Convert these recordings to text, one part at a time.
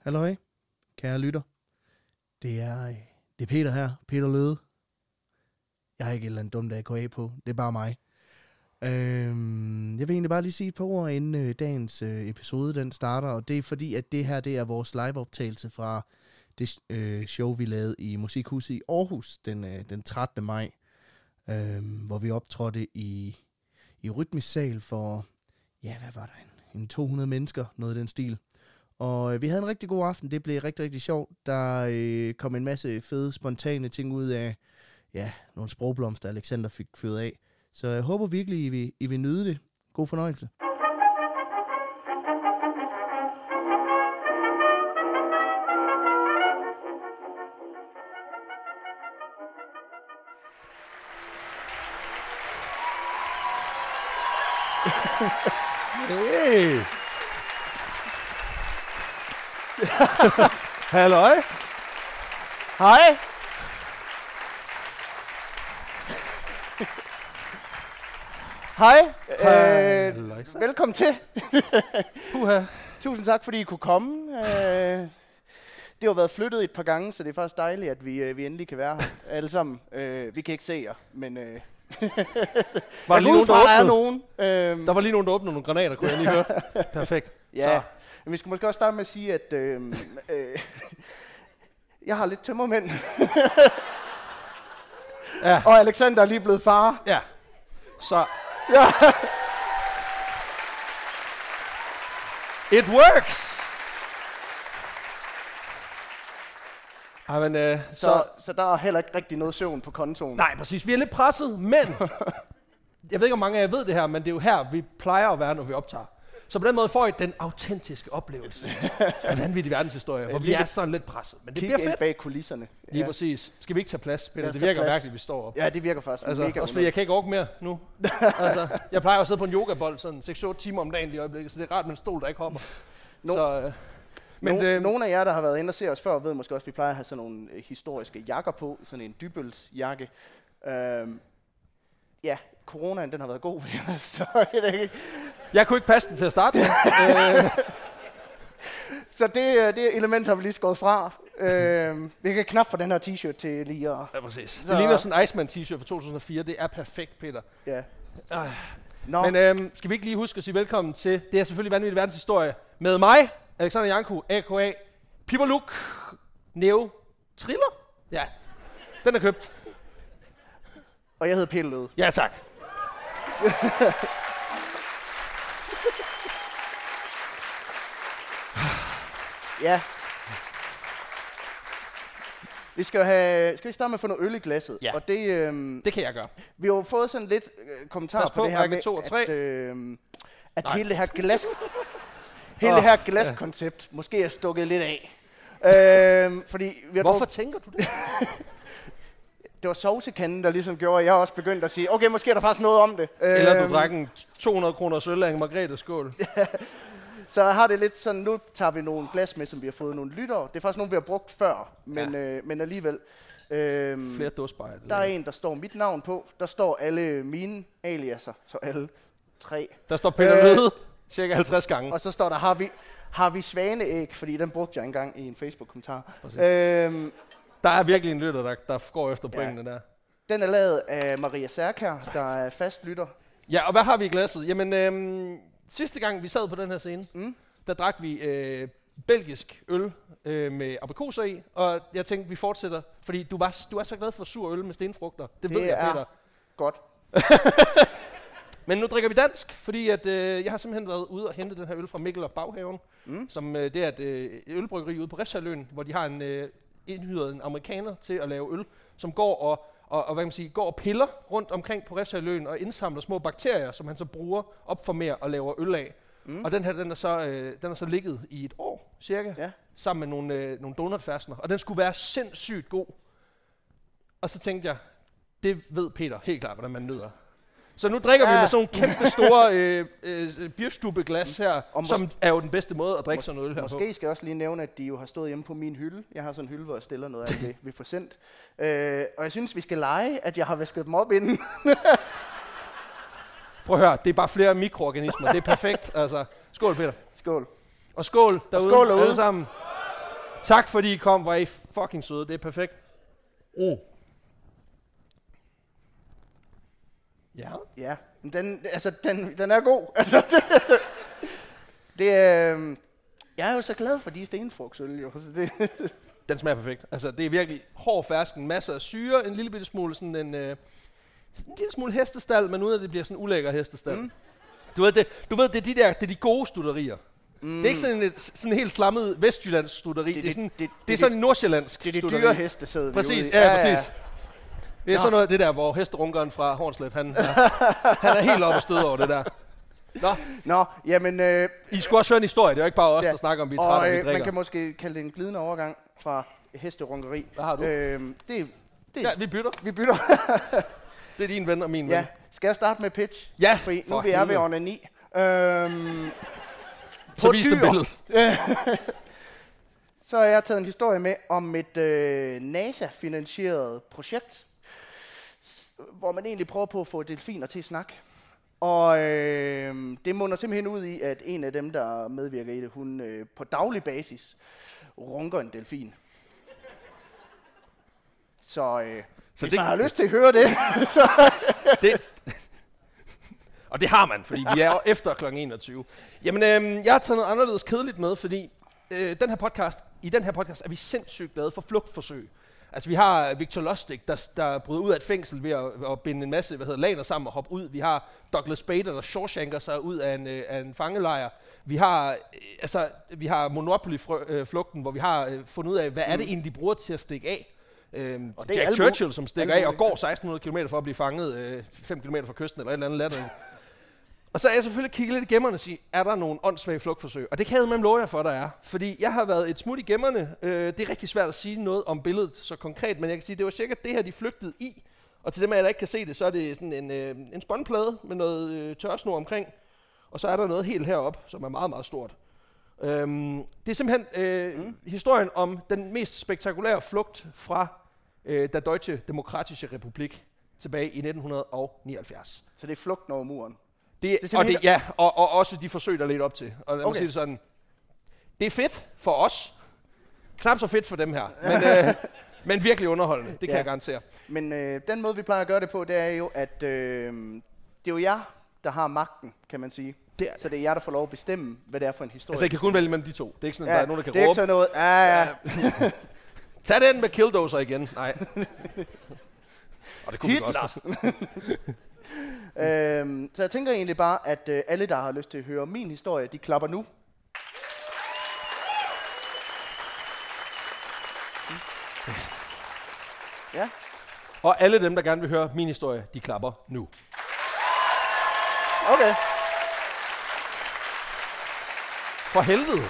Halløj, kære lytter. Det er, øh, det er Peter her, Peter Løde. Jeg har ikke et eller andet dumt AKA på, det er bare mig. Øhm, jeg vil egentlig bare lige sige et par ord, inden øh, dagens øh, episode den starter, og det er fordi, at det her det er vores liveoptagelse fra det øh, show, vi lavede i Musikhuset i Aarhus den, øh, den 13. maj, øh, hvor vi optrådte i, i Rytmisk Sal for, ja, hvad var der, en, en 200 mennesker, noget af den stil. Og øh, vi havde en rigtig god aften. Det blev rigtig, rigtig sjovt. Der øh, kom en masse fede, spontane ting ud af, ja, nogle sprogblomster, Alexander fik fyret af. Så jeg håber virkelig, I vil, I vil nyde det. God fornøjelse. Halløj! Hej! Hej, øh, Halløjsa. velkommen til. Puha. Tusind tak, fordi I kunne komme. Øh, det har været flyttet et par gange, så det er faktisk dejligt, at vi, øh, vi endelig kan være her alle sammen. Øh, vi kan ikke se jer, men øh, Var der lige nogen, der der er nogen. Øh, Der var lige nogen, der åbnede nogle granater, kunne jeg lige høre. Perfekt. Ja, men vi skal måske også starte med at sige, at øh, øh, jeg har lidt tømmermænd. Ja. Og Alexander er lige blevet far. Ja. Så Ja. it works! Ej, men, øh, så, Så, så der er heller ikke rigtig noget søvn på kontoen. Nej, præcis. Vi er lidt presset, men... jeg ved ikke, om mange af jer ved det her, men det er jo her, vi plejer at være, når vi optager. Så på den måde får I den autentiske oplevelse af vanvittig verdenshistorie, hvor vi lige- er sådan lidt presset. Men det Kig bliver fedt. bag kulisserne. Lige ja. præcis. Skal vi ikke tage plads, Peter? Det virker mærkeligt, vi står op. ja, det virker faktisk Altså, mega også fordi jeg kan ikke orke mere nu. altså, jeg plejer at sidde på en yogabold sådan 6-8 timer om dagen lige i øjeblikket, så det er rart med en stol, der ikke hopper. No- så, øh, men Men, no, øh, nogle af jer, der har været inde og se os før, ved måske også, at vi plejer at have sådan nogle øh, historiske jakker på. Sådan en dybølsjakke. Øhm, ja, coronaen, den har været god ved os, så jeg. Jeg kunne ikke passe den til at starte med. øh, Så det, øh, det element har vi lige skåret fra. Øhm, vi kan knap få den her t-shirt til lige at... ja, præcis. Så- Det ligner sådan en Iceman t-shirt fra 2004. Det er perfekt, Peter. Ja. Ej. Nå, Men øh, skal vi ikke lige huske at sige velkommen til, det er selvfølgelig vanvittig verdenshistorie, med mig, Alexander Janku, a.k.a. Piper Luke, Neo Triller. Ja, den er købt. og jeg hedder Løde. Ja, tak. Ja. Vi skal, have, skal vi starte med at få noget øl i glasset? Ja. Og det, øhm, Det kan jeg gøre. vi har jo fået sådan lidt øh, kommentar Pas på, på, det her med, to og tre. at, øhm, at Nej. hele det her glas, hele det her glaskoncept måske er stukket lidt af. Øhm, fordi vi har Hvorfor brugt, tænker du det? det var sovsekanden, der ligesom gjorde, at jeg også begyndte at sige, okay, måske er der faktisk noget om det. Eller du Øhm, drak en 200 kroner øl af en Margrethe skål. Så jeg har det lidt sådan, nu tager vi nogle glas med, som vi har fået nogle lyttere. Det er faktisk nogle, vi har brugt før, men, ja. øh, men alligevel. Øhm, Flere dåsbejer. der er en, der står mit navn på. Der står alle mine aliaser, så alle tre. Der står Peter Øh, Løde cirka 50 gange. Og så står der, har vi, har vi svaneæg, fordi den brugte jeg engang i en Facebook-kommentar. Præcis. Øhm, Der er virkelig en lytter, der, der går efter Ja. pointene der. den er lavet af Maria Særkær, der er fast lytter. Ja, og hvad har vi i glasset? Jamen, øhm, sidste gang vi sad på den her scene, Mm. der drak vi øh, belgisk øl øh, med aprikoser i, og jeg tænkte, vi fortsætter, fordi du, var, du er så glad for sur øl med stenfrugter. Det, Det ved jeg, er- Peter. Godt. Men nu drikker vi dansk, fordi at, øh, jeg har simpelthen været ude og hente den her øl fra Mikkel og Baghaven, Mm. som øh, det er et øh, ølbryggeri ude på Refshaløen, hvor de har en øh, indhyret en amerikaner til at lave øl, som går og, og, og hvad kan man sige, går og piller rundt omkring på Refshaløen og indsamler små bakterier, som han så bruger op for mere og laver øl af. Mm. Og den her, den er, så, øh, den er så ligget i et år, cirka, Ja. sammen med nogle, øh, nogle donutfærsner. Og den skulle være sindssygt god. Og så tænkte jeg, det ved Peter helt klart, hvordan man nyder. Så nu drikker ja. vi med sådan nogle kæmpe store øh, øh, bierstubeglas her, Og mås- som er jo den bedste måde at drikke Mås- sådan noget her Måske skal jeg også lige nævne, at de jo har stået hjemme på min hylde. Jeg har sådan en hylde, hvor jeg stiller noget af det, vi får sendt. Øh, og jeg synes, vi skal lege, at jeg har vasket dem op inden. Prøv at høre, det er bare flere mikroorganismer. Det er perfekt. altså, skål, Peter. Skål. Og skål derude, skål derude. alle sammen. Tak fordi I kom, var I fucking søde. Det er perfekt. Mm. Ja. Ja, men den, altså, den, den er god. Altså, det, det øhm, jeg er jo så glad for de stenfrugtsøl, jo. Så det, Den smager perfekt. Altså, det er virkelig hård fersken, masser af syre, en lille bitte smule sådan en, øh, sådan en lille smule hestestal, men uden at det bliver sådan en ulækker hestestal. Mm. Du ved, det, du ved, det er de der, det er de gode studerier. Mm. Det er ikke sådan et sådan en helt slammet Vestjyllands studeri. Det, det, det, er sådan, det, det, det, det er sådan en nordsjællandsk det er de studeri. dyre hestesæd, vi Præcis, i. ja, ja, præcis. Det er Nå. sådan noget af det der, hvor hesterunkeren fra Hornslet, han, er, han er helt oppe og støde over det der. Nå, Nå, jamen... Øh, I skulle også høre en historie. Det er jo ikke bare os, Ja. der snakker om, vi er og trætte, og vi øh, man drikker. kan måske kalde det en glidende overgang fra hesterunkeri. Hvad har du? Øhm, det, det, Ja, vi bytter. vi bytter. Det er din ven og min ven. ja. Skal jeg starte med pitch? Ja, Fordi nu for vi er ved helvede. onani. Øhm, Så vis det billedet. Så har jeg taget en historie med om et øh, NASA-finansieret projekt, hvor man egentlig prøver på at få delfiner til at snakke. Og øh, det munder simpelthen ud i, at en af dem, der medvirker i det, hun øh, på daglig basis runker en delfin. Så, øh, Så hvis det- man har lyst til at høre det, så... det, og det har man, fordi vi er efter kl. 21. Jamen, øhm, jeg har taget noget anderledes kedeligt med, fordi øh, den her podcast, i den her podcast er vi sindssygt glade for flugtforsøg. Altså, vi har Victor Lustig, der, der bryder ud af et fængsel ved at, at binde en masse hvad hedder, laner sammen og hoppe ud. Vi har Douglas Bader, der shawshanker sig ud af en, øh, af en fangelejr. Vi har, øh, altså, vi har Monopoly-flugten, hvor vi har øh, fundet ud af, hvad mm. er det egentlig, de bruger til at stikke af. Øhm, Og det er Jack alle Churchill, som stikker af og går 1600 km for at blive fanget øh, 5 km fra kysten eller et eller andet latterligt. Og så er jeg selvfølgelig kigget lidt i gemmerne og sige, er der nogle åndssvage flugtforsøg? Og det kan jeg med love jer for, der er. Fordi jeg har været et smut i gemmerne. Øh, det er rigtig svært at sige noget om billedet så konkret, men jeg kan sige, det var cirka det her, de flygtede i. Og til dem af jer, der ikke kan se det, så er det sådan en, øh, en spåndplade med noget øh, tørsnor omkring. Og så er der noget helt herop, som er meget, meget stort. Øhm, det er simpelthen øh, mm. historien om den mest spektakulære flugt fra øh, der Deutsche Demokratische Republik tilbage i 1979. Så det er flugten over muren. Det, det og det, ja, og, og også de forsøg, der ledte op til. Og lad mig Okay. sige det sådan. Det er fedt for os. Knap så fedt for dem her. Men, øh, men virkelig underholdende. Det kan Ja. jeg garantere. Men øh, den måde, vi plejer at gøre det på, det er jo, at øh, det er jo jer, der har magten, kan man sige. Det er, Så det er jer, der får lov at bestemme, hvad det er for en historie. altså, jeg kan kun vælge mellem de to. Det er ikke sådan, at ja, der er nogen, der kan det er ikke råbe. sådan noget, ja, ja. Tag den med Killdozer igen. Nej. og det kunne Hitler. godt. Øhm, så jeg tænker egentlig bare, at øh, alle, der har lyst til at høre min historie, de klapper nu. Ja, Og alle dem, der gerne vil høre min historie, de klapper nu. okay. For helvede.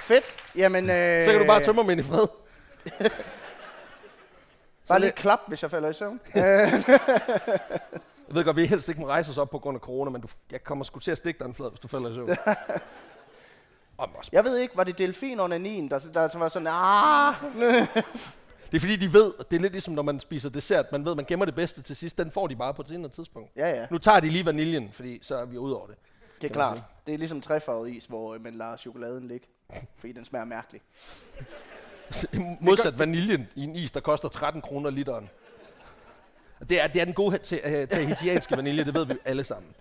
Fedt. Jamen, øh, Så kan du bare tømme mig ind i fred. Bare lige klap, hvis jeg falder i søvn. Jeg ved godt, vi helst ikke må rejse os op på grund af corona, men du, jeg kommer sgu til at stikke dig en flad, hvis du falder i søvn. Jeg ved ikke, var det delfin under nien, der, der var sådan, ah, det er fordi, de ved, det er lidt ligesom, når man spiser dessert. Man ved, man gemmer det bedste til sidst. Den får de bare på et senere tidspunkt. ja, ja, Nu tager de lige vaniljen, fordi så er vi ude over det. det er klart. Det er ligesom træfarvet is, hvor øh, man lader chokoladen ligge, fordi den smager mærkeligt. Modsat vaniljen i en is, der koster 13 kroner literen. Det er, det er den gode til, uh, tahitianske vanilje, det ved vi alle sammen.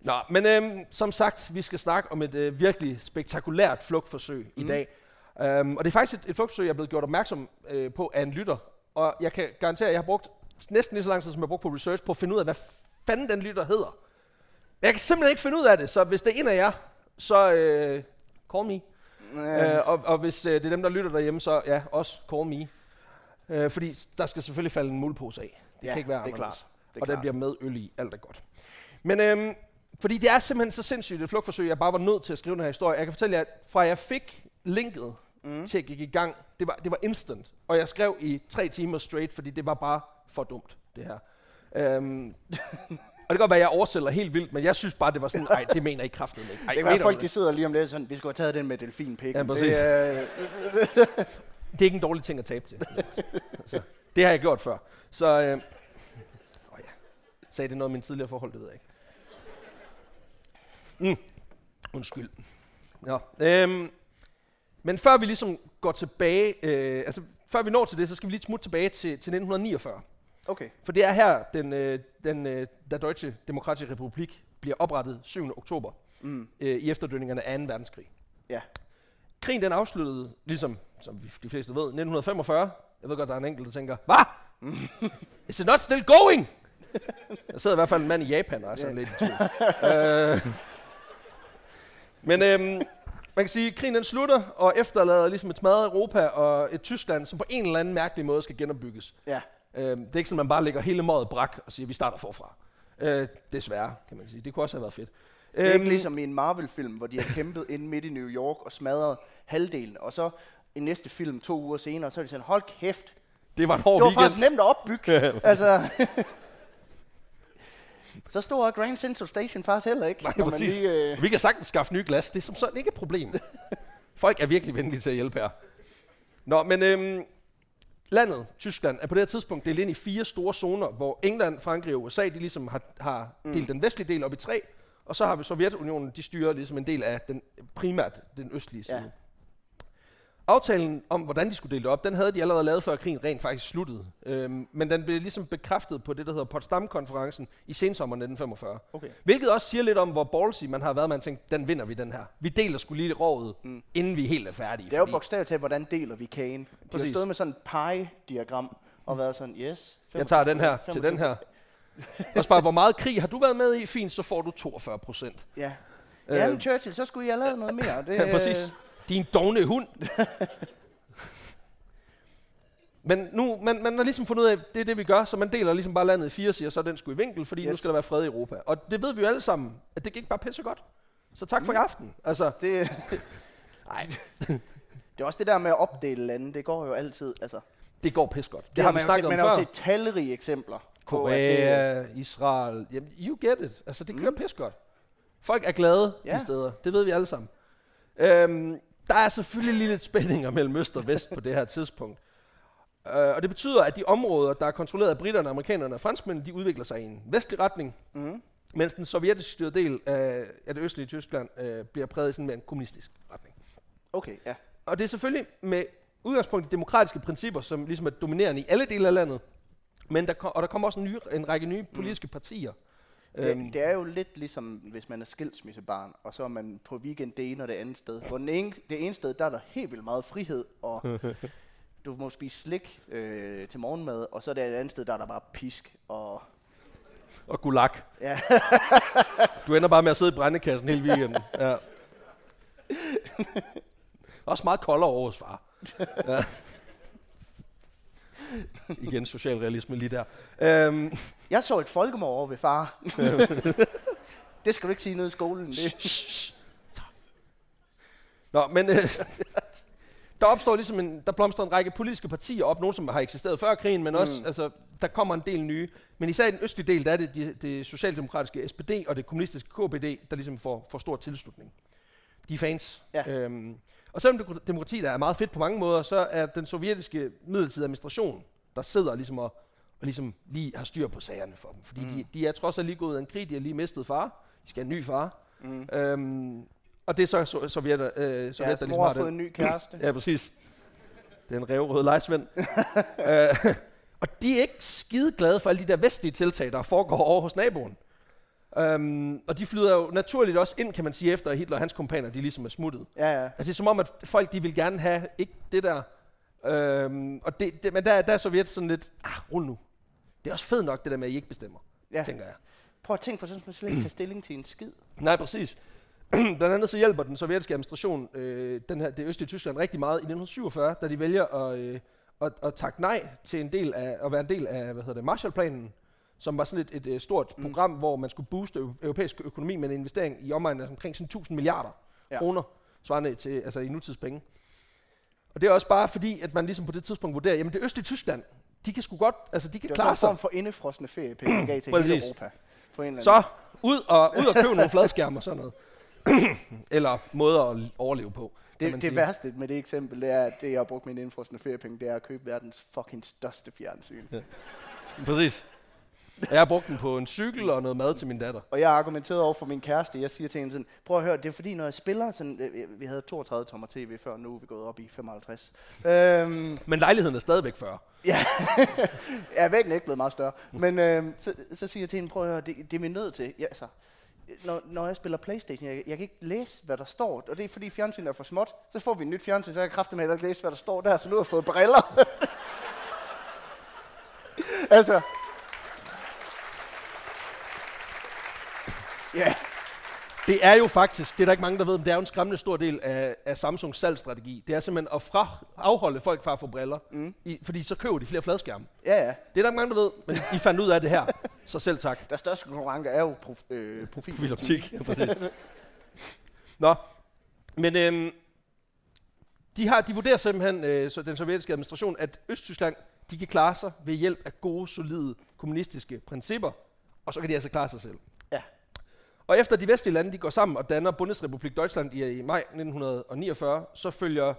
Nå, men øhm, som sagt, vi skal snakke om et øh, virkelig spektakulært flugtforsøg mm. i dag. Um, og det er faktisk et, et flugtforsøg, jeg er blevet gjort opmærksom øh, på af en lytter. Og jeg kan garantere, at jeg har brugt næsten lige så lang tid, som jeg har brugt på research, på at finde ud af, hvad fanden den lytter hedder. Men jeg kan simpelthen ikke finde ud af det, så hvis det er en af jer, så øh, call me. Øh, og, og hvis øh, det er dem, der lytter derhjemme, så ja, også call me. Øh, fordi der skal selvfølgelig falde en muldpose af. Det Ja, kan ikke være det er klart. Det er og den klart. bliver med øl i. Alt er godt. Men øhm, fordi det er simpelthen så sindssygt et flugtforsøg, jeg bare var nødt til at skrive den her historie. Jeg kan fortælle jer, at fra jeg fik linket mm. til at gik i gang, det var, det var instant. Og jeg skrev i tre timer straight, fordi det var bare for dumt, det her. Øhm, kan godt være, at jeg oversælger helt vildt, men jeg synes bare, det var sådan, nej, det mener I kraftigt ikke. Ej, det kan være, folk de sidder lige om lidt sådan, vi skulle have taget den med delfinpikken. Ja, præcis. det, er, Det er ikke en dårlig ting at tabe til. altså, det har jeg gjort før. Så, øh, åh ja. Sagde det noget om min tidligere forhold, det ved jeg ikke. Mm. Undskyld. Nå, øhm, Men før vi ligesom går tilbage, øh, altså før vi når til det, så skal vi lige smutte tilbage til, til 1949. Okay. For det er her, den, øh, den øh, der Deutsche Demokratische Republik bliver oprettet 7. oktober Mm. øh, i efterdønningerne af 2. verdenskrig. Ja. Krigen den afsluttede, ligesom som vi, de fleste ved, 1945. Jeg ved godt, der er en enkelt, der tænker, hvad? Is it not still going? Der sidder i hvert fald en mand i Japan og er sådan Ja. lidt i øh, men øhm, man kan sige, at krigen den slutter, og efterlader ligesom et smadret Europa og et Tyskland, som på en eller anden mærkelig måde skal genopbygges. Ja. Øhm, det er ikke sådan, at man bare lægger hele mådet brak og siger, vi starter forfra. Øh, desværre, kan man sige. Det kunne også have været fedt. Det er ikke Øhm, ligesom i en Marvel-film, hvor de har kæmpet inde midt i New York og smadret halvdelen, og så i næste film to uger senere, så er de sådan, hold kæft, det var en hård det var weekend. faktisk nemt at opbygge. altså, så stor er Grand Central Station faktisk heller ikke. Nej, præcis. lige, øh, Vi kan sagtens skaffe nye glas. Det er som sådan ikke et problem. Folk er virkelig venlige til at hjælpe her. Nå, men øhm, landet, Tyskland, er på det her tidspunkt delt ind i fire store zoner, hvor England, Frankrig og USA, de ligesom har, har Mm. delt den vestlige del op i tre, og så har vi Sovjetunionen, de styrer ligesom en del af den, primært den østlige side. Ja. Aftalen om, hvordan de skulle dele det op, den havde de allerede lavet, før krigen rent faktisk sluttede. Øhm, men den blev ligesom bekræftet på det, der hedder Potsdam-konferencen i sensommeren 1945. okay. Hvilket også siger lidt om, hvor ballsy man har været. Man tænkte, den vinder vi, den her. Vi deler skulle lige rådet, Mm. inden vi helt er færdige. Det er jo bogstaveligt talt, hvordan deler vi kagen. De har Præcis. stået med sådan et pie-diagram og været sådan, yes. jeg tager den her 25, til den her. Også bare, hvor meget krig har du været med i? Fint, så får du 42 procent. Ja. Øh. Jamen Churchill, så skulle I have lavet noget mere. Det, præcis. Din dogne hund. Men nu, man, man har ligesom fundet ud af, at det er det, vi gør, så man deler ligesom bare landet i fire siger, så den skulle i vinkel, fordi yes. nu skal der være fred i Europa. Og det ved vi jo alle sammen, at det gik bare pisse godt. Så tak for i aften. Altså, Det, nej, det er også det der med at opdele lande, det går jo altid. Altså, det går pisse godt. Det, det har man vi snakket set, om Man har jo før. set talrige eksempler på, at det, Korea, Israel, jamen, you get it. Altså, det kører mm. pis godt. Folk er glade. Ja. de steder. Det ved vi alle sammen. Øhm, der er selvfølgelig lige lidt spændinger mellem øst og vest på det her tidspunkt. Uh, og det betyder, at de områder, der er kontrolleret af britterne, amerikanerne og franskmændene, de udvikler sig i en vestlig retning, mm, mens den sovjetisk styrede del af, af det østlige Tyskland uh, bliver præget i sådan mere en kommunistisk retning. okay, ja. Og det er selvfølgelig med udgangspunkt i demokratiske principper, som ligesom er dominerende i alle dele af landet, men der, kom, og der kommer også en, ny, en række nye politiske partier. Øhm, Det, det er jo lidt ligesom, hvis man er skilsmissebarn, og så er man på weekend det ene og det andet sted. Hvor den ene, det ene sted, der er der helt vildt meget frihed, og du må spise slik øh, til morgenmad, og så er det et andet sted, der er der bare pisk. Og, Og gulag. ja. Du ender bare med at sidde i brændekassen hele weekenden. Ja. Også meget koldere over hos far. Ja. Igen socialrealisme lige der. Øhm, Jeg så et folkemord over ved far. det skal du ikke sige noget i skolen. Det. Nå, men øh, der opstår ligesom en, der blomstrer en række politiske partier op, nogle som har eksisteret før krigen, men også, Mm. altså, der kommer en del nye. Men især i den østlige del, der er det det, det socialdemokratiske SPD og det kommunistiske KPD, der ligesom får, får stor tilslutning. De er fans. Ja. Øhm, og selvom det- demokrati der er meget fedt på mange måder, så er den sovjetiske midlertidige administration, der sidder ligesom og, og ligesom lige har styr på sagerne for dem. Fordi mm. de, de er trods alt lige gået ud af en krig, de har lige mistet far. De skal have en ny far. Mm. Øhm, og det er så so- sovjetter, øh, Ja, sovjetter så ligesom har har fået en ny kæreste. Ja, præcis. Det er en revrød lejesvend. øh, og de er ikke skide glade for alle de der vestlige tiltag, der foregår over hos naboen. Um, og de flyder jo naturligt også ind, kan man sige, efter at Hitler og hans kompaner, de ligesom er smuttet. Ja, ja. Altså det er som om, at folk de vil gerne have, ikke det der, øhm, og det, det, men der, der er Sovjet sådan lidt, ah, rul nu. Det er også fedt nok, det der med, at I ikke bestemmer, ja. tænker jeg. Prøv at tænke på sådan, man slet ikke tager stilling til en skid. Nej, præcis. Blandt andet så hjælper den sovjetiske administration øh, den her, det østlige Tyskland rigtig meget i 1947, da de vælger at, øh, at, at takke nej til en del af, at være en del af hvad hedder det, Marshallplanen, som var sådan et, et, et stort Mm. program, hvor man skulle booste eu- europæisk økonomi med en investering i omegnen af omkring sådan 1000 milliarder Ja. ja. kroner, svarende til altså i nutidspenge. Og det er også bare fordi, at man ligesom på det tidspunkt vurderer, jamen det østlige Tyskland, de kan sgu godt, altså de kan Det var sådan klare en sig. form for indefrosne feriepenge, man gav til hele. Europa. På en eller anden. Så ud og, ud og købe nogle fladskærme og sådan noget. Eller måder at overleve på. Det, det værste med det eksempel, det er, at det, jeg har brugt mine indfrosne feriepenge, det er at købe verdens fucking største fjernsyn. Præcis. Og jeg har brugt den på en cykel og noget mad til min datter. Og jeg har argumenteret over for min kæreste. Jeg siger til hende sådan, prøv at høre, det er fordi, når jeg spiller, sådan, øh, vi havde 32 tommer tv før, nu er vi gået op i 55. Øhm, Men lejligheden er stadigvæk 40. ja, ja væggen er ikke blevet meget større. Men øhm, så, så siger jeg til hende, prøv at høre, det, det er vi nødt til. Ja, altså, når, når jeg spiller Playstation, jeg, jeg kan ikke læse, hvad der står. Og det er fordi fjernsynet er for småt. Så får vi et nyt fjernsyn, så jeg kan kraftigt med at læse, hvad der står der. Så nu har jeg fået briller. altså, ja, Det er jo faktisk, det er der ikke mange, der ved, men det er jo en skræmmende stor del af, af Samsungs salgsstrategi. Det er simpelthen at fra, afholde folk fra at få briller, mm. i, fordi så køber de flere fladskærme. ja, ja. Det er der ikke mange, der ved, men I fandt ud af det her. Så selv tak. Der største konkurrence er jo prof, øh, profiloptik. Profiloptik. Ja, præcis. Nå, men øhm, de, har, de vurderer simpelthen, øh, så den sovjetiske administration, at Østtyskland de kan klare sig ved hjælp af gode, solide kommunistiske principper, og så kan de altså klare sig selv. Og efter de vestlige lande de går sammen og danner Bundesrepublik Deutschland i, i maj 1949, så følger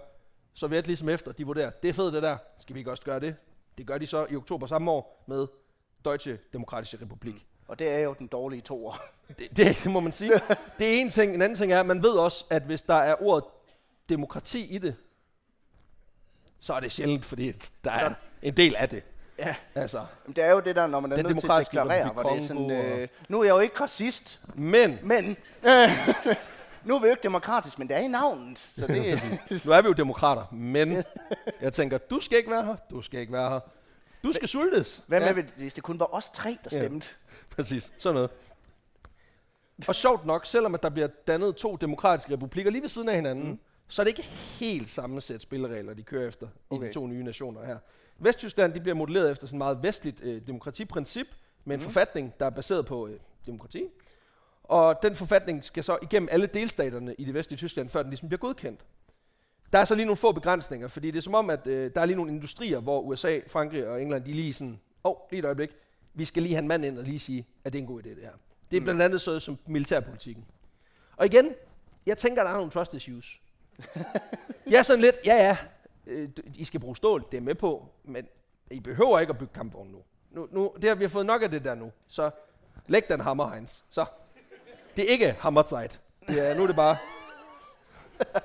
Sovjet ligesom efter. De vurderer, det er fedt det der, skal vi ikke også gøre det? Det gør de så i oktober samme år med Deutsche Demokratische Republik. Og det er jo den dårlige toer. Det, det, det må man sige. Det er en ting. En anden ting er, at man ved også, at hvis der er ordet demokrati i det, så er det sjældent, fordi der er en del af det. Ja. Altså. Men det er jo det der, når man er Den nødt til at deklarere, hvor det er sådan, øh, nu er jeg jo ikke racist, Men men øh, nu er vi jo ikke demokratisk, men det er i navnet. Så det, nu er vi jo demokrater, men jeg tænker, du skal ikke være her, du skal ikke være her. Du skal sultes. hvad med, Ja. hvis- det kun var os tre, der Ja. stemte? Præcis, sådan noget. Og sjovt nok, selvom at der bliver dannet to demokratiske republikker lige ved siden af hinanden, mm. så er det ikke helt samme sæt spilleregler, de kører efter okay. i de to nye nationer her. Vesttyskland de bliver modelleret efter sådan et meget vestligt øh, demokratiprincip, med en mm. forfatning, der er baseret på øh, demokrati. Og den forfatning skal så igennem alle delstaterne i det vestlige Tyskland, før den ligesom bliver godkendt. Der er så lige nogle få begrænsninger, fordi det er som om, at øh, der er lige nogle industrier, hvor USA, Frankrig og England, de lige sådan, åh, oh, lige et øjeblik, vi skal lige have en mand ind og lige sige, at det er en god idé det her. Det er blandt andet så som militærpolitikken. Og igen, jeg tænker, der er nogle trust issues. jeg er sådan lidt, ja ja, øh, I skal bruge stål, det er med på, men I behøver ikke at bygge kampvogne nu. nu, nu det har, vi har fået nok af det der nu, så læg den hammer, Heinz. Så. Det er ikke hammerzeit. Det er, nu er det bare...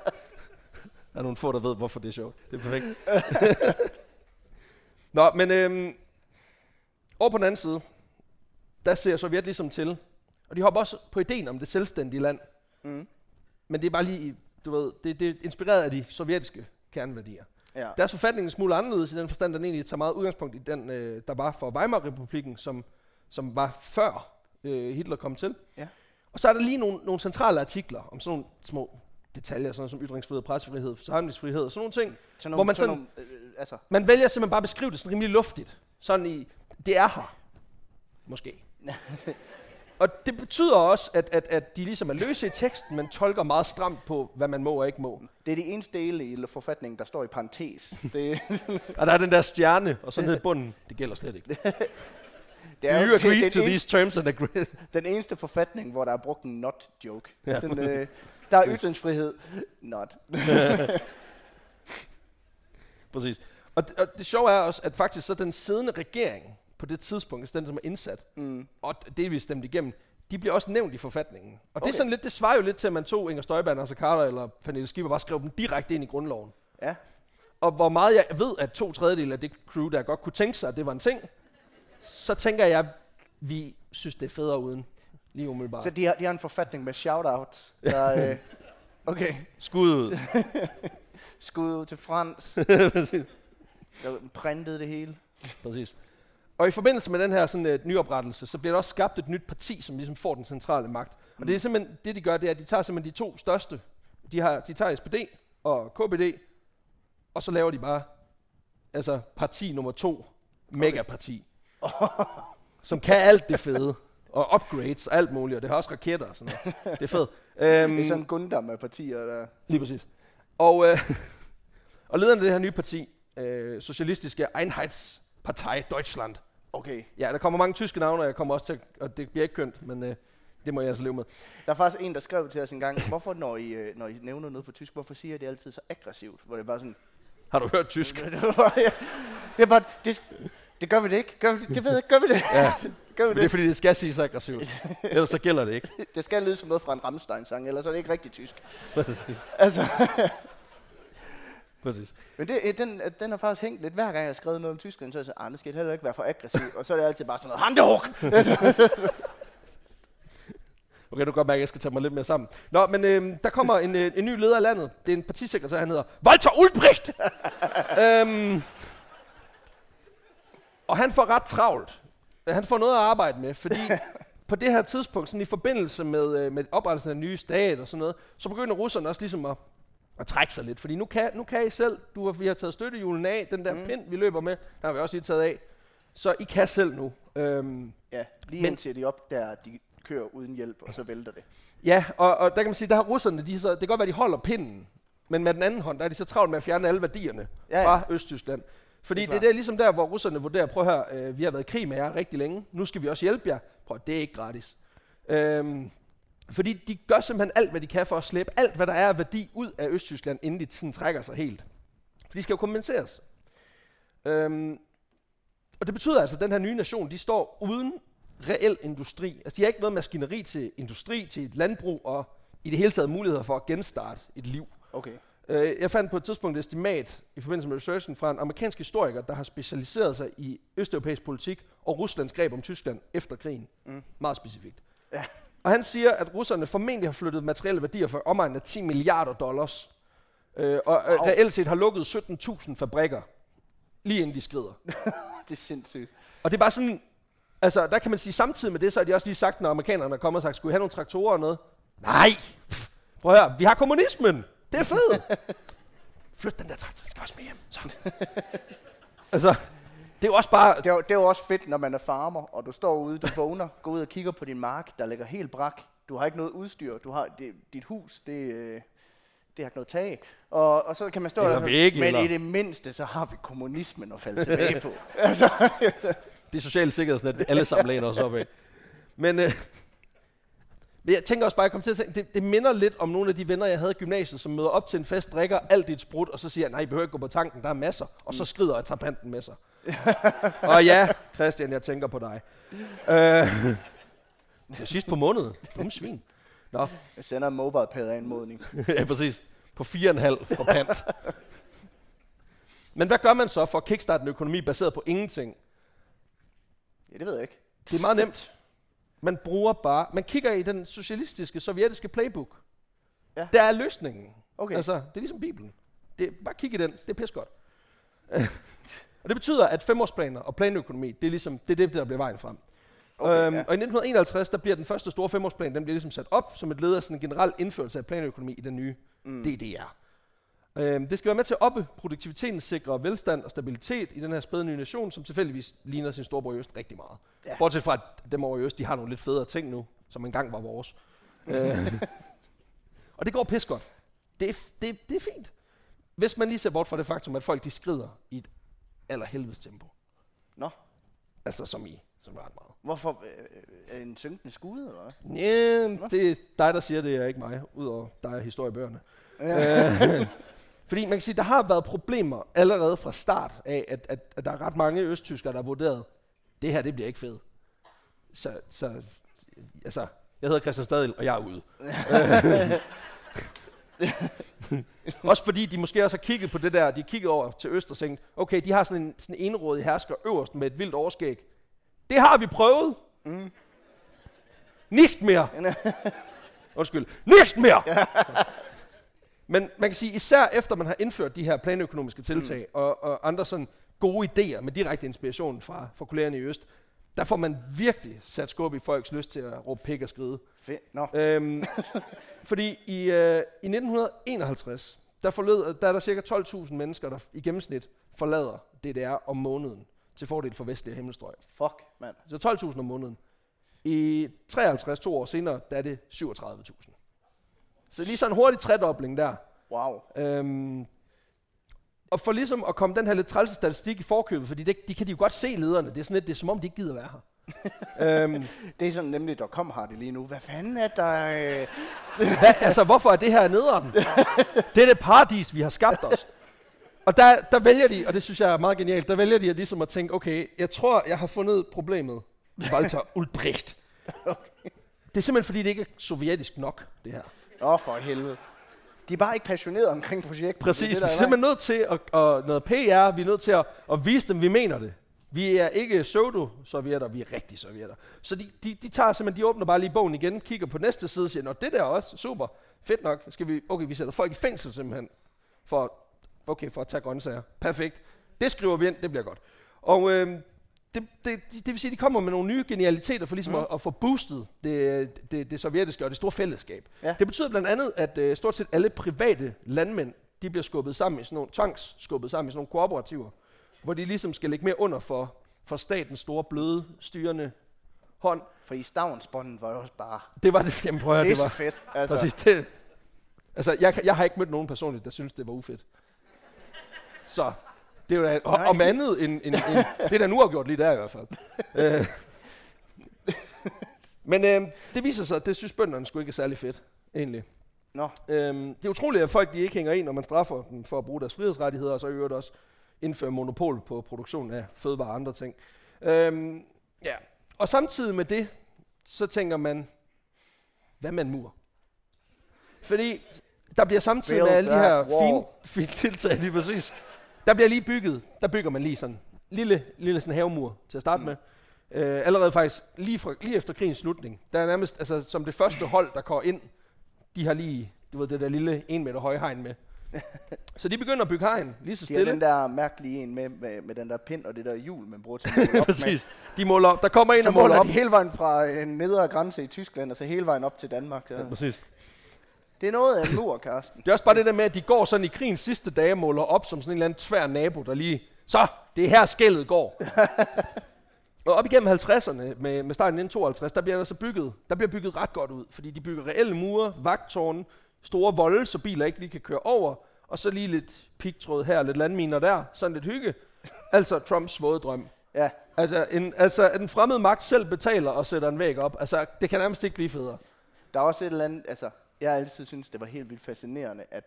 Der er nogle få, der ved, hvorfor det er sjovt. Det er perfekt. Nå, men øhm, over på den anden side, der ser Sovjet ligesom til, og de hopper også på ideen om det selvstændige land. Mm. Men det er bare lige, du ved, det, det er inspireret af de sovjetiske kerneværdier. Ja. Deres forfatning er en smule anderledes i den forstand, den egentlig tager meget udgangspunkt i den, øh, der var for Weimar-republiken, som, som var før øh, Hitler kom til. Ja. Og så er der lige nogle, nogle centrale artikler om sådan nogle små detaljer, sådan som ytringsfrihed, pressefrihed, forsamlingsfrihed og sådan nogle ting. Så nogle, Hvor man så sådan- nogle, øh, altså, Man vælger simpelthen bare at beskrive det sådan rimelig luftigt. Sådan i, det er her. Måske. og det betyder også, at, at, at de ligesom er løse i teksten, men tolker meget stramt på, hvad man må og ikke må. det er de eneste dele i forfatningen, der står i parentes. Det, Og der er den der stjerne, og så ned i bunden, det gælder slet ikke. det jo you agree det, to den, these terms and agree? den eneste forfatning, hvor der er brugt en not-joke. Ja. Den, øh, der er ytringsfrihed. Not. Præcis. Og, det- og det sjove er også, at faktisk så den siddende regering på det tidspunkt, den som er indsat, Mm. og det vi stemte igennem, de bliver også nævnt i forfatningen. Og okay. det, er sådan lidt, det svarer jo lidt til, at man tog Inger Støjberg, Nasser Carter eller Pernille Skipper, bare skrev dem direkte ind i grundloven. Ja. Og hvor meget jeg ved, at to tredjedel af det crew, der godt kunne tænke sig, at det var en ting, så tænker jeg, vi synes, det er federe uden. Lige umiddelbart. Så de har, de har en forfatning med shout-out. Der, øh, okay, Skud ud. skud ud til Frans. Præcis. Printede det hele. Præcis. Og i forbindelse med den her sådan, uh, nyoprettelse, så bliver der også skabt et nyt parti, som ligesom får den centrale magt. Og det er simpelthen, det de gør, det er, at de tager simpelthen de to største. De, har, de tager SPD og KBD, og så laver de bare, altså parti nummer to, megaparti. som kan alt det fede. Og upgrades og alt muligt, og det har også raketter og sådan noget. Det er fedt. Øhm, Det er sådan en Gundam af partier, der... Lige præcis. Og, øh, og lederen af det her nye parti, øh, Socialistiske Einheitspartei Deutschland. Okay. Ja, der kommer mange tyske navne, og jeg kommer også til, og det bliver ikke kønt, men øh, det må jeg altså leve med. Der er faktisk en, der skrev til os en gang, hvorfor når I, øh, når I nævner noget på tysk, hvorfor siger I det altid så aggressivt? Hvor det bare sådan... Har du hørt tysk? det er bare, det, det, Det gør vi det ikke. Gør vi det? det ved jeg. Gør vi det? Ja. gør vi Men det er det? fordi, det skal sige så aggressivt. Ellers så gælder det ikke. Det skal lyde som noget fra en Rammstein-sang, ellers er det ikke rigtig tysk. Præcis. Altså, Præcis. men det, den, den har faktisk hængt lidt, hver gang jeg har skrevet noget om Tyskland, så har jeg sagt, ah, det skal heller ikke være for aggressiv. og så er det altid bare sådan noget, Handehuk! Okay, du kan godt mærke, at jeg skal tage mig lidt mere sammen. Nå, men øh, der kommer en, øh, en ny leder af landet. Det er en partisekretær, han hedder Walter Ulbricht. øhm, og han får ret travlt. Han får noget at arbejde med, fordi på det her tidspunkt, sådan i forbindelse med, øh, med oprettelsen af nye stat og sådan noget, så begynder russerne også ligesom at, at trække sig lidt. Fordi nu kan, nu kan I selv, du har, vi har taget støttehjulen af, den der mm. pind, vi løber med, der har vi også lige taget af. Så I kan selv nu. Øhm, Ja, lige Men- indtil de opdager, at de kører uden hjælp, og så vælter det. Ja, og, og der kan man sige, der har russerne, de, så, det kan godt være, de holder pinden, men med den anden hånd, der er de så travlt med at fjerne alle værdierne Ja, ja, fra Østtyskland. Fordi Det det er er, det er ligesom der, hvor russerne vurderer, prøv at høre, øh, vi har været i krig med jer rigtig længe, nu skal vi også hjælpe jer. Prøv det er ikke gratis. Øhm, fordi de gør simpelthen alt, hvad de kan for at slæbe alt, hvad der er af værdi ud af Østtyskland, inden de sådan trækker sig helt. For de skal jo kompenseres. Øhm, og det betyder altså, at den her nye nation, de står uden reel industri. Altså de har ikke noget maskineri til industri, til et landbrug og i det hele taget muligheder for at genstarte et liv. Okay. Øh, jeg fandt på et tidspunkt et estimat i forbindelse med researchen fra en amerikansk historiker, der har specialiseret sig i østeuropæisk politik og Ruslands greb om Tyskland efter krigen. Mm. Meget specifikt. Ja. Og han siger, at russerne formentlig har flyttet materielle værdier for omegnen af 10 milliarder dollars. Øh, og wow. Wow. reelt set har lukket 17.000 fabrikker, lige inden de skrider. Det er sindssygt. Og det er bare sådan, altså der kan man sige, samtidig med det, så har de også lige sagt, når amerikanerne er kommet og sagt, skulle I have nogle traktorer og noget? Nej! Pff, Prøv at høre, vi har kommunismen! Det er fedt! Flyt den der traktor, den skal også med hjem. Så. altså, det er jo også bare... Det er, det er jo også fedt, når man er farmer, og du står ude, du vågner, går ud og kigger på din mark, der ligger helt brak. Du har ikke noget udstyr. Du har det, dit hus, det, øh, det har ikke noget tag. Og, og så kan man stå Eller der, vægge, men eller- i det mindste, så har vi kommunismen at falde tilbage på. altså, Det sociale sikkerhedsnet, vi alle sammen læner os op af. Men, øh, men jeg tænker også bare, jeg kom til at tænke, det, det minder lidt om nogle af de venner, jeg havde i gymnasiet, som møder op til en fest, drikker alt dit sprut, og så siger, nej, I behøver ikke gå på tanken, der er masser. Og så skrider jeg tager panten med sig. og ja, Christian, jeg tænker på dig. Øh, sidst på måneden. Dumme svin. Nå, jeg sender en mobile pad anmodning. ja, præcis. På 4,5 for pant. Men hvad gør man så for at kickstarte en økonomi baseret på ingenting? Ja, det ved jeg ikke. Det er meget nemt. Man bruger bare, man kigger i den socialistiske, sovjetiske playbook. Ja. Der er løsningen. Okay. Altså, det er ligesom Bibelen. Det, bare kig i den, det er pis godt. og det betyder, at femårsplaner og planøkonomi, det er ligesom, det er det, der bliver vejen frem. Okay, øhm, ja. Og i 1951, der bliver den første store femårsplan, den bliver ligesom sat op som et led af sådan en generel indførelse af planøkonomi i den nye mm. DDR. Øhm, det skal være med til at oppe produktiviteten, sikre velstand og stabilitet i den her spæde nye nation, som tilfældigvis ligner sin storebror i Øst rigtig meget. Ja. Bortset fra, at dem over i Øst, de har nogle lidt federe ting nu, som engang var vores. øh, og det går pis godt. Det er, det, det er fint. Hvis man lige ser bort fra det faktum, at folk de skrider i et allerhelvedes tempo. Nå, Altså som i, som er ret meget. hvorfor øh, øh, en synkende skude, eller hvad? Ja, det er dig, der siger det, er ikke mig, udover dig og historiebøgerne. Øh, fordi man kan sige, der har været problemer allerede fra start af, at, at, at der er ret mange østtyskere, der har vurderet, det her, det bliver ikke fedt. Så, så altså, jeg hedder Christian Stadil, og jeg er ude. også fordi de måske også har kigget på det der, de har kigget over til øst og tænkt, okay, de har sådan en sådan en enrådig hersker øverst med et vildt overskæg. Det har vi prøvet. Mm. Nicht mere. Undskyld. Nicht mere! Men man kan sige, især efter man har indført de her planøkonomiske tiltag mm. og, og andre sådan gode idéer med direkte inspiration fra, fra kollegerne i Øst, der får man virkelig sat skub i folks lyst til at råbe pik og skride. Fedt. Nå, Øhm, fordi i, øh, i 1951, der, forled, der er der cirka 12.000 mennesker, der i gennemsnit forlader DDR om måneden til fordel for vestlige himmelstrøg. fuck, mand. Så 12.000 om måneden. I 53, to år senere, der er det 37.000. Så lige sådan en hurtig tredobling der. Wow. Øhm, og for ligesom at komme den her lidt trælse statistik i forkøbet, fordi det, de kan de jo godt se lederne. Det er sådan lidt, det er som om, de ikke gider være her. øhm, Det er sådan nemlig, der kom har det lige nu. Hvad fanden er der? Øh... hvad, altså, hvorfor er det her nederen? det er det paradis, vi har skabt os. Og der, der vælger de, og det synes jeg er meget genialt, der vælger de at ligesom at tænke, okay, jeg tror, jeg har fundet problemet. Walter Ulbricht. Det er simpelthen fordi, det ikke er sovjetisk nok, det her. Åh, oh, for helvede. De er bare ikke passionerede omkring projektet. Præcis, Det vi er er det, der simpelthen nødt til at, at noget PR, vi er nødt til at, at vise dem, vi mener det. Vi er ikke pseudo-sovjetter, vi er rigtige sovjetter. Så de, de, de tager simpelthen, de åbner bare lige bogen igen, kigger på næste side og siger, Nå, det der er også super, fedt nok, skal vi, okay, vi sætter folk i fængsel simpelthen, for, okay, for at tage grøntsager. Perfekt. Det skriver vi ind, det bliver godt. Og øh, det, det, det, det vil sige, at de kommer med nogle nye genialiteter for ligesom mm. at, at få boostet det, det, det sovjetiske og det store fællesskab. Ja. Det betyder blandt andet, at øh, stort set alle private landmænd, de bliver skubbet sammen i sådan nogle, tvangs skubbet sammen i sådan nogle kooperativer, hvor de ligesom skal lægge mere under for, for statens store, bløde, styrende hånd. Fordi stavnsbåndet var jo også bare Det var det, jamen prøv at det pisse var, fedt. Altså, præcis det. Altså, jeg, jeg har ikke mødt nogen personligt, der synes, det var ufedt. Så, det er jo da, og, om andet end, end, end, det er da nu gjort lige der i hvert fald. Øh. Men øh, det viser sig, at det synes bønderne sgu ikke er særlig fedt, egentlig. Nå, Øhm, det er utroligt, at folk de ikke hænger i, når man straffer dem for at bruge deres frihedsrettigheder, og så i øvrigt også indføre monopol på produktion af fødevarer og andre ting. Øhm, ja. Og samtidig med det, så tænker man, hvad en mur? Fordi der bliver samtidig Build med alle de her fine, fine tiltag, lige præcis. Der bliver lige bygget, der bygger man lige sådan lille, lille sådan havemur til at starte mm. med. Øh, allerede faktisk lige, fra, lige efter krigens slutning. Der er nærmest, altså som det første hold, der går ind, de har lige, du ved, det der lille 1 meter høje hegn med. så de begynder at bygge hegn, lige så de har stille. den der mærkelige en med, med, med den der pind og det der hjul, man bruger til at måle op med. Præcis. De måler op. Der kommer en Så og måler måler op. hele vejen fra en nedre grænse i Tyskland, og så hele vejen op til Danmark. Så. Præcis. Det er noget af en mur, Karsten. Det er også bare det der med, at de går sådan i krigens sidste dage og måler op som sådan en eller anden tvær nabo, der lige... Så, det er her skældet går. og op igennem 50'erne, med, med starten i 1952, der bliver der så bygget, der bliver bygget ret godt ud, fordi de bygger reelle mure, vagtårne, store volde, så biler ikke lige kan køre over, og så lige lidt pigtråd her, lidt landminer der, sådan lidt hygge. Altså Trumps våde drøm. Ja, Altså en, altså, en fremmed magt selv betaler og sætter en væg op. Altså, det kan nærmest ikke blive federe. der er også et eller andet, altså, jeg altid synes det var helt vildt fascinerende, at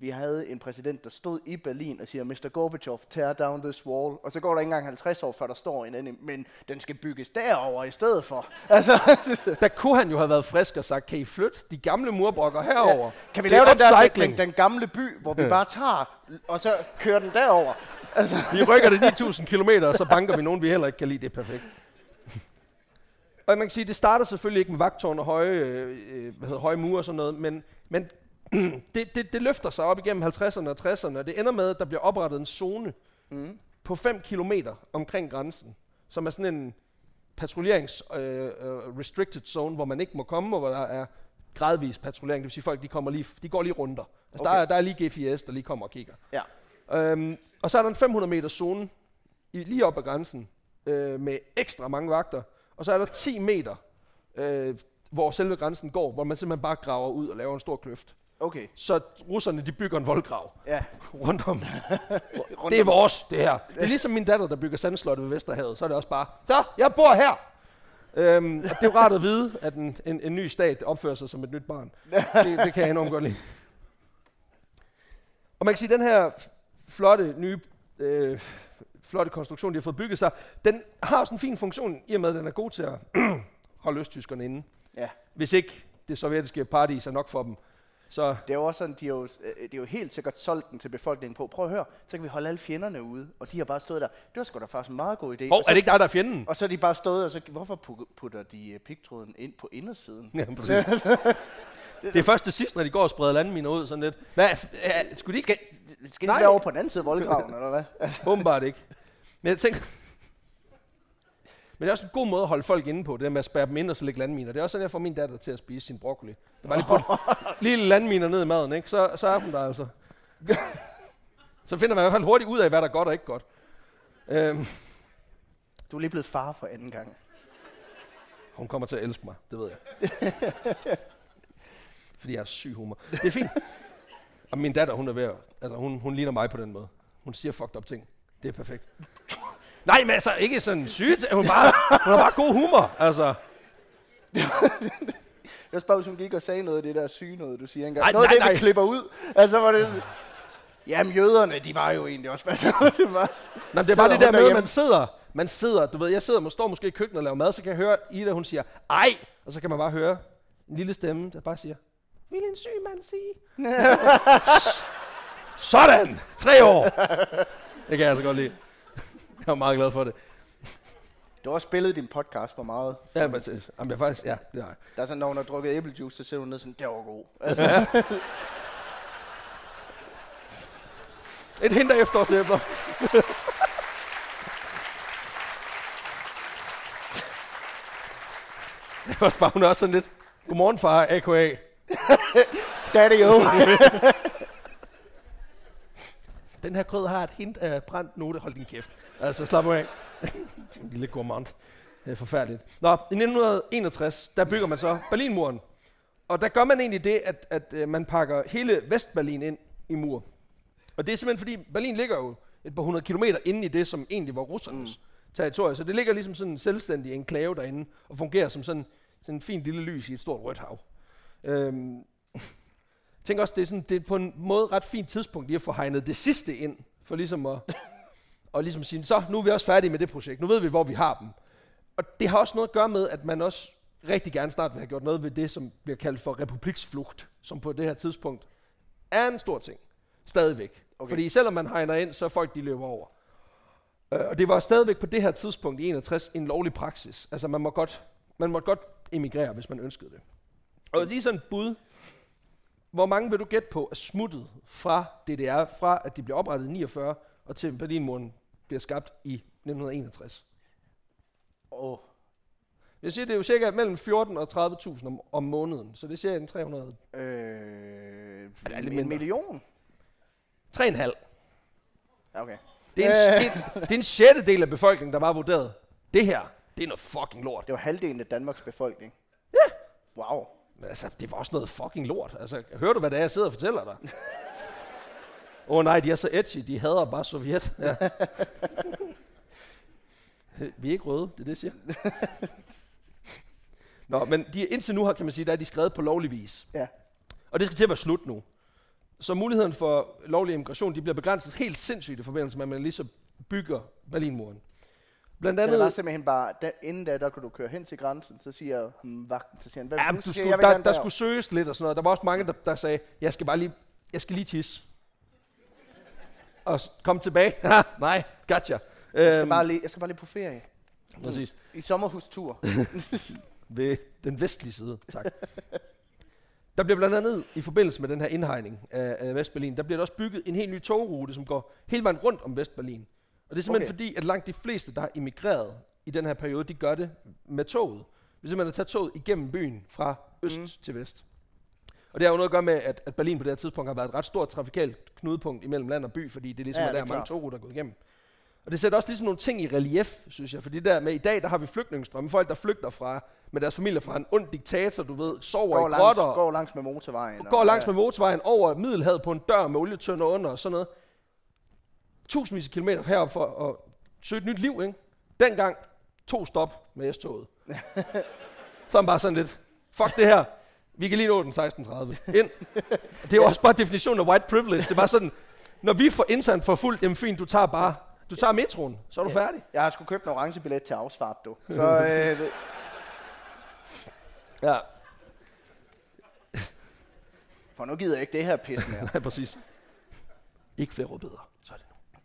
vi havde en præsident, der stod i Berlin og siger, Mr. Gorbachev, tear down this wall. Og så går der ikke engang 50 år, før der står en anden, men den skal bygges derover i stedet for. Altså, Der kunne han jo have været frisk og sagt, kan I flytte de gamle murbrokker herover? ja. Kan vi Det lave den der den, den, gamle by, hvor vi bare tager, og så kører den derover? Altså, Vi rykker det 9000 km, og så banker vi nogen, vi heller ikke kan lide. Det er perfekt. Og man kan sige, det starter selvfølgelig ikke med vagtårn og høje, øh, hvad hedder, høje mure og sådan noget, men, men det, det, det løfter sig op igennem 50'erne og 60'erne, og det ender med, at der bliver oprettet en zone mm. på 5 km omkring grænsen, som er sådan en patruljerings øh, øh, restricted zone, hvor man ikke må komme, og hvor der er gradvis patruljering. Det vil sige, folk de kommer lige, de går lige runder. Altså okay. der, er, der er lige GFIS, der lige kommer og kigger. Ja. Øhm, og så er der en 500 meter zone i, lige op ad grænsen øh, med ekstra mange vagter. Og så er der 10 meter, øh, hvor selve grænsen går, hvor man simpelthen bare graver ud og laver en stor kløft. Okay, Så russerne de bygger en voldgrav ja. rundt om. Rundt det er vores, det her. Det er ligesom min datter, der bygger sandslottet ved Vesterhavet. Så er det også bare, så, jeg bor her. Øhm, det er jo rart at vide, at en, en, en ny stat opfører sig som et nyt barn. Det, det kan jeg enormt godt lide. Og man kan sige, at den her flotte, nye, øh, flotte konstruktion, de har fået bygget sig, den har sådan en fin funktion, i og med, at den er god til at holde østtyskerne inde. Ja. Hvis ikke det sovjetiske paradis er nok for dem. Så Det er jo også sådan, de har jo, øh, de har jo helt sikkert solgt den til befolkningen på. Prøv at høre, så kan vi holde alle fjenderne ude. Og de har bare stået der. Det var sgu da faktisk en meget god idé. Åh, og, er så, det ikke dig, der er fjenden? og så er de bare stået, og så, hvorfor pu- putter de uh, pigtråden ind på indersiden? Ja, præcis. det er først til sidst, når de går og spreder landminer ud sådan lidt. Hvad, er, skulle de ikke? Skal, skal de være over på den anden side af voldgraven, eller hvad? Åbenbart ikke. Men jeg tænker... Men det er også en god måde at holde folk inde på, det der med at spærre dem ind og så lægge landminer. Det er også sådan, jeg får min datter til at spise sin broccoli. Det var lige putte lille landminer ned i maden, ikke? Så, så er hun der altså. Så finder man i hvert fald hurtigt ud af, hvad der er godt og ikke godt. Øhm, Du er lige blevet far for anden gang. hun kommer til at elske mig, det ved jeg. Fordi jeg er syg humor. Det er fint. Og min datter, hun er ved at, altså hun, hun ligner mig på den måde. Hun siger fucked up ting. Det er perfekt. Nej, men altså ikke sådan syge ting. Hun, bare, hun har bare god humor. Altså, Det er også bare, hvis hun gik og sagde noget af det der syge noget, du siger engang. Ej, noget af nej, det, vi nej. klipper ud. Altså, var det... Jamen, jøderne, de var jo egentlig også... Altså, det var, Nå, det er bare det der med, at man sidder, man sidder, du ved, jeg sidder, man står måske i køkkenet og laver mad, så kan jeg høre Ida, hun siger, ej, og så kan man bare høre en lille stemme, der bare siger, vil en syg mand sige? Sådan! Tre år! Det kan jeg altså godt lide. Jeg er meget glad for det. Du har også spillet din podcast for meget. Ja, men, jamen, jeg faktisk, ja, det har. Der er sådan, når hun har drukket æblejuice, så sidder hun ned sådan, det var god. Altså, Et hint af efterårsæbler. Det var bare, hun også sådan lidt, godmorgen far, AKA. daddy jo. Den her grød har et hint af brændt note. Hold din kæft. Altså, slap af. en lille gourmand. Det er forfærdeligt. Nå, i 1961, der bygger man så Berlinmuren. Og der gør man egentlig det, at, at øh, man pakker hele Vestberlin ind i mur. Og det er simpelthen fordi, Berlin ligger jo et par hundrede kilometer inde i det, som egentlig var russernes mm. territorie. Så det ligger ligesom sådan en selvstændig enklave derinde, og fungerer som sådan, sådan en fin lille lys i et stort rødt hav. Øhm, tænker også, det er, sådan, det er på en måde ret fint tidspunkt lige at få hegnet det sidste ind, for ligesom at, og ligesom sige, så nu er vi også færdige med det projekt, nu ved vi, hvor vi har dem. Og det har også noget at gøre med, at man også rigtig gerne snart vil have gjort noget ved det, som bliver kaldt for republiksflugt, som på det her tidspunkt er en stor ting. Stadigvæk. Okay. Fordi selvom man hegner ind, så er folk, de løber over. Øh, og det var stadigvæk på det her tidspunkt i 61 en lovlig praksis. Altså man må godt, man må godt emigrere, hvis man ønskede det. Og lige sådan et bud. Hvor mange vil du gætte på er smuttet fra DDR, fra at de blev oprettet i 49 og til Berlinmuren bliver skabt i 1961? oh, Jeg siger, det er jo cirka mellem 14 og 30.000 om, om måneden, så det er cirka en 300. øh, det er lidt en mindre. million? 3,5. Ja, Okay. Det er, en, det, det er en sjettedel af befolkningen, der var vurderet. Det her, det er noget fucking lort. Det var halvdelen af Danmarks befolkning. Ja. Wow. Altså, det var også noget fucking lort. Altså, hører du, hvad det er, jeg sidder og fortæller dig? Åh oh, nej, de er så edgy. De hader bare Sovjet. Ja. Vi er ikke røde, det er det, jeg siger. Nå, men de, indtil nu har, kan man sige, der er de skrevet på lovlig vis. Ja. Og det skal til at være slut nu. Så muligheden for lovlig immigration, de bliver begrænset helt sindssygt i forbindelse med, at man lige så bygger Berlinmuren. Blandt Så det var andet... simpelthen bare, da, inden da, der kunne du køre hen til grænsen, så siger hmm, vagten, så siger han, hvad Ja, du? skulle, jeg, "Jeg der, der derover." skulle søges lidt og sådan noget. Der var også mange, der, der sagde, jeg skal bare lige, jeg skal lige tisse. Og kom tilbage. Nej, gotcha. Jeg skal, Øhm, bare lige, jeg skal bare lige på ferie. præcis. I sommerhustur. Ved den vestlige side, tak. Der bliver blandt andet i forbindelse med den her indhegning af, af Vestberlin, der bliver der også bygget en helt ny togrute, som går hele vejen rundt om Vestberlin. Og det er simpelthen Okay. fordi, at langt de fleste, der har emigreret i den her periode, de gør det med toget. Vi simpelthen at tage toget igennem byen fra øst Mm. til vest. Og det har jo noget at gøre med, at, at Berlin på det her tidspunkt har været et ret stort trafikalt knudepunkt imellem land og by, fordi det er ligesom Ja, det der er mange togruter gået igennem. Og det sætter også ligesom nogle ting i relief, synes jeg. Fordi der med i dag, der har vi flygtningestrømme. Folk, der flygter fra, med deres familie fra en ond diktator, du ved, sover Går i langs, grotter, går langs med motorvejen. går langs med motorvejen over Middelhavet på en dør med olietønder under og sådan noget. Tusindvis af kilometer herop for at søge et nyt liv, ikke? Dengang to stop med S-toget. så man bare sådan lidt, fuck det her, vi kan lige nå den 16.30. Ind. Det er jo også bare definitionen af white privilege. Det er bare sådan, når vi får internt for fuldt, jamen fint, du tager bare, du tager metroen, så er du færdig. Jeg har sgu købt en orange billet til afsfart, du. Så øh, det, Ja, for nu gider jeg ikke det her pis mere. nej, præcis. Ikke flere rødbeder, så er det nu.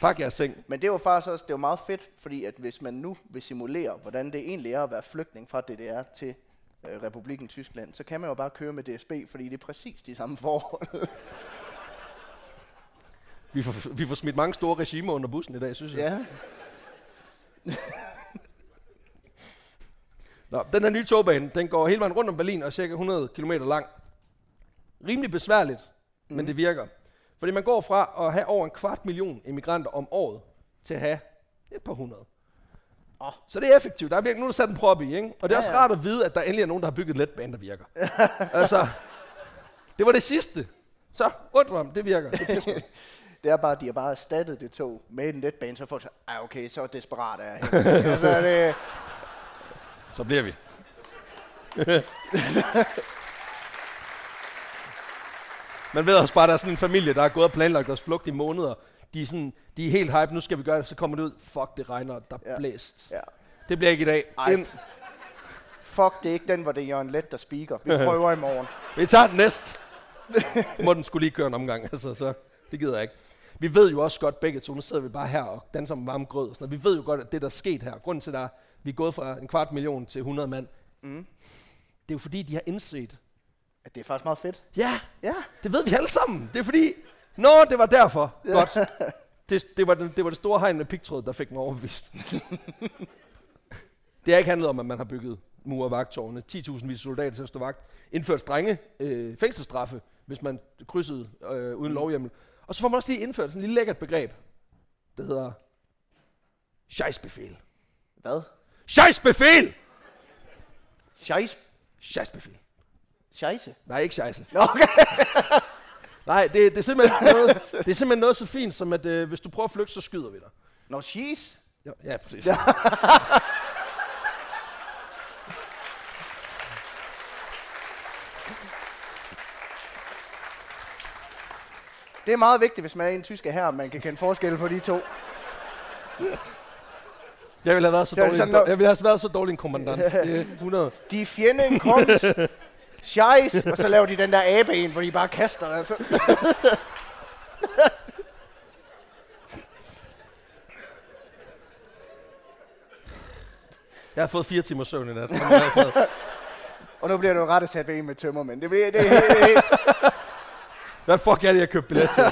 Pak jeres ting. Men det var faktisk også, det var meget fedt, fordi at hvis man nu vil simulere, hvordan det egentlig er at være flygtning fra DDR til øh, Republiken Tyskland, så kan man jo bare køre med DSB, fordi det er præcis de samme forhold. Vi får, vi får smidt mange store regimer under bussen i dag, synes jeg. ja. Nå, den her nye togbane, den går hele vejen rundt om Berlin og er cirka 100 km lang. Rimelig besværligt, mm. men det virker. Fordi man går fra at have over en kvart million immigranter om året, til at have et par hundrede. Åh. Så det er effektivt. Der er virkelig, nu er der sat en prop i, ikke? Og det er Ja, også ja. rart at vide, at der endelig er nogen, der har bygget et letbane, der virker. altså, det var det sidste. Så, mig, det virker. Det er Det er bare, at de har bare erstattet det tog med en letbane, så får så, ah, okay, så desperat er jeg. her." altså, det, Så bliver vi. Man ved også bare, at der er sådan en familie, der har gået og planlagt deres flugt i måneder. De er, sådan, de er helt hype, nu skal vi gøre det, så kommer det ud. Fuck, det regner, der er Ja. blæst. Ja. Det bliver ikke i dag. Ej. Fuck, det er ikke den, hvor det er Jørgen Let, der speaker. Vi prøver i morgen. Vi tager den næste. Må den skulle lige køre en omgang, altså, så det gider jeg ikke. Vi ved jo også godt begge to, nu sidder vi bare her og danser med varme grød og sådan. Vi ved jo godt, at det der er sket her, grunden til, at vi er gået fra en kvart million til 100 mand, Mm. det er jo fordi, de har indset. Det er faktisk meget fedt. Ja, Ja. det ved vi alle sammen. Det er fordi, nå, det var derfor. Godt. Det, det, var det, det var det store hegn med pigtråd, der fik mig overbevist. det har ikke handlet om, at man har bygget mur og vagtårne, 10.000 vis soldater til at stå vagt, indført strenge øh, fængselsstraffe, hvis man krydsede øh, uden lovhjemmel. Og så får man også lige indført sådan et lille lækkert begreb, der hedder Scheissbefehl. Hvad? Scheissbefehl! Scheisse. Scheissbefehl. Scheisse. Nej, ikke scheisse. Nå, okay. Nej, det, det, er simpelthen noget, det er simpelthen noget så fint, som at øh, hvis du prøver at flygte, så skyder vi dig. Nå, cheese. Ja, ja præcis. Ja. Det er meget vigtigt, hvis man er en tysk her, man kan kende forskel på de to. Jeg ville have været så Det dårlig, sådan en, jeg ville have været så dårlig en kommandant. Det er 100. De fjenden kommt. Scheisse. Og så laver de den der abe en, hvor de bare kaster det. Altså. Jeg har fået fire timer søvn i nat. Og nu bliver du ret sat ved en med tømmermænd. Det, bliver, det, det, helt- Hvad fuck er det, jeg købte billet til?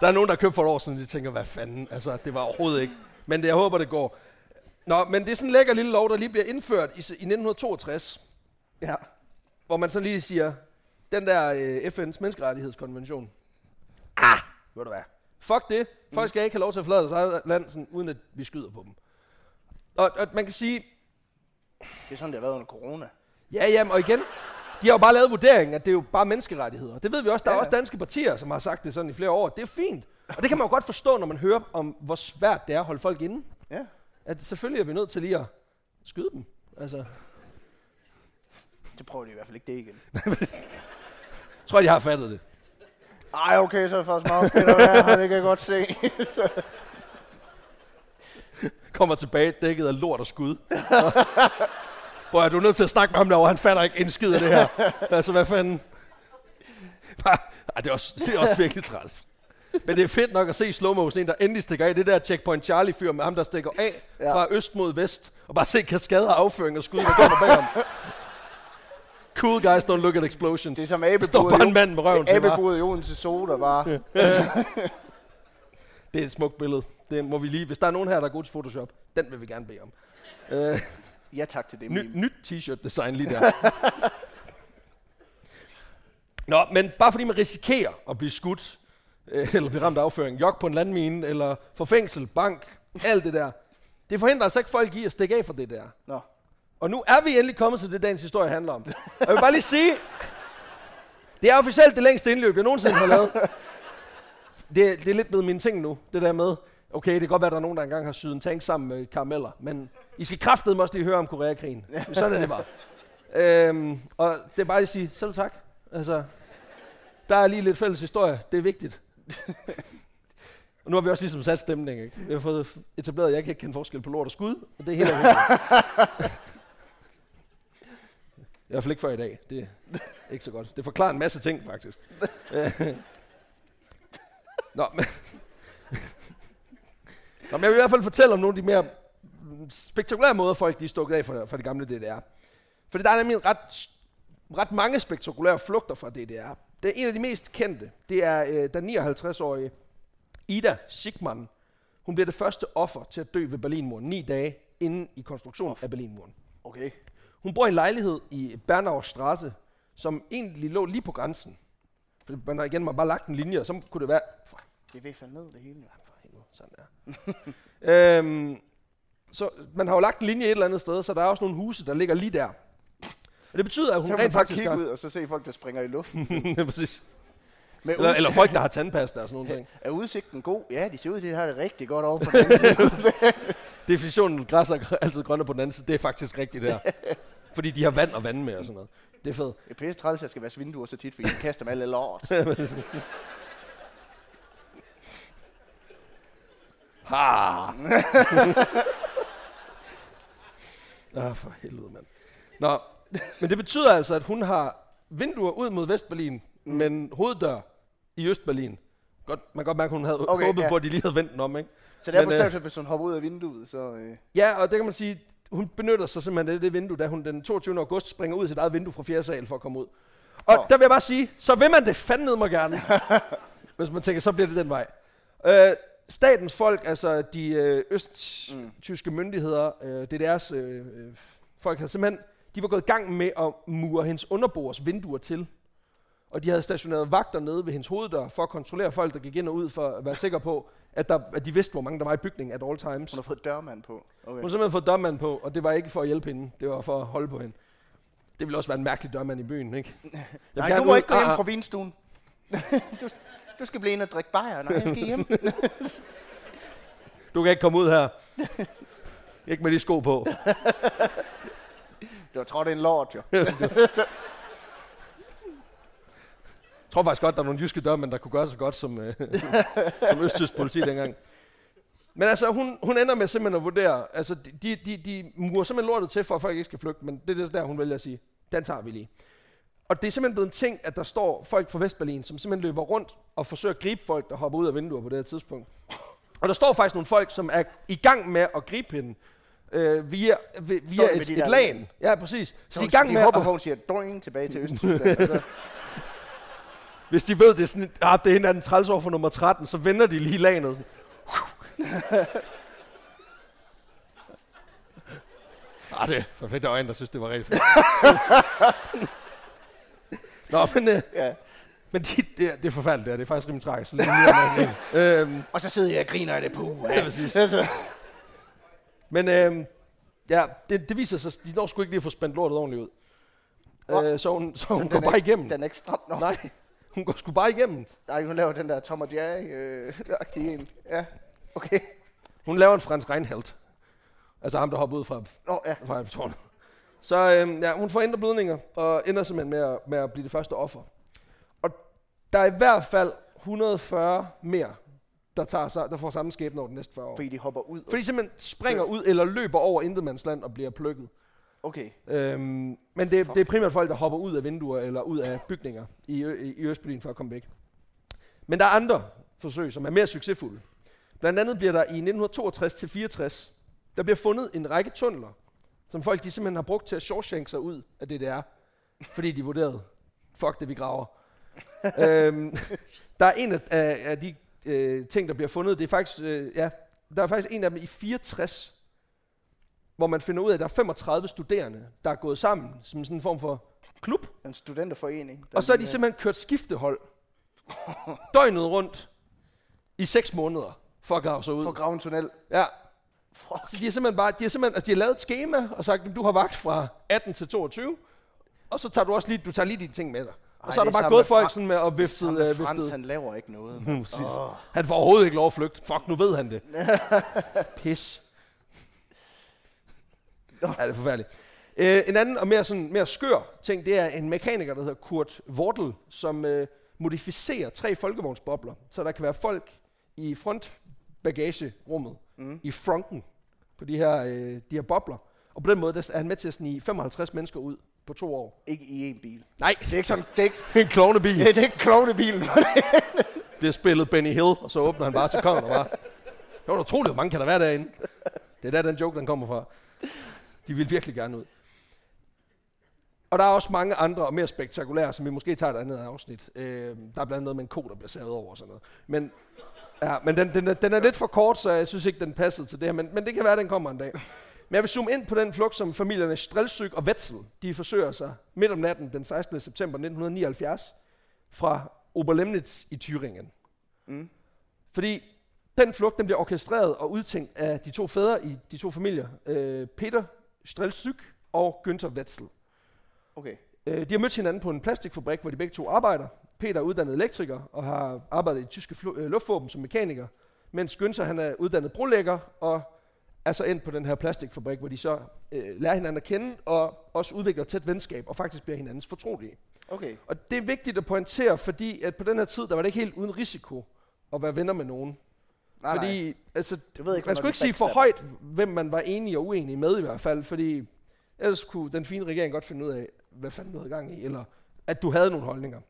Der er nogen, der har købt for et år siden, de tænker, hvad fanden? Altså, det var overhovedet ikke. Men det, jeg håber, det går. Nå, men det er sådan en lækker lille lov, der lige bliver indført i, i 1962, ja. Hvor man så lige siger, den der øh, FN's menneskerettighedskonvention. Ah, ved du hvad? Fuck det. Folk skal ikke have lov til at forlade deres eget land, sådan, uden at vi skyder på dem. Og, og man kan sige, Det er sådan, det har været under corona. Ja, jamen, og igen, de har jo bare lavet vurderingen, at det er jo bare menneskerettigheder. Det ved vi også. Der er Ja, ja. også danske partier, som har sagt det sådan i flere år. Det er fint. Og det kan man jo godt forstå, når man hører om, hvor svært det er at holde folk inde. Ja. At selvfølgelig er vi nødt til lige at skyde dem. Altså, Det prøver de i hvert fald ikke det igen. jeg tror, de har fattet det. Ej, okay, så er det faktisk meget fedt at være her. Det kan jeg godt se. Kommer tilbage dækket af lort og skud. Hvor er du nødt til at snakke med ham derovre? Han fatter ikke en skid af det her. altså, hvad fanden? Bare, ej, det, er også, det er også virkelig træls. Men det er fedt nok at se slow en, der endelig stikker af. Det der Checkpoint Charlie-fyr med ham, der stikker af Ja. fra øst mod vest. Og bare se kaskader, afføring og skud, der kommer bag ham. Cool guys don't look at explosions. Det er som Der står bare en mand med røven. Abeboet i Odense Soda bare. Det er et smukt billede. Det må vi lige, hvis der er nogen her, der er god til Photoshop, den vil vi gerne bede om. Uh, Ja tak til det, Ny, nyt t-shirt design lige der. Nå, men bare fordi man risikerer at blive skudt, øh, eller blive ramt af afføring, jog på en landmine, eller få fængsel, bank, alt det der. Det forhindrer altså ikke folk i at stikke af for det der. Nå. Og nu er vi endelig kommet til det, dagens historie handler om. Og jeg vil bare lige sige, det er officielt det længste indløb, jeg nogensinde har lavet. Det, det er lidt blevet min ting nu, det der med, okay, det kan godt være, at der er nogen, der engang har syet en tank sammen med karameller, men I skal kraftedeme også lige høre om Koreakrigen. Sådan er det bare. Øhm, og det er bare lige at sige, selv tak. Altså, der er lige lidt fælles historie, det er vigtigt. og nu har vi også ligesom sat stemning, ikke? Vi har fået etableret, at jeg kan ikke kende forskel på lort og skud, og det er helt. I hvert fald ikke før i dag. Det er ikke så godt. Det forklarer en masse ting, faktisk. Nå, men... Nå, men jeg vil i hvert fald fortælle om nogle af de mere spektakulære måder, folk de er stukket af fra, fra det gamle DDR. For der er nemlig ret, ret mange spektakulære flugter fra DDR. Det er en af de mest kendte. Det er øh, den 59-årige Ida Sigman. Hun bliver det første offer til at dø ved Berlinmuren ni dage inden i konstruktionen af Berlinmuren. Okay. Hun bor i en lejlighed i Bernauer Straße, som egentlig lå lige på grænsen. For man har igen man har bare lagt en linje, og så kunne det være... Det er ved at falde ned, det hele. Ja. for helvede, sådan der. øhm, så man har jo lagt en linje et eller andet sted, så der er også nogle huse, der ligger lige der. Og det betyder, at Så hun rent faktisk har... ud, og så se folk, der springer i luften. Ja, præcis. Med Eller, eller folk, der har tandpasta og sådan nogle ting. Er udsigten god? Ja, de ser ud til, at de har det rigtig godt over på den side. Definitionen, græs er altid grønne på den anden side, det er faktisk rigtigt der. Fordi de har vand og vand med og sådan noget. Det er fedt. Det er pisse træls, at jeg skal vaske vinduer så tit, fordi jeg kaster dem alle lort. Ha! ah, for helvede, mand. Nå, men det betyder altså, at hun har vinduer ud mod Vestberlin, mm. men hoveddør i Østberlin. Godt, man kan godt mærke, at hun havde okay, Okay, håbet ja. på, at de lige havde vendt den om, ikke? Så det er på øh, hvis hun hopper ud af vinduet, så... Øh, Ja, og det kan man sige, hun benytter sig simpelthen af det vindue, da hun den 22. august springer ud af sit eget vindue fra 4. sal for at komme ud. Og Åh. der vil jeg bare sige, så vil man det fandme mig gerne. Hvis man tænker, så bliver det den vej. Øh, statens folk, altså de øh, østtyske mm. myndigheder, øh, DDR's øh, øh, folk havde simpelthen, de var gået i gang med at mure hendes underbords vinduer til. Og de havde stationeret vagter nede ved hendes hoveddør for at kontrollere folk, der gik ind og ud, for at være sikre på, at, der, at de vidste, hvor mange der var i bygningen at all times. hun har fået dørmand på. Okay. Hun har simpelthen fået dørmand på, og det var ikke for at hjælpe hende, det var for at holde på hende. Det ville også være en mærkelig dørmand i byen, ikke? Nej, du må ud- ikke gå hjem Ah, ah. fra vinstuen. du, du skal blive en og drikke bajer. Nej, jeg skal hjem. Du kan ikke komme ud her. ikke med de sko på. Du har trådt en lort, jo. Jeg tror faktisk godt, der er nogle jyske dørmænd, der kunne gøre så godt som, øh, som østtysk politi dengang. Men altså, hun, hun ender med simpelthen at vurdere, altså de, de, de murer simpelthen lortet til, for at folk ikke skal flygte, men det er det der, hun vælger at sige, den tager vi lige. Og det er simpelthen blevet en ting, at der står folk fra Vestberlin, som simpelthen løber rundt og forsøger at gribe folk, der hopper ud af vinduer på det her tidspunkt. Og der står faktisk nogle folk, som er i gang med at gribe hende øh, via, vi- via de et, de et lagen. Ja, præcis. Så de er i de gang med hopper at, og siger, doing, tilbage til Østtyskland. Hvis de ved, det er sådan, ah, det er der er den træls over for nummer 13, så vender de lige lagenet. Sådan. ah, det er for fedt, der var en, der synes, det var rigtig fedt. Nå, men, øh, ja. men de, det, er, det er forfærdeligt, det, er. det er faktisk rimelig tragisk. Så lige er grine. øhm, Og så sidder jeg og griner af det på. ja, præcis. Altså, Men øhm, ja, det, det viser sig, de når sgu ikke lige at få spændt lortet ordentligt ud. Øh, så hun, så hun den går er bare ikke- igennem. den er ikke stram nok. Nej, hun går sgu bare igennem. Nej, hun laver den der Tom og Jerry øh, en. Ja, okay. Hun laver en Frans Reinfeldt. Altså ham, der hopper ud fra Nå, ja. fra tårnet. Så øhm, ja, hun får indre blødninger, og ender simpelthen med at, med at blive det første offer. Og der er i hvert fald 140 mere, der, tager, sig- der får samme skæbne over de næste 40 år. Fordi de hopper ud. Fordi de simpelthen springer ud eller løber over intetmandsland og bliver plukket. Okay. Øhm, men det, det er primært folk, der hopper ud af vinduer eller ud af bygninger i, i, i Østberlin for at komme væk. Men der er andre forsøg, som er mere succesfulde. Blandt andet bliver der i 1962-64, der bliver fundet en række tunneler, som folk de simpelthen har brugt til at shawshank sig ud af DDR, fordi de vurderede, fuck det, vi graver. øhm, der er en af, af, af de øh, ting, der bliver fundet, det er faktisk, øh, ja, der er faktisk en af dem i 64, hvor man finder ud af, at der er 35 studerende, der er gået sammen som sådan en form for klub, En studenterforening. og så er de simpelthen kørt skiftehold døgnet rundt i 6 måneder for at grave sig ud. For at grave en tunnel. Ja, Fuck. så de har simpelthen bare, de har simpelthen, altså de har lavet et schema og sagt, du har vagt fra 18 til 22, og så tager du også lige, du tager lige dine ting med dig. Og Ej, så er det der er bare gået folk sådan med at vifte, vifte. Frans, han laver ikke noget. Åh. Han får overhovedet ikke lov at flygte. Fuck, nu ved han det. Pis. Ja, det er forfærdeligt. Øh, en anden og mere, sådan, mere skør ting, det er en mekaniker, der hedder Kurt Wortel, som øh, modificerer tre folkevognsbobler, så der kan være folk i frontbagagerummet, Mm. i fronten på de her, øh, de her bobler. Og på den måde der er han med til at snige 55 mennesker ud på to år. Ikke i en bil. Nej, Det er ikke sådan, det er ikke, en klovnebil. det er ikke klovnebilen. bliver spillet Benny Hill, og så åbner han bare til kongen og bare... Det var utroligt, hvor mange kan der være derinde. Det er der, den joke, den kommer fra. De vil virkelig gerne ud. Og der er også mange andre og mere spektakulære, som vi måske tager et andet afsnit. Øh, der er blandt andet noget med en ko, der bliver savet over og sådan noget. Men, ja, men den, den, er, den er lidt for kort, så jeg synes ikke, den passede til det her. Men, men det kan være, den kommer en dag. Men jeg vil zoome ind på den flugt, som familierne Strelsyk og Wetzel, de forsøger sig midt om natten den 16. september 1979 fra Oberlemnitz i Thüringen. Mm. Fordi den flugt den bliver orkestreret og udtænkt af de to fædre i de to familier, øh, Peter Strelsyk og Günther Wetzel. Okay. Øh, de har mødt hinanden på en plastikfabrik, hvor de begge to arbejder. Peter er uddannet elektriker og har arbejdet i tyske flu- øh, luftvåben som mekaniker, mens Günther han er uddannet brolægger og er så endt på den her plastikfabrik, hvor de så øh, lærer hinanden at kende, og også udvikler tæt venskab, og faktisk bliver hinandens fortrolige. Okay. Og det er vigtigt at pointere, fordi at på den her tid, der var det ikke helt uden risiko at være venner med nogen. Nej, fordi, nej. altså, Du ved ikke, man skulle ikke sige for højt, hvem man var enig og uenig med i hvert fald, fordi ellers kunne den fine regering godt finde ud af, hvad fanden du havde gang i, eller at du havde nogle holdninger.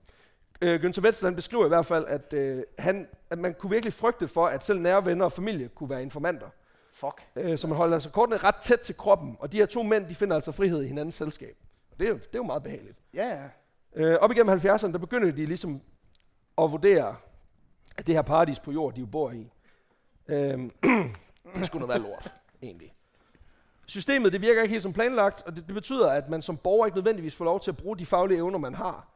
Øh, Günther Wetzel, han beskriver i hvert fald, at, øh, han, at man kunne virkelig frygte for, at selv nære venner og familie kunne være informanter. Fuck. Øh, så man holder altså kortene ret tæt til kroppen, og de her to mænd, de finder altså frihed i hinandens selskab. Det er jo, det er jo meget behageligt. Ja, ja. Øh, op igennem 70'erne, der begynder de ligesom at vurdere, at det her paradis på jord, de jo bor i, øh, det skulle noget være lort, egentlig. Systemet, det virker ikke helt som planlagt, og det, det betyder, at man som borger ikke nødvendigvis får lov til at bruge de faglige evner, man har,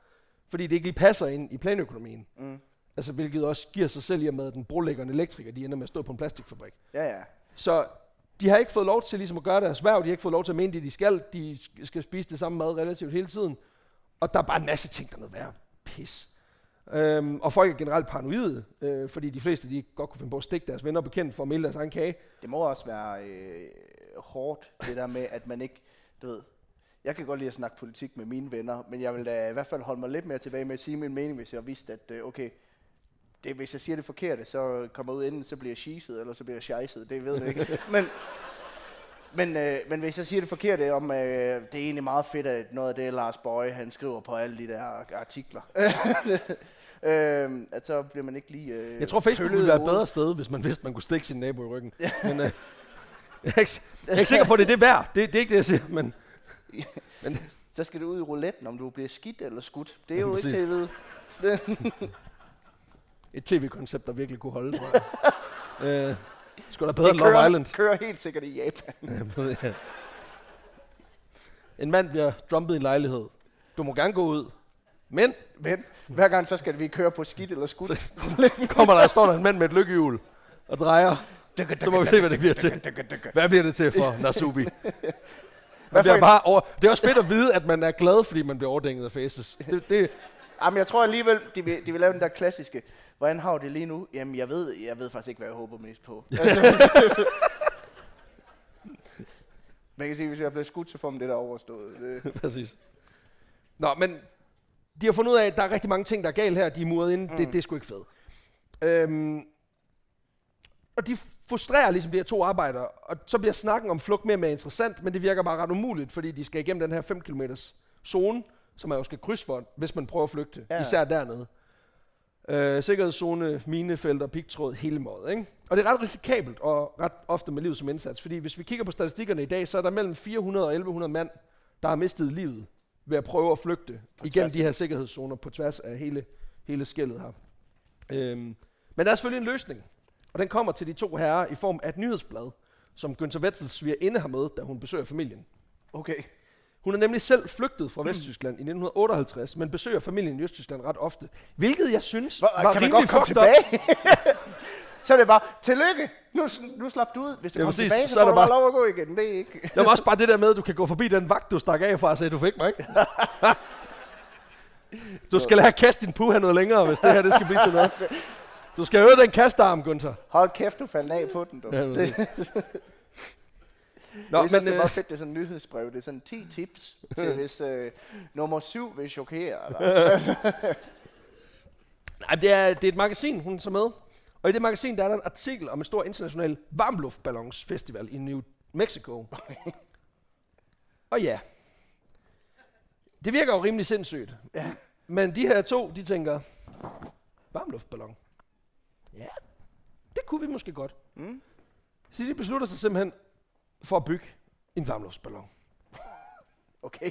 fordi det ikke lige passer ind i planøkonomien. Mm. Altså, hvilket også giver sig selv i og med, at den brolæggende elektriker, de ender med at stå på en plastikfabrik. Ja, ja. Så de har ikke fået lov til ligesom at gøre deres værv, de har ikke fået lov til at mene det, de skal. De sk- skal spise det samme mad relativt hele tiden. Og der er bare en masse ting, der er noget værd. Pis. Øhm, og folk er generelt paranoide, øh, fordi de fleste de godt kunne finde på at stikke deres venner og bekendte for at melde deres egen kage. Det må også være øh, hårdt, det der med, at man ikke, du ved, jeg kan godt lide at snakke politik med mine venner, men jeg vil da i hvert fald holde mig lidt mere tilbage med at sige min mening, hvis jeg vidste, at øh, okay, det, hvis jeg siger det forkerte, så kommer jeg ud enten, så bliver jeg shiset, eller så bliver jeg scheisset, det ved jeg ikke. Men, men, øh, men hvis jeg siger det forkerte om, øh, det er egentlig meget fedt, at noget af det, Lars Bøje, han skriver på alle de der artikler, øh, at så bliver man ikke lige øh, Jeg tror, Facebook ville være et bedre sted, hvis man vidste, man kunne stikke sin nabo i ryggen. Men øh, jeg, er ikke, jeg er ikke sikker på, at det er det værd. Det, det er ikke det, jeg siger. Men, men Så skal du ud i rouletten, om du bliver skidt eller skudt. Det er jo ikke til at vide. et tv-koncept, der virkelig kunne holde, tror jeg. øh, skulle da bedre end det Love Island. kører helt sikkert i Japan. Ja. en mand bliver dumpet i en lejlighed. Du må gerne gå ud. Men Men hver gang så skal vi køre på skidt eller skudt. så kommer der, står der en mand med et lykkehjul og drejer. Så må vi se, hvad det bliver til. Hvad bliver det til for Nasubi? Man bliver bare over, det er også fedt at vide, at man er glad, fordi man bliver overdænget af faces. Det, det, Jamen, jeg tror alligevel, de vil, de vil lave den der klassiske. Hvordan har det lige nu? Jamen, jeg ved, jeg ved faktisk ikke, hvad jeg håber mest på. Altså, man kan sige, hvis jeg bliver skudt, så får man det der overstået. Det, præcis. Nå, men de har fundet ud af, at der er rigtig mange ting, der er galt her. De er muret ind. Mm. Det, det er sgu ikke fedt. Øhm, og de frustrerer ligesom de her to arbejdere, og så bliver snakken om flugt mere og mere interessant, men det virker bare ret umuligt, fordi de skal igennem den her 5 km zone, som man jo skal krydse for, hvis man prøver at flygte, Ja. især dernede. Øh, sikkerhedszone, minefelter, pigtråd, hele måde. Ikke? Og det er ret risikabelt, og ret ofte med livet som indsats, fordi hvis vi kigger på statistikkerne i dag, så er der mellem 400 og 1100 mand, der har mistet livet ved at prøve at flygte På igennem tværs. de her sikkerhedszoner på tværs af hele, hele skældet her. Øhm, men der er selvfølgelig en løsning, og den kommer til de to herrer i form af et nyhedsblad, som Günther Wetzels svigerinde har med, da hun besøger familien. okay. Hun er nemlig selv flygtet fra Vesttyskland i 1958, men besøger familien i Østtyskland ret ofte. Hvilket jeg synes Hvor, var kan man godt komme tilbage? så er det bare, tillykke! Nu, nu slap du ud. Hvis du Ja, kommer præcis. tilbage, så, Så får du bare lov at gå igen. Det er ikke... Der var også bare det der med, at du kan gå forbi den vagt, du stak af fra og sagde, du fik mig ikke. du skal at kaste din puha noget længere, hvis det her det skal blive til noget. Du skal øve den kastearm, Gunther. Hold kæft, du faldt af på den, du. Ja, det. Nå, jeg synes, men det er øh, meget fedt, det er sådan en nyhedsbrev. Det er sådan 10 tips til, hvis øh, nummer 7 vil chokere. Eller? nej, det, er, det er et magasin, hun så med. Og i det magasin, der er der en artikel om en stor international varmluftballonsfestival i New Mexico. og ja, det virker jo rimelig sindssygt. Ja. Men de her to, de tænker, varmluftballon. Ja, det kunne vi måske godt. Mm. Så de beslutter sig simpelthen for at bygge en varmluftsballon. Okay.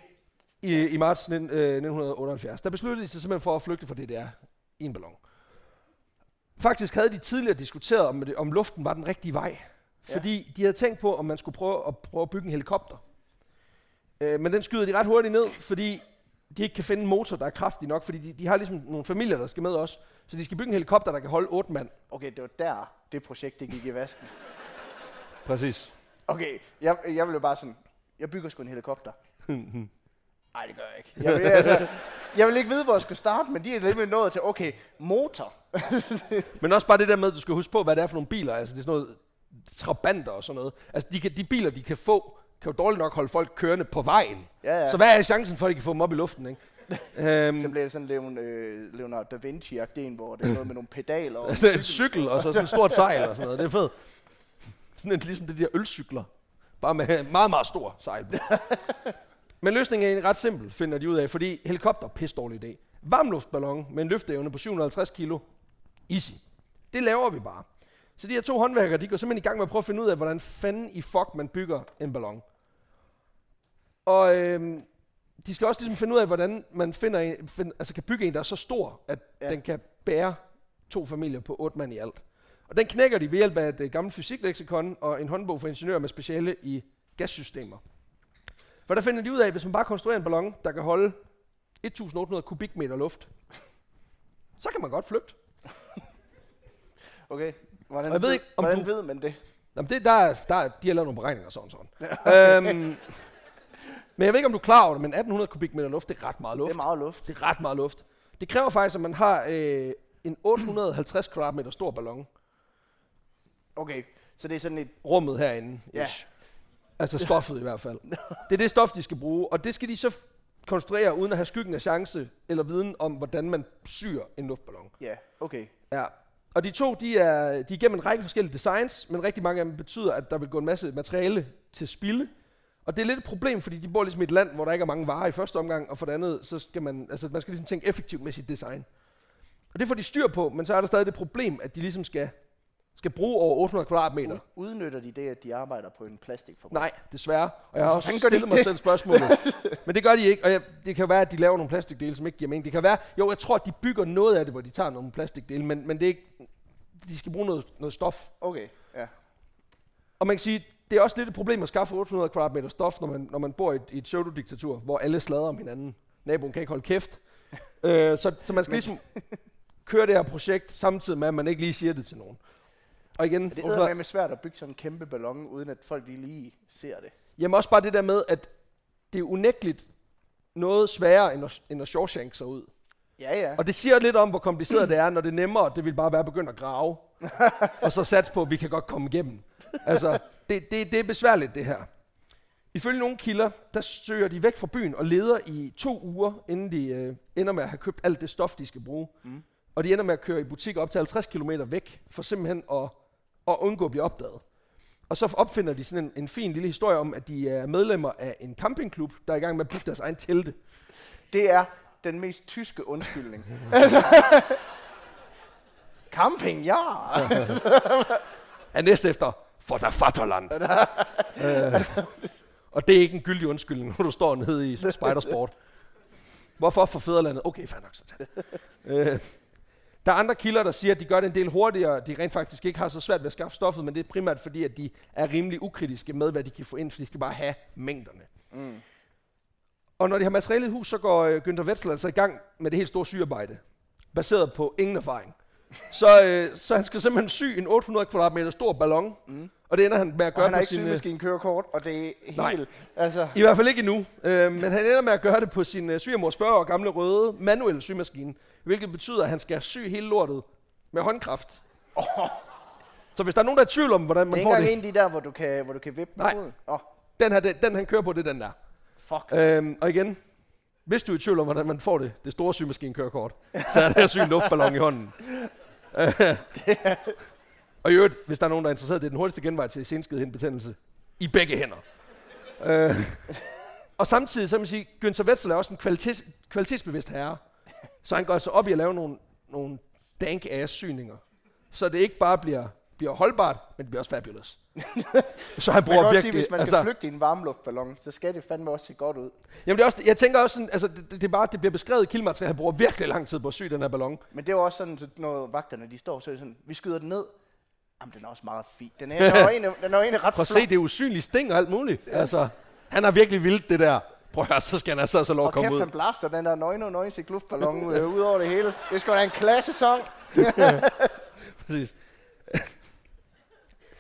I, i marts 19, øh, 1978. Der besluttede de sig simpelthen for at flygte fra DDR i en ballon. Faktisk havde de tidligere diskuteret, om, det, om luften var den rigtige vej. Ja. Fordi de havde tænkt på, om man skulle prøve at, prøve at bygge en helikopter. Øh, men den skyder de ret hurtigt ned, fordi de ikke kan finde en motor, der er kraftig nok. Fordi de, de har ligesom nogle familier, der skal med også. Så de skal bygge en helikopter, der kan holde otte mand. Okay, det var der, det projekt, det gik i vasken. Præcis. Okay, jeg, jeg vil jo bare sådan, jeg bygger sgu en helikopter. Nej, det gør jeg ikke. Jeg vil, altså, jeg vil ikke vide, hvor jeg skal starte, men de er lidt nået til, okay, motor. Men også bare det der med, at du skal huske på, hvad det er for nogle biler. Altså, det er sådan noget trabanter og sådan noget. Altså de, kan, de biler, de kan få, kan jo dårligt nok holde folk kørende på vejen. Ja, ja. Så hvad er chancen for, at de kan få dem op i luften, ikke? øhm, Så bliver det sådan Leon, øh, Leonardo da vinci en, hvor det er noget med nogle pedaler. Og altså en cykel, og så sådan et stort sejl og sådan noget. Det er fedt. Sådan en, ligesom det der ølcykler. Bare med meget, meget stor sejl. på. Men løsningen er egentlig ret simpel, finder de ud af, fordi helikopter, pisse dårlig idé. Varmluftballon med en løfteevne på 750 kilo, easy. Det laver vi bare. Så de her to håndværkere, de går simpelthen i gang med at prøve at finde ud af, hvordan fanden i fuck man bygger en ballon. Og øhm, de skal også ligesom finde ud af, hvordan man finder en, find, altså kan bygge en, der er så stor, at ja. den kan bære to familier på otte mand i alt. Og den knækker de ved hjælp af et øh, gammelt fysikleksikon og en håndbog for ingeniører med speciale i gassystemer. For der finder de ud af, at hvis man bare konstruerer en ballon, der kan holde 1800 kubikmeter luft, så kan man godt flygte. Okay. Hvordan, jeg ved ikke, om hvordan du- ved man det? Jamen det, der, er, der, er- de har lavet nogle beregninger sådan sådan. øhm, men jeg ved ikke, om du er klar over det, men 1800 kubikmeter luft, det er ret meget luft. Det er meget luft. Det er ret meget luft. Det kræver faktisk, at man har øh, en 850 kvadratmeter stor ballon. Okay, så det er sådan et... Rummet herinde. Ja. ish. Altså stoffet i hvert fald. Det er det stof, de skal bruge. Og det skal de så konstruere, uden at have skyggen af chance eller viden om, hvordan man syr en luftballon. Ja, okay. Ja. Og de to, de er, de er igennem en række forskellige designs, men rigtig mange af dem betyder, at der vil gå en masse materiale til spilde. Og det er lidt et problem, fordi de bor ligesom i et land, hvor der ikke er mange varer i første omgang, og for det andet, så skal man, altså man skal ligesom tænke effektivt med sit design. Og det får de styr på, men så er der stadig det problem, at de ligesom skal, skal bruge over 800 kvadratmeter. Udnytter de det, at de arbejder på en plastikfabrik? Nej, desværre. Og jeg har også stillet mig det? selv spørgsmålet. Men det gør de ikke, og jeg, det kan være, at de laver nogle plastikdele, som ikke giver mening. Det kan være, jo, jeg tror, at de bygger noget af det, hvor de tager nogle plastikdele, men, men det er ikke, de skal bruge noget, noget stof. Okay, ja. Og man kan sige, det er også lidt et problem at skaffe 800 kvadratmeter stof, når man, når man bor i et, i et pseudodiktatur, hvor alle slader om hinanden. Naboen kan ikke holde kæft. øh, så, så man skal ligesom køre det her projekt, samtidig med, at man ikke lige siger det til nogen. Og igen, Det 800 er med svært at bygge sådan en kæmpe ballon, uden at folk lige, lige ser det. Jamen også bare det der med, at det er unægteligt noget sværere, end at, end at Shawshank sig ud. Ja, ja. Og det siger lidt om, hvor kompliceret det er, når det er nemmere, det vil bare være at begynde at grave. og så sats på, at vi kan godt komme igennem. Altså, det, det, det er besværligt, det her. Ifølge nogle kilder, der søger de væk fra byen og leder i to uger, inden de øh, ender med at have købt alt det stof, de skal bruge. Mm. Og de ender med at køre i butik op til 50 km væk, for simpelthen at, at undgå at blive opdaget. Og så opfinder de sådan en, en fin lille historie om, at de er medlemmer af en campingklub, der er i gang med at bygge deres egen telte. Det er den mest tyske undskyldning. Camping, ja! er næst efter for der Vaterland. øh, og det er ikke en gyldig undskyldning, når du står nede i Spidersport. Hvorfor for fædrelandet? Okay, fair nok, så tag øh, Der er andre kilder, der siger, at de gør det en del hurtigere. De rent faktisk ikke har så svært ved at skaffe stoffet, men det er primært fordi, at de er rimelig ukritiske med, hvad de kan få ind, for de skal bare have mængderne. Mm. Og når de har materiale i hus, så går øh, Günther Wetzel altså i gang med det helt store sygearbejde, baseret på ingen erfaring. Så, øh, så han skal simpelthen sy en 800 kvadratmeter stor ballon, mm. og det ender han med at Og gøre han har ikke sin... øh, sygemaskinekørekort, og det er helt... Nej. Altså, I hvert fald ikke endnu. Øh, men han ender med at gøre det på sin øh, svigermors 40 år gamle røde manuelle symaskine, hvilket betyder, at han skal sy hele lortet med håndkraft. Oh. Så hvis der er nogen, der er i tvivl om, hvordan det er man ikke får engang det, en af de der, hvor du kan, hvor du kan vippe Nej. Åh, oh, den, her, den, den han kører på, det er den der. fuck. Øhm, og igen, hvis du er i tvivl om, hvordan man får det, det store symaskinekørekort, så er det at sy en luftballon i hånden. Øh, og i øvrigt, hvis der er nogen, der er interesseret, det er den hurtigste genvej til senskidhindbetændelse i begge hænder. Øh, og samtidig, så vil man sige, Günther Wetzel er også en kvalitets, kvalitetsbevidst herre. Så han går altså op i at lave nogle, nogle dank ass syninger. Så det ikke bare bliver, bliver holdbart, men det bliver også fabulous så han Man kan bruger virkelig... sige, hvis man skal altså, flygte i en varmluftballon, så skal det fandme også se godt ud. Jamen det er også, jeg tænker også sådan, altså det, det, er bare, det bliver beskrevet i kildemateriale, han bruger virkelig lang tid på at sy den her ballon. Men det er også sådan, når vagterne de står, så er det sådan, vi skyder den ned. Jamen, den er også meget fin. Den er, den er, egentlig, den er egentlig ret Prøv at se, det er usynlige sting og alt muligt. Ja. Altså, han har virkelig vildt det der. Prøv at høre, så skal han altså så lov Og at komme kæft, ud. han blaster den der nøgne nøgne luftballon øh, ud over det hele. Det skal da en klassesang. Præcis.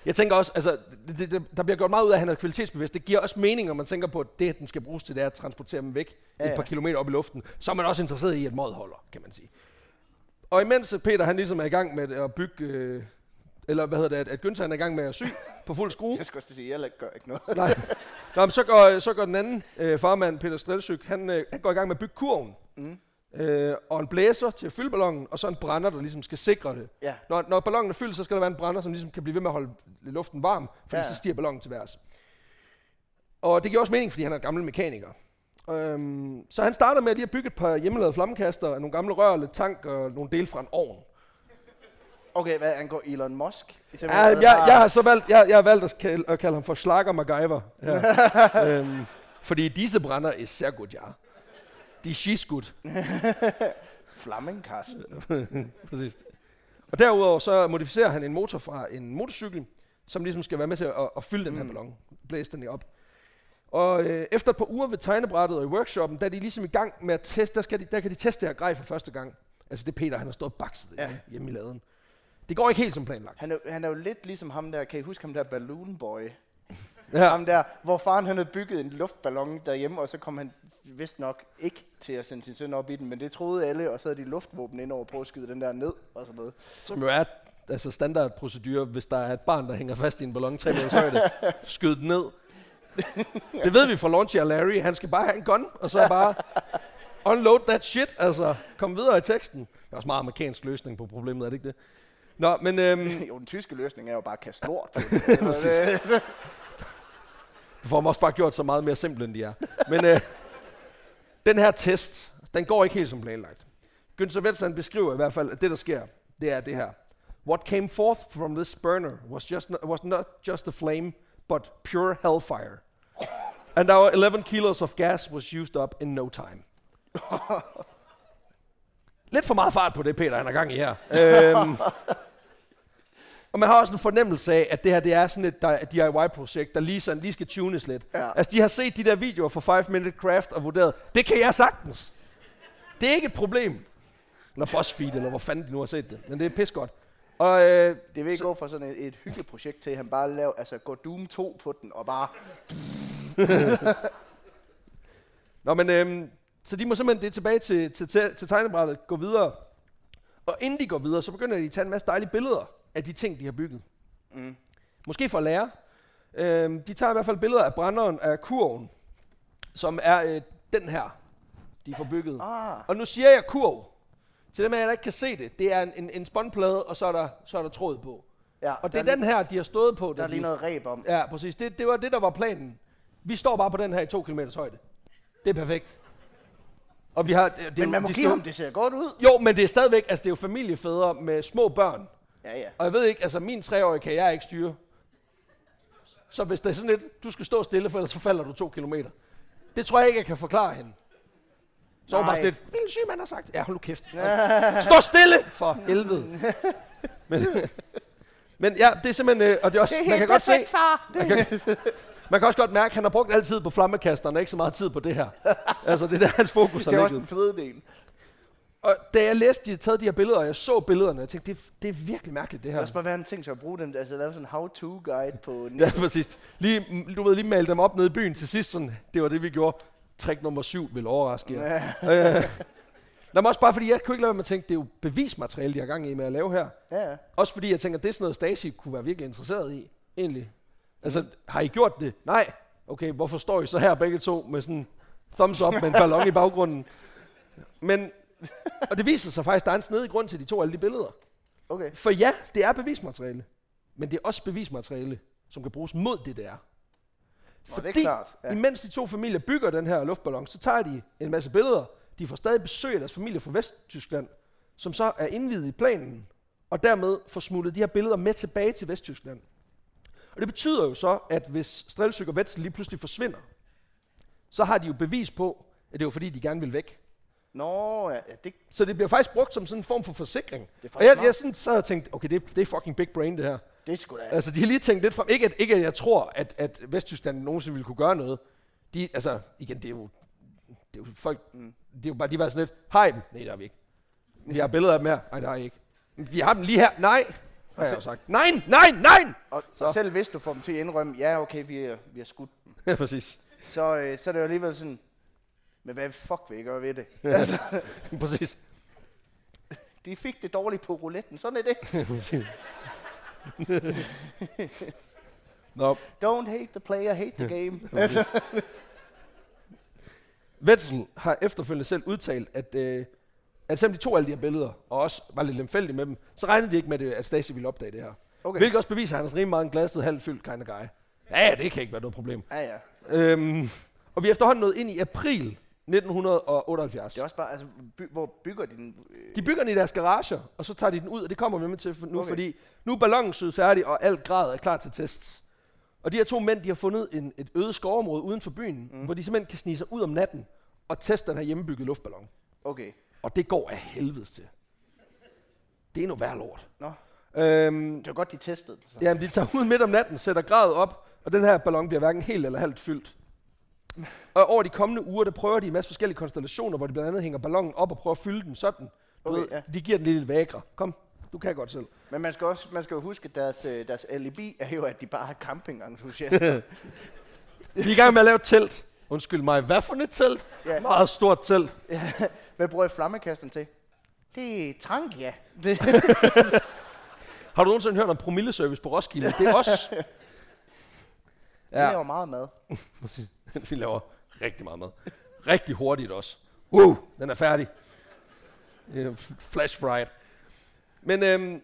Jeg tænker også, altså, det, det, det, der bliver gjort meget ud af, at han er kvalitetsbevidst. Det giver også mening, når man tænker på, at det, at den skal bruges til, det er at transportere dem væk ja, Ja, et par kilometer op i luften. Så er man også interesseret i, at mod holder, kan man sige. Og imens Peter han ligesom er i gang med at bygge øh, eller hvad hedder det, at, at Günther han er i gang med at sy på fuld skrue. Jeg skal også sige, jeg gør ikke noget. Nej. Nå, men så går, så går den anden øh, farmand, Peter Strelsyk, han, øh, han går i gang med at bygge kurven. Mm. Øh, og en blæser til at fylde ballonen, og så en brænder, der ligesom skal sikre det. Ja. Når, når ballonen er fyldt, så skal der være en brænder, som ligesom kan blive ved med at holde luften varm, fordi Ja. så stiger ballonen til værs. Og det giver også mening, fordi han er gammel mekaniker. Øhm, så han starter med at lige at bygge et par hjemmelavede flammekaster, nogle gamle rør, lidt tank og nogle dele fra en ovn. Okay, hvad angår Elon Musk? Ja, jeg, jeg, har så valgt, jeg, jeg har valgt at kalde, at kalde ham for Slager MacGyver. Ja. øhm, fordi disse brænder er sehr gut, ja. De er gut. Flammingkasten. Præcis. Og derudover så modificerer han en motor fra en motorcykel, som ligesom skal være med til at, at fylde den her Mm. ballon. Blæse den op. Og øh, efter et par uger ved tegnebrættet og i workshoppen, der er de ligesom i gang med at teste, der, skal de, der kan de teste det her grej for første gang. Altså det er Peter, han har stået og bakset ja. hjemme i laden. Det går ikke helt som planlagt. Han er, han er jo lidt ligesom ham der, kan I huske ham der Balloon Boy? Ja. Ham der, hvor faren han havde bygget en luftballon derhjemme, og så kom han vist nok ikke til at sende sin søn op i den, men det troede alle, og så havde de luftvåben ind over på at skyde den der ned og sådan noget. Som jo er altså standardprocedur, hvis der er et barn, der hænger fast i en ballon 3 meters højde, skyd den ned. Det ved vi fra Launcher Larry. Han skal bare have en gun, og så bare unload that shit. Altså, kom videre i teksten. Det er også meget amerikansk løsning på problemet, er det ikke det? Nå, men øhm, jo, den tyske løsning er jo bare at kaste lort vi får dem også bare gjort så meget mere simple, end de er. Men øh, den her test, den går ikke helt som planlagt. Günther Wetzel beskriver i hvert fald, at det, der sker, det er det her. What came forth from this burner was, just not, was not just a flame, but pure hellfire. And our 11 kilos of gas was used up in no time. Lidt for meget fart på det, Peter, han er gang i her. øhm, og man har også en fornemmelse af, at det her det er sådan et, DIY-projekt, der lige, sådan, lige skal tunes lidt. Ja. Altså, de har set de der videoer fra 5 Minute Craft og vurderet, det kan jeg sagtens. Det er ikke et problem. Eller BuzzFeed, eller hvor fanden de nu har set det. Men det er pis godt. Og øh, Det vil Så- gå fra sådan et, et hyggeprojekt til, at han bare laver, altså går Doom 2 på den, og bare, Nå, men øhm, så de må simpelthen det er tilbage til, til, til, til tegnebrættet, gå videre. Og inden de går videre, så begynder de at tage en masse dejlige billeder af de ting, de har bygget. mm, Måske for at lære. Øhm, de tager i hvert fald billeder af brænderen af kurven, som er øh, den her, de får bygget. ah, Og nu siger jeg kurv. Til dem af jer, der ikke kan se det, det er en, en, en spåndplade, og så er, der, så er der tråd på. ja, Og det er den her, de har stået på. der er de- lige noget ræb om. Ja, præcis. Det, det var det, der var planen. Vi står bare på den her i to kilometers højde. Det er perfekt. Og vi har... Det, Men man må de give ham, det ser godt ud. Jo, men det er stadigvæk... Altså, det er jo familiefædre med små børn. Ja, ja. Og jeg ved ikke, altså min treårige kan jeg ikke styre. Så hvis det er sådan lidt, du skal stå stille, for ellers så falder du to kilometer. Det tror jeg ikke, jeg kan forklare hende. Så var bare sådan lidt, Ville syg, man har sagt. Ja, hold nu kæft. Stå stille! For helvede. Men, men ja, det er simpelthen, øh, og det er også, man kan godt se, far. man kan, man kan også godt mærke, at han har brugt altid på flammekasteren, og ikke så meget tid på det her. Altså, det er der, hans fokus Det har er også den fede del. Og da jeg læste, de havde taget de her billeder, og jeg så billederne, jeg tænkte, det, det er virkelig mærkeligt, det Det her. er også bare, hvad han tænkt sig at bruge den, altså lave sådan en how-to-guide på Ja, præcis. Lige, mm, du ved, lige male dem op nede i byen til sidst, sådan, det var det, vi gjorde. Trick nummer syv vil overraske jer. Ja, Nå, men også bare fordi, jeg kunne ikke lade være med at tænke, det er jo bevismateriale, de har gang i med at lave her. ja. Også fordi jeg tænker, det er sådan noget, Stasi kunne være virkelig interesseret i, egentlig. Altså, har I gjort det? Nej. Okay, hvorfor står I så her begge to med sådan thumbs up med en ballon i baggrunden? Men, og det viser sig faktisk, at der er en snedig grund til, at de to alle de billeder. Okay. For ja, det er bevismateriale. Men det er også bevismateriale, som kan bruges mod det, der. Nå, det er klart. Ja. Imens de to familier bygger den her luftballon, så tager de en masse billeder. De får stadig besøg af deres familie fra Vesttyskland, som så er indvidet i planen, og dermed får smuglet de her billeder med tilbage til Vesttyskland. Og det betyder jo så, at hvis Strelsyk og Wetzel lige pludselig forsvinder, så har de jo bevis på, at det var fordi, de gerne vil væk. Nå, ja, det, Så det bliver faktisk brugt som sådan en form for forsikring. det er Og jeg, jeg sådan sad og tænkte, okay, det, det er fucking big brain det her. Det er sgu da. Altså, de har lige tænkt lidt frem. Ikke at, ikke at jeg tror, at, at Vesttyskland nogensinde ville kunne gøre noget. De, altså, igen, det er jo, det er jo folk, Mm. det er jo bare, de var sådan lidt, har I dem? Nej, det har vi ikke. Vi har billeder af dem her. Nej, har I ikke. Vi har dem lige her. Nej, har jeg jo sagt. Nej, nej, nej! Og Så. selv hvis du får dem til at indrømme, ja, okay, vi er, vi er skudt, Ja, præcis. så, øh, så er det jo alligevel sådan, men hvad fuck vil I gøre ved det? altså, præcis. de fik det dårligt på rouletten, sådan er det. Nå, Don't hate the player, hate the game. altså, Wetzel har efterfølgende selv udtalt, at, øh, at selvom de tog alle de her billeder, og også var lidt lemfældige med dem, så regnede de ikke med, det, at Stasi ville opdage det her. Okay. Hvilket også beviser, at han er rimelig meget en glasset, halvfyldt kind of guy. Ja, ja, det kan ikke være noget problem. Ja, ja. Øhm, og vi er efterhånden nået ind i april 1978. Det er også bare, altså, by, hvor bygger de den? Øh, De bygger den i deres garager, og så tager de den ud, og det kommer vi med til nu, okay. Fordi nu er ballonen syet færdig, og alt grad er klar til tests. Og de her to mænd, de har fundet en, et øde skovområde uden for byen, mm. hvor de simpelthen kan snige sig ud om natten og teste den her hjemmebyggede luftballon. Okay. Og det går af helvedes til. Det er noget værd lort. Nå, Øhm, det var godt, de testede det. Jamen, de tager ud midt om natten, sætter gradet op, og den her ballon bliver hverken helt eller halvt fyldt. Og over de kommende uger, der prøver de en masse forskellige konstellationer, hvor de blandt andet hænger ballonen op og prøver at fylde den sådan. Okay, ved, ja. De giver den lidt vagra. Kom, du kan godt selv. Men man skal også man skal jo huske, at deres, øh, deres alibi er jo, at de bare er campingentusiaster. Vi er i gang med at lave et telt. Undskyld mig, hvad for et telt? Ja. Meget stort telt. Hvad bruger I flammekasten til? Det er trank, ja. Det, Har du nogensinde hørt om promilleservice på Roskilde? Det er os. ja. Ja, det er jo meget mad. vi laver rigtig meget mad. Rigtig hurtigt også. Wow, den er færdig. Øh, Flash fried. Men øhm,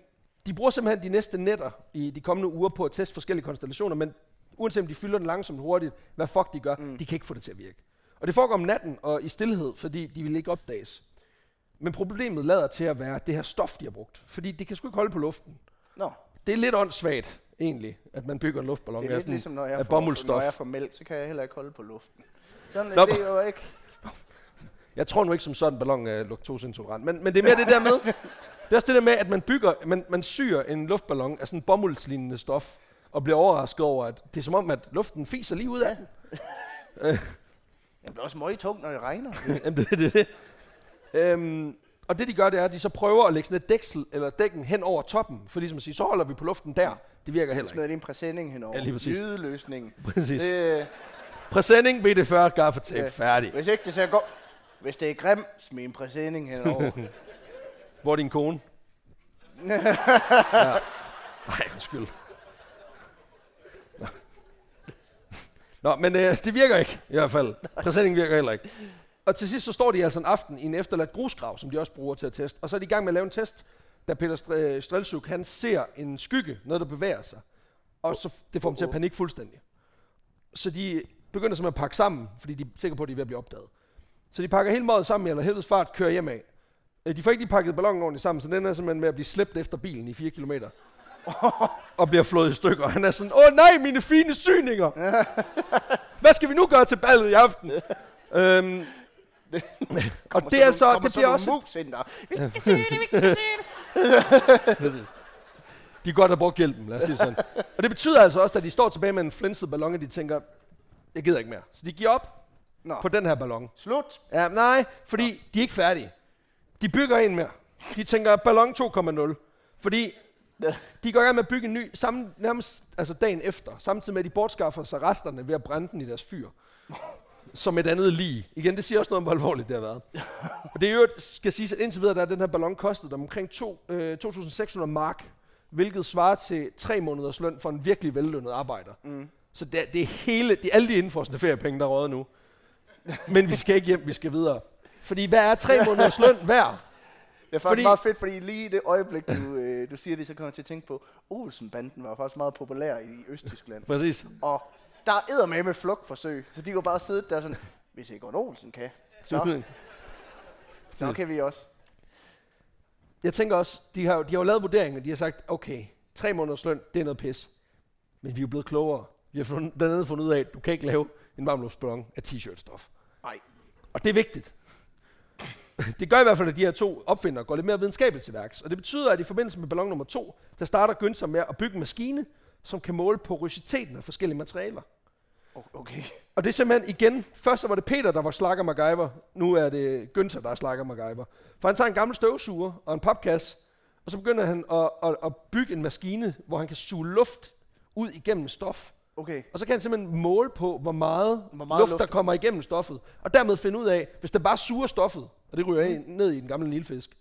de bruger simpelthen de næste nætter i de kommende uger på at teste forskellige konstellationer, men uanset om de fylder den langsomt hurtigt, hvad fuck de gør, mm. de kan ikke få det til at virke. Og det foregår om natten og i stillhed, fordi de vil ikke opdages. Men problemet lader til at være det her stof, de har brugt. Fordi det kan sgu ikke holde på luften. Nå, Det er lidt åndssvagt, egentlig, at man bygger en luftballon det er af lidt sådan ligesom, når jeg, får, når jeg får mælk, så kan jeg heller ikke holde på luften. Sådan Nå, er det jo ikke. Jeg tror nu ikke som sådan, en ballon er laktoseintolerant. Men, men det er mere det der med, det er også det der med, at man bygger, man, man syr en luftballon af sådan bomuldslignende stof, og bliver overrasket over, at det er som om, at luften fiser lige ud af den. Det bliver også meget når det regner. Jamen, det er det. det. Øhm, og det de gør, det er, at de så prøver at lægge sådan et dæksel eller dækken hen over toppen, for ligesom at sige, så holder vi på luften der. Det virker heller ikke. Smider lige en præsending henover. Ja, lige præcis. Lydeløsning. Præcis. Det, Præsending, BD40, gaffatape, Ja. færdig. hvis ikke det ser godt... Hvis det er grim, smid en præsending henover. Hvor er din kone? ja. Nej, undskyld. Nå, men øh, det virker ikke, i hvert fald. Præsendingen virker heller ikke. Og til sidst så står de altså en aften i en efterladt grusgrav, som de også bruger til at teste. Og så er de i gang med at lave en test, da Peter Stre- Streltsuk, han ser en skygge, noget der bevæger sig. Og så det får dem til at panik fuldstændig. Så de begynder simpelthen at pakke sammen, fordi de er sikre på, at de er ved at blive opdaget. Så de pakker hele meget sammen i eller helvedes fart, kører hjem af. Øh, De får ikke lige pakket ballonen ordentligt sammen, så den er simpelthen med at blive slæbt efter bilen i 4 km. og bliver flået i stykker. Han er sådan, åh nej, mine fine syninger! Hvad skal vi nu gøre til ballet i aften? øhm, og det er så, det bliver også... Moves ind der. De godt have brugt hjælpen, lad os sige sådan. Og det betyder altså også, at de står tilbage med en flænset ballon, og de tænker, jeg gider ikke mere. Så de giver op Nå, på den her ballon. slut. Ja, nej, fordi Nå. de er ikke færdige. De bygger en mere. De tænker ballon 2,0. Fordi de går i gang med at bygge en ny, samme, nærmest altså dagen efter, samtidig med at de bortskaffer sig resterne ved at brænde den i deres fyr. Som et andet lig. Igen, det siger også noget om, hvor alvorligt det har været. Og det er jo, skal siges, at indtil videre, der er den her ballon kostet dem omkring to, øh, 2.600 mark, hvilket svarer til tre måneders løn for en virkelig vellønnet arbejder. Mm. Så det, er- det er hele, det er alle de indforskende feriepenge, der er røget nu. Men vi skal ikke hjem, vi skal videre. Fordi hvad er tre måneders løn værd? Det er faktisk fordi... meget fedt, fordi lige i det øjeblik, du, øh, du siger det, så kommer jeg til at tænke på, Olsen-banden var faktisk meget populær i Østtyskland. Præcis. Og der er eddermame med flugtforsøg, så de går bare sidde der sådan, hvis Egon Olsen kan, så, så kan vi også. Jeg tænker også, de har, jo- de har jo lavet vurderingen, og de har sagt, okay, tre måneders løn, det er noget pis. Men vi er jo blevet klogere. Vi har fundet, blandt andet fundet ud af, at du kan ikke lave en varmluftsballon af t-shirt-stof. Nej. Og det er vigtigt. Det gør i hvert fald, at de her to opfindere går lidt mere videnskabeligt til værks. Og det betyder, at i forbindelse med ballon nummer to, der starter Günther med at bygge en maskine, som kan måle porositeten af forskellige materialer. Okay. Og det er simpelthen igen, først så var det Peter, der var slakker MacGyver, nu er det Günther, der er slakker MacGyver. For han tager en gammel støvsuger og en papkasse, og så begynder han at, at, at bygge en maskine, hvor han kan suge luft ud igennem stof. Okay. Og så kan han simpelthen måle på, hvor meget, Hvor meget meget luft, luft- der kommer igennem stoffet. Og dermed finde ud af, hvis det bare suger stoffet, og det ryger mm. ned i den gamle nilfisk,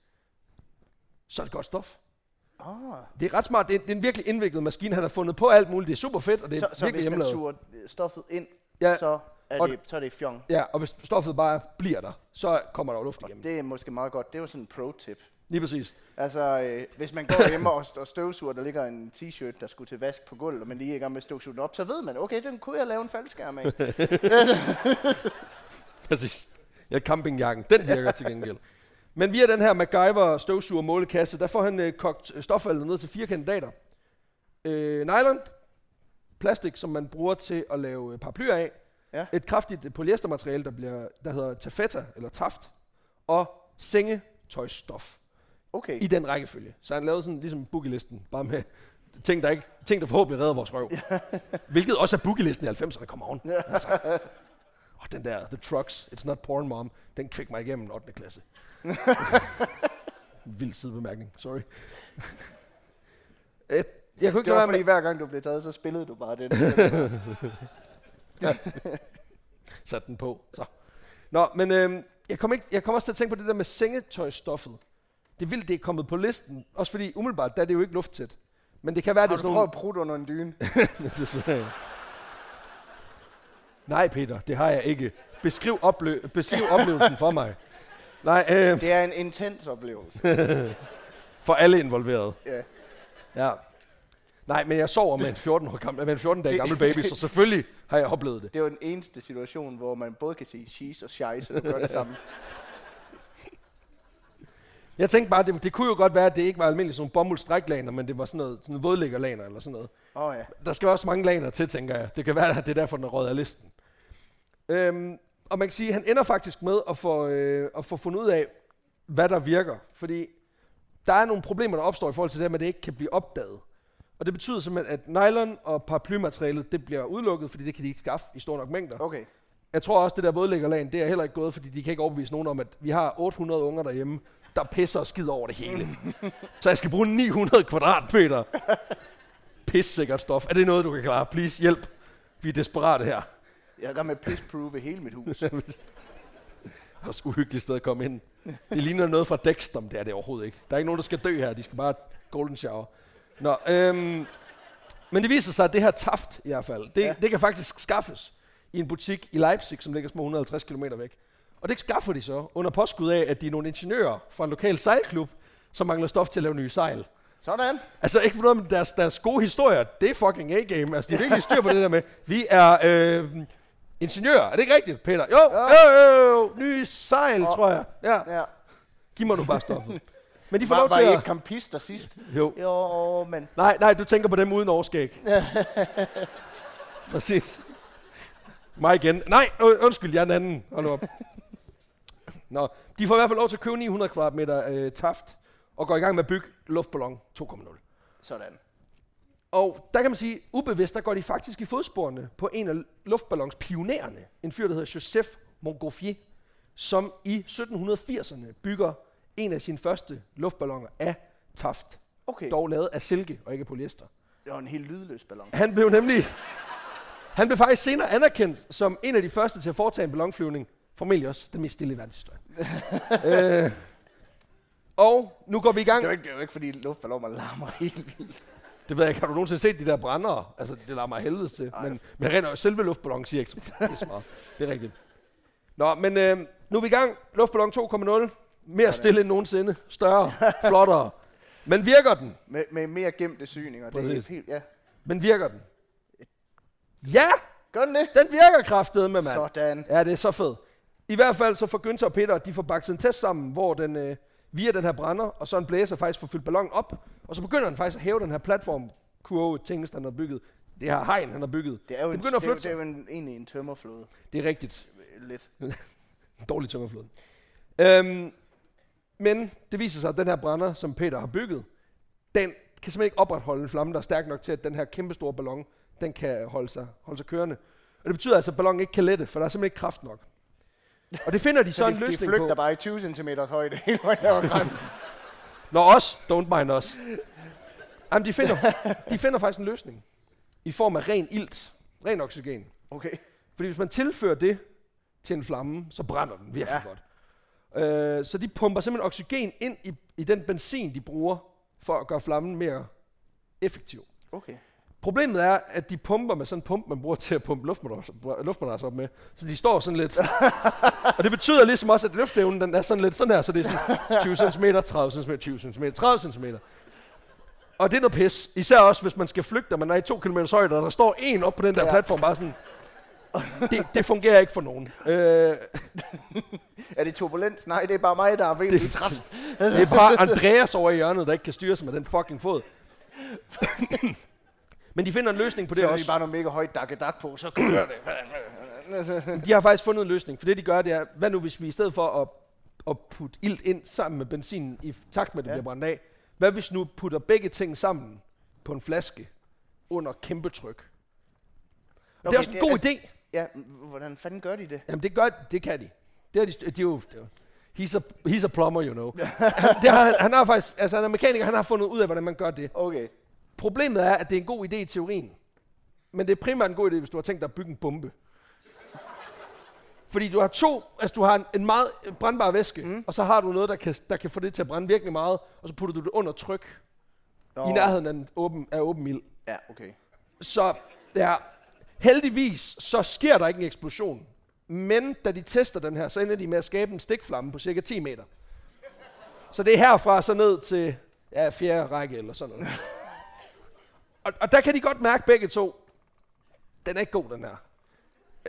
så er det godt stof. Ah. Det er ret smart. Det er, det er en virkelig indviklet maskine. Han har fundet på alt muligt. Det er super fedt, og det er Så, så virkelig hvis man hjemmelavet. suger øh, stoffet ind, Ja, så, er og- det, så er det fjong. Ja, og hvis stoffet bare bliver der, så kommer der jo luft igennem. Det er måske meget godt. Det er jo sådan en pro-tip. Lige præcis. Altså, øh, hvis man går hjemme og, og støvsuger, der ligger en t-shirt, der skulle til vask på gulvet, og man lige er i gang med at støvsuge den op, så ved man, okay, den kunne jeg lave en faldskærm af. Præcis. Ja, campingjakken, den virker til gengæld. Men via den her MacGyver støvsuger målekasse, der får han øh, kogt stoffaldet ned til fire kandidater. Øh, nylon, plastik, som man bruger til at lave øh, paraplyer af. Ja. Et kraftigt øh, polyestermateriale, der, bliver, der hedder taffeta, eller taft. Og sengetøjsstof. Okay. I den rækkefølge. Så han lavede sådan ligesom boogie-listen, bare med ting, der, ikke, ting, der forhåbentlig redder vores røv. Hvilket også er boogie-listen i 90'erne, kommer on. Altså. Og den der, The Trucks, It's Not Porn Mom, den fik mig igennem 8. klasse. Vild sidebemærkning, sorry. Et, jeg kunne ikke Det var fordi, være hver gang du blev taget, så spillede du bare den. med sætte den på. Så. Nå, men øhm, jeg kom, ikke, jeg kom også til at tænke på det der med sengetøjstoffet. Det er vildt, det er kommet på listen. Også fordi umiddelbart, der er det jo ikke lufttæt. Men det kan være, det Har er du sådan prøvet nogle... at prutte under en dyne? Desværre. Nej, Peter, det har jeg ikke. Beskriv, oplø- beskriv oplevelsen for mig. Nej, øh, Det er en intens oplevelse. for alle involverede. Ja. Ja. Nej, men jeg sover med en 14, år gammel, med en 14 dage gammel baby, så selvfølgelig har jeg oplevet det. Det er jo den eneste situation, hvor man både kan sige she's og så du gør det samme. Jeg tænkte bare, det, det kunne jo godt være, at det ikke var almindeligt sådan nogle bomuldsstræklaner, men det var sådan noget, sådan vådlæggerlaner eller sådan noget. Oh, ja. Der skal også mange laner til, tænker jeg. Det kan være, at det er derfor, den er røget af listen. Øhm, og man kan sige, at han ender faktisk med at få, øh, at få fundet ud af, hvad der virker. Fordi der er nogle problemer, der opstår i forhold til det, at det ikke kan blive opdaget. Og det betyder simpelthen, at nylon og paraplymaterialet, det bliver udelukket, fordi det kan de ikke skaffe i store nok mængder. Okay. Jeg tror også, det der vådlæggerlagen, det er heller ikke gået, fordi de kan ikke overbevise nogen om, at vi har 800 unger derhjemme, der pisser og skider over det hele. Så jeg skal bruge 900 kvadratmeter pissikkert stof. Er det noget, du kan klare? Please, hjælp. Vi er desperate her. Jeg er i gang med at pissprove hele mit hus. Også uhyggeligt sted at komme ind. Det ligner noget fra Dexter, men det er det overhovedet ikke. Der er ikke nogen, der skal dø her. De skal bare golden shower. Nå, øhm, men det viser sig, at det her taft i hvert fald, det, Ja. ja. det kan faktisk skaffes i en butik i Leipzig, som ligger små 150 km væk. Og det skaffer de så under påskud af, at de er nogle ingeniører fra en lokal sejlklub, som mangler stof til at lave nye sejl. Sådan. Altså ikke for noget med deres, deres gode historier, det er fucking A-game. Altså de er virkelig styr på det der med, vi er øh, ingeniører. Er det ikke rigtigt, Peter? Jo, Jo. jo, jo. Nye sejl, Og- tror jeg. Ja, Ja. giv mig nu bare stoffet. Men de får Var, lov var til I at... ikke kampister sidst? Jo. Jo, men... Nej, nej, du tænker på dem uden overskæg. Præcis. Mig igen. Nej, undskyld, jeg er en anden. Hold op. Nå, de får i hvert fald lov til at købe 900 kvadratmeter øh, taft, og går i gang med at bygge luftballon 2.0. Sådan. Og der kan man sige, ubevidst, der går de faktisk i fodsporene på en af luftballons pionererne, en fyr, der hedder Joseph Montgolfier, som i 1780'erne bygger en af sine første luftballoner af taft, Okay. dog lavet af silke og ikke polyester. Det var en helt lydløs ballon. Han blev nemlig, han blev faktisk senere anerkendt som en af de første til at foretage en ballonflyvning, formentlig også den mest stille i verdenshistorien. øh, og nu går vi i gang. Det er jo ikke, det er jo ikke fordi luftballoner larmer helt vildt. Det ved jeg ikke. Har du nogensinde set de der brændere? Altså, det lader mig helvedes til. Ej. Men, men rent selve luftballon siger ikke så det er så meget. Det er rigtigt. Nå, men øh, nu er vi i gang. Luftballon 2.0. Mere stille end nogensinde. Større. Flottere. Men virker den? Med, med mere gemte syninger. Det er Præcis. helt, ja. Men virker den? Ja! Gør den det? Den virker kraftedet med, mand. Sådan. Ja, det er så fedt. I hvert fald så får Günther og Peter, de får bakset en test sammen, hvor den øh, via den her brænder, og så en blæser faktisk får fyldt ballonen op, og så begynder den faktisk at hæve den her platform, kurve ting, han har bygget. Det her hegn, han har bygget. Det er jo, Det en, begynder at det er, jo- flytte det er jo en, egentlig en tømmerflåde. Det er rigtigt. Lidt. En dårlig tømmerflåde. Øhm, men det viser sig, at den her brænder, som Peter har bygget, den kan simpelthen ikke opretholde en flamme, der er stærk nok til, at den her kæmpe store ballon, den kan holde sig, holde sig kørende. Og det betyder altså, at ballonen ikke kan lette, for der er simpelthen ikke kraft nok. Og det finder de så, Så en de, de løsning flygter på. bare i 20 cm højde hele vejen over grænsen. Nå, os. Don't mind os. Jamen, de finder, de finder faktisk en løsning. I form af ren ilt. Ren oxygen. Okay. Fordi hvis man tilfører det til en flamme, så brænder den virkelig Ja. godt. Øh, så de pumper simpelthen oxygen ind i, i den benzin, de bruger for at gøre flammen mere effektiv. Okay. Problemet er, at de pumper med sådan en pump, man bruger til at pumpe luftmadras, luftmadras op med. Så de står sådan lidt. og det betyder ligesom også, at løftevnen den er sådan lidt sådan her, så det er sådan 20 cm, 30 cm, 20 cm, 30 cm. Og det er noget pis. Især også, hvis man skal flygte, og man er i to km højde, og der står en op på den der Ja. platform, bare sådan. Det, det fungerer ikke for nogen. Øh, Er det turbulens? Nej, det er bare mig, der er det, træt. det er bare Andreas over i hjørnet, der ikke kan styre sig med den fucking fod. Men de finder en løsning på det Så er også. de bare noget mega højt dak på, så kører det. De har faktisk fundet en løsning, for det de gør, det er, hvad nu hvis vi i stedet for at, at putte ilt ind sammen med benzin i takt med, at det Ja. bliver brændt af, hvad hvis nu putter begge ting sammen på en flaske under kæmpe tryk? Okay, det er også en det- god altså- idé. Ja, hvordan fanden gør de det? Jamen det gør, det kan de. Det er de, de er jo, he's, a, he's a plumber, you know. han, det har, han, han har faktisk, altså han er mekaniker, han har fundet ud af, hvordan man gør det. Okay. Problemet er, at det er en god idé i teorien. Men det er primært en god idé, hvis du har tænkt dig at bygge en bombe. Fordi du har to, altså du har en, en meget brændbar væske, mm. og så har du noget, der kan, der kan få det til at brænde virkelig meget, og så putter du det under tryk Nå. i nærheden af, en åben, af åben ild. Ja, okay. Så ja, heldigvis, så sker der ikke en eksplosion. Men da de tester den her, så ender de med at skabe en stikflamme på cirka 10 meter. Så det er herfra så ned til ja, fjerde række eller sådan noget. Og, og der kan de godt mærke begge to, den er ikke god, den her.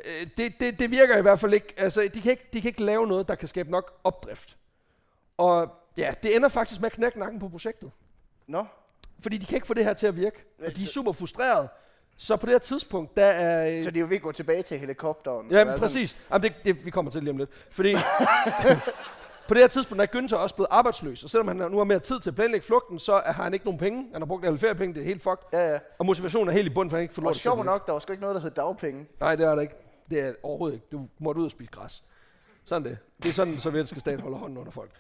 Øh, Det, det, det virker i hvert fald ikke. Altså, de kan ikke, de kan ikke lave noget, der kan skabe nok opdrift. Og ja, det ender faktisk med at knække nakken på projektet. Nå, Fordi de kan ikke få det her til at virke. Og de er så- super frustrerede. Så på det her tidspunkt, der er... så de er jo ved at gå tilbage til helikopteren. Ja, men præcis. Jamen, det, det, vi kommer til lige om lidt. Fordi på det her tidspunkt er Günther også blevet arbejdsløs. Og selvom han nu har mere tid til at planlægge flugten, så har han ikke nogen penge. Han har brugt alle feriepenge, det er helt fucked. Ja, ja. Og motivationen er helt i bunden, for han ikke får lov til sjovt nok, der var sgu ikke noget, der hed dagpenge. Nej, det er der ikke. Det er overhovedet ikke. Du måtte ud og spise græs. Sådan det. Det er sådan, den sovjetiske stat holder hånden under folk.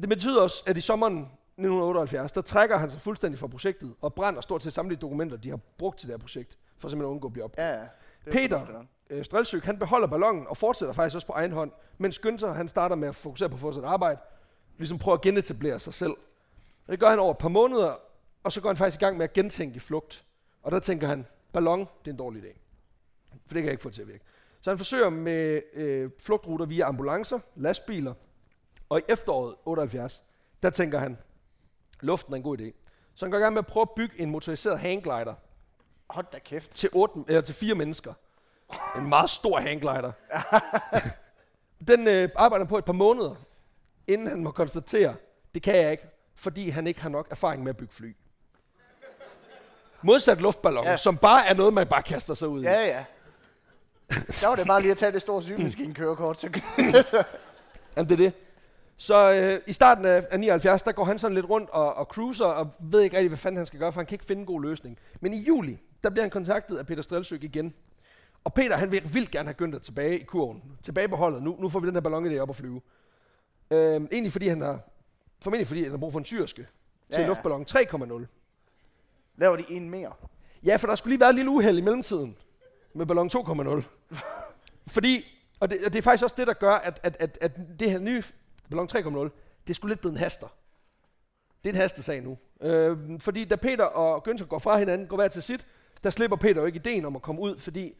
Det betyder også, at i sommeren 1978, der trækker han sig fuldstændig fra projektet og brænder stort set samtlige dokumenter, de har brugt til det her projekt, for simpelthen at undgå at blive op. Ja, ja. Er Peter. Øh, han beholder ballonen og fortsætter faktisk også på egen hånd, mens Günther, han starter med at fokusere på at få sit arbejde, ligesom prøve at genetablere sig selv. Og det gør han over et par måneder, og så går han faktisk i gang med at gentænke flugt. Og der tænker han, ballon, det er en dårlig idé. For det kan jeg ikke få til at virke. Så han forsøger med øh, flugtruter via ambulancer, lastbiler, og i efteråret 78, der tænker han, luften er en god idé. Så han går i gang med at prøve at bygge en motoriseret hangglider, Hold da kæft. til, otte, eller til fire mennesker. En meget stor hangglider. Den øh, arbejder på et par måneder, inden han må konstatere, det kan jeg ikke, fordi han ikke har nok erfaring med at bygge fly. Modsat luftballoner, Ja. som bare er noget, man bare kaster sig ud i. Ja, ja. Så var det bare lige at tage det store sygemaskinekørekort. Så... Jamen, det er det. Så øh, i starten af, af 79, der går han sådan lidt rundt og, og cruiser, og ved ikke rigtig, hvad fanden han skal gøre, for han kan ikke finde en god løsning. Men i juli, der bliver han kontaktet af Peter Strelsyk igen. Og Peter, han vil vildt gerne have Günther tilbage i kurven. Tilbage på holdet. Nu, nu får vi den her ballon op at flyve. Øh, egentlig fordi han har, formentlig fordi han har brug for en syrske til Ja, ja, luftballon 3,0. Laver de en mere. Ja, for der skulle lige være et lille uheld i mellemtiden med ballon 2,0. Fordi, og det, og det er faktisk også det, der gør, at, at, at, at det her nye ballon 3,0, det sgu lidt blevet en haster. Det er en hastesag nu. Øh, fordi da Peter og Günther går fra hinanden, går hver til sit, der slipper Peter jo ikke ideen om at komme ud, fordi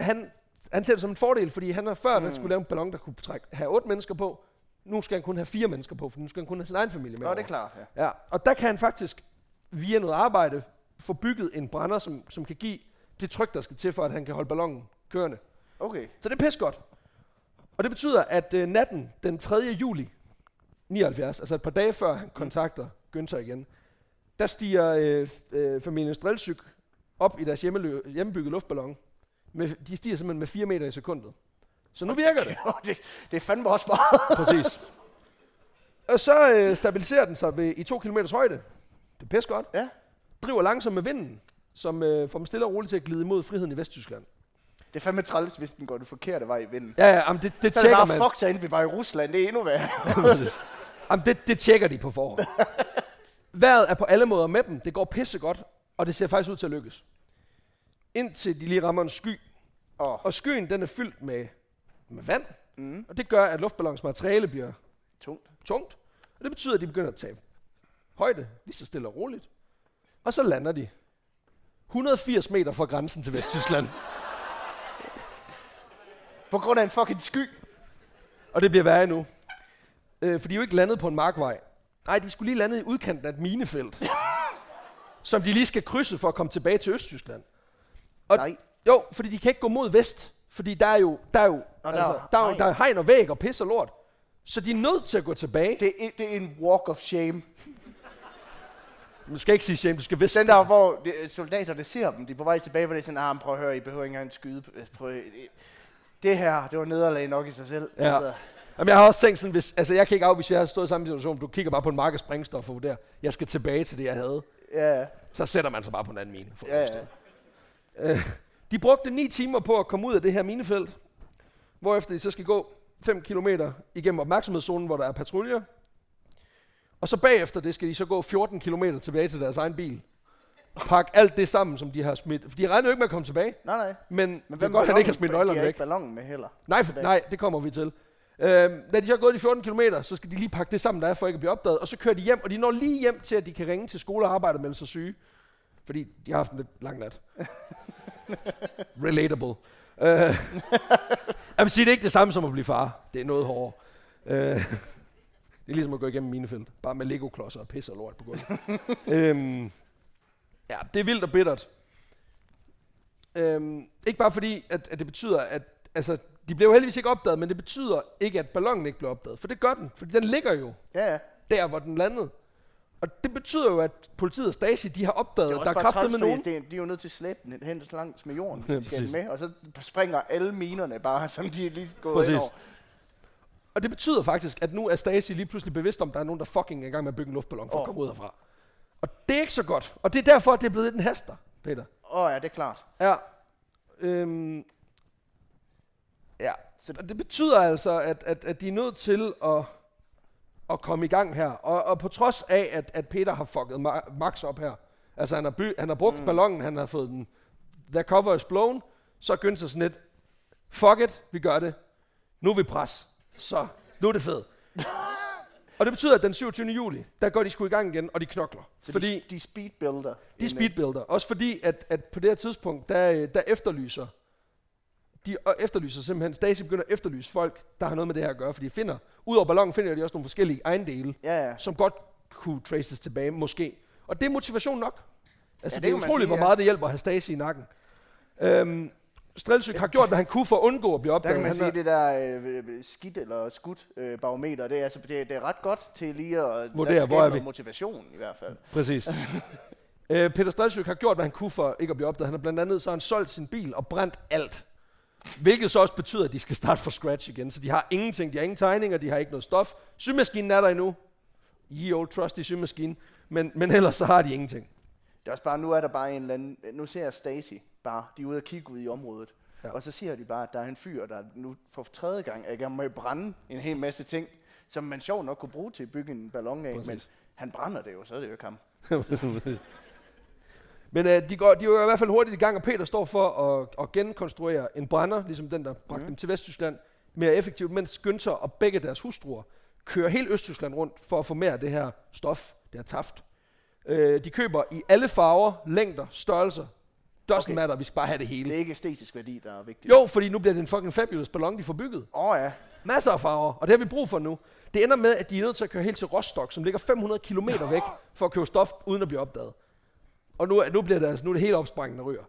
han, han ser det som en fordel, fordi han har før, mm. skulle lave en ballon, der kunne trække, have otte mennesker på. Nu skal han kun have fire mennesker på, for nu skal han kun have sin egen familie med. Nå, over. det er klart, ja. Ja, og der kan han faktisk via noget arbejde få bygget en brænder, som, som kan give det tryk, der skal til for, at han kan holde ballonen kørende. Okay. Så det er pis godt. Og det betyder, at øh, natten den 3. juli 79, altså et par dage før han kontakter Günther igen, der stiger øh, øh, familien Strelsyk op i deres hjemmebyggede luftballon. Med, de stiger simpelthen med 4 meter i sekundet. Så nu virker det. det, det er fandme også meget. Præcis. Og så øh, stabiliserer den sig ved, i 2 km højde. Det er pis godt. Ja. Driver langsomt med vinden, som øh, får dem stille og roligt til at glide imod friheden i Vesttyskland. Det er fandme træls, hvis den går den forkerte vej i vinden. Ja, ja, jamen det, det Så er det tjekker bare, man. fuck inden vi var i Rusland. Det er endnu værre. Jamen det, det tjekker de på forhånd. Vejret er på alle måder med dem. Det går pisse godt, og det ser faktisk ud til at lykkes. Indtil de lige rammer en sky. Åh, Og skyen den er fyldt med, med vand, mm, og det gør, at luftballons materiale bliver tungt. tungt. Og det betyder, at de begynder at tabe højde, lige så stille og roligt. Og så lander de 180 meter fra grænsen til Vesttyskland. På grund af en fucking sky. Og det bliver værre nu. Øh, for de er jo ikke landet på en markvej. Nej, de skulle lige lande i udkanten af et minefelt. som de lige skal krydse for at komme tilbage til Østtyskland. Og Nej. Jo, fordi de kan ikke gå mod vest. Fordi der er jo, der er jo, der altså, er der, er, jo- der er hegn og væg og pis og lort. Så de er nødt til at gå tilbage. Det er, det er en walk of shame. Du skal ikke sige shame, du skal vidste. Den der, hvor de, soldaterne ser dem, de er på vej tilbage, hvor det er sådan, ah, prøv at høre, I behøver ikke engang skyde. Prøv, det her, det var nederlag nok i sig selv. Ja. Altså, Jamen, jeg har også tænkt sådan, hvis, altså jeg kan ikke af, hvis jeg har stået i samme situation, du kigger bare på en mark af sprængstof og vurderer, jeg skal tilbage til det, jeg havde. ja, Så sætter man sig bare på en anden mine. For ja, ja. Øh, de brugte 9 timer på at komme ud af det her minefelt, hvorefter de så skal gå 5 km igennem opmærksomhedszonen, hvor der er patruljer. Og så bagefter det skal de så gå 14 km tilbage til deres egen bil. Pak alt det sammen, som de har smidt. For de regner jo ikke med at komme tilbage. Nej, nej. Men, Men det er hvem godt, han ikke har smidt nøglerne har væk. ikke ballonen med heller. Nej, tilbage. nej, det kommer vi til. Øhm, da de så er gået de 14 km, så skal de lige pakke det sammen, der er, for ikke at blive opdaget. Og så kører de hjem, og de når lige hjem til, at de kan ringe til skole og arbejde og melde sig syge. Fordi de har haft en lidt lang nat. Relatable. Øh, jeg vil sige, det er ikke det samme som at blive far. Det er noget hårdere. Øh, det er ligesom at gå igennem minefelt. Bare med Lego-klodser og pisse og lort på gulvet. øhm, ja, det er vildt og bittert. Øhm, ikke bare fordi, at, at det betyder, at altså, de blev heldigvis ikke opdaget, men det betyder ikke, at ballonen ikke blev opdaget. For det gør den, fordi den ligger jo Ja, ja. der, hvor den landede. Og det betyder jo, at politiet og Stasi, de har opdaget, at der er bare kraftet med nogen. det, de er jo nødt til at slæbe den hen så langt med jorden, Ja, ja, de skal med, og så springer alle minerne bare, som de er lige gået Præcis. ind over. Og det betyder faktisk, at nu er Stasi lige pludselig bevidst om, at der er nogen, der fucking er i gang med at bygge en luftballon for at Åh. komme ud herfra. Og det er ikke så godt. Og det er derfor, at det er blevet en haster, Peter. Åh oh, ja, det er klart. Ja. Øhm, ja. Så- Og det betyder altså, at, at, at de er nødt til at, at komme i gang her. Og, og på trods af, at, at Peter har fucket Ma- Max op her. Altså han har, by, han har brugt mm. ballonen, han har fået den, the cover is blown. Så er Günther sådan lidt, fuck it, vi gør det. Nu er vi pres. Så, nu er det fedt. og det betyder, at den 27. juli, der går de sgu i gang igen, og de knokler. Så fordi de, de speedbuilder. de speedbuilder. Også fordi, at, at på det her tidspunkt, der, øh, der efterlyser de efterlyser simpelthen, Stasi begynder at efterlyse folk, der har noget med det her at gøre, for de finder, ud over ballonen finder de også nogle forskellige ejendele, Ja, ja. som godt kunne traces tilbage, måske. Og det er motivation nok. Altså, Ja, det det, er utroligt, sige, hvor ja. meget det hjælper at have Stasi i nakken. Øhm, Strelsyk har gjort, hvad han kunne for at undgå at blive Der opdaget. kan man sige, er- det der øh, skidt eller skudt øh, barometer, det er, altså, det, det er ret godt til lige at Vurdere, hvor er vi. motivation i hvert fald. Præcis. øh, Peter Strelsyk har gjort, hvad han kunne for ikke at blive opdaget. Han har blandt andet så han solgt sin bil og brændt alt. Hvilket så også betyder, at de skal starte fra scratch igen. Så de har ingenting, de har ingen tegninger, de har ikke noget stof. Symaskinen er der endnu. Ye old trusty symaskine. Men, men ellers så har de ingenting. Det er også bare, nu er der bare en eller anden, nu ser jeg Stacy bare, de er ude og kigge ud i området. Ja. Og så siger de bare, at der er en fyr, der nu for tredje gang er i gang med at brænde en hel masse ting, som man sjovt nok kunne bruge til at bygge en ballon af, Præcis. men han brænder det jo, så er det jo ikke ham. Men øh, de, går, de er i hvert fald hurtigt i gang, og Peter står for at, at genkonstruere en brænder, ligesom den, der bragte mm. dem til Vesttyskland, mere effektivt, mens Günther og begge deres hustruer kører hele Østtyskland rundt for at få mere af det her stof, det her taft. Øh, de køber i alle farver, længder, størrelser. Doesn't. Okay. matter, vi skal bare have det hele. Det er ikke æstetisk værdi, der er vigtigt. Jo, fordi nu bliver det en fucking fabulous ballon, de får bygget. Åh oh, ja. Masser af farver, og det har vi brug for nu. Det ender med, at de er nødt til at køre helt til Rostock, som ligger 500 km væk, for at købe stof, uden at blive opdaget. Og nu, er- nu, bliver det, altså, nu er det helt opsprængende ryger.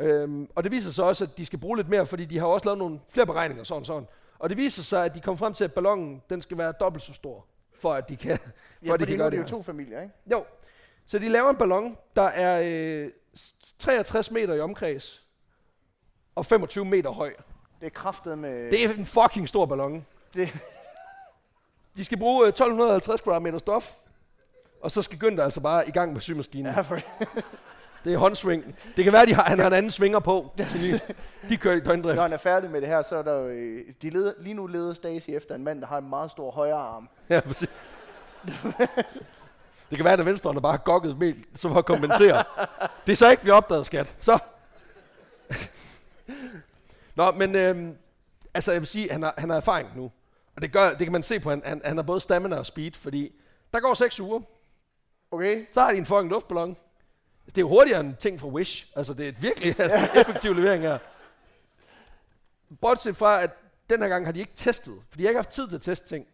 Øhm, og det viser sig også, at de skal bruge lidt mere, fordi de har også lavet nogle flere beregninger, sådan sådan. Og det viser sig, at de kom frem til, at ballonen den skal være dobbelt så stor, for at de kan, for Ja, at de kan gøre er det jo her. to familier, ikke? Jo, så de laver en ballon, der er øh, s- 63 meter i omkreds, og 25 meter høj. Det er kraftet med... Det er en fucking stor ballon. Det- De skal bruge øh, 1250 kvadratmeter stof, og så skal Günther altså bare i gang med symaskinen. Ja, for, Det er håndsving. Det kan være, at han har en anden svinger på. De, de kører i døgndrift. når han er færdig med det her, så er der jo... øh, De leder, lige nu leder Stacy efter en mand, der har en meget stor højre arm. Ja, præcis. Det kan være, at venstre der bare har gokket mel, så for at kompensere. Det er så ikke, vi opdaget, skat. Så. Nå, men øhm, altså, jeg vil sige, han har, han har erfaring nu. Og det, gør, det kan man se på, han, han, han har både stamina og speed, fordi der går seks uger. Okay. Så har de en fucking luftballon. Det er jo hurtigere end ting fra Wish. Altså, det er et virkelig altså, effektiv levering her. Bortset fra, at den her gang har de ikke testet, for de har ikke haft tid til at teste ting.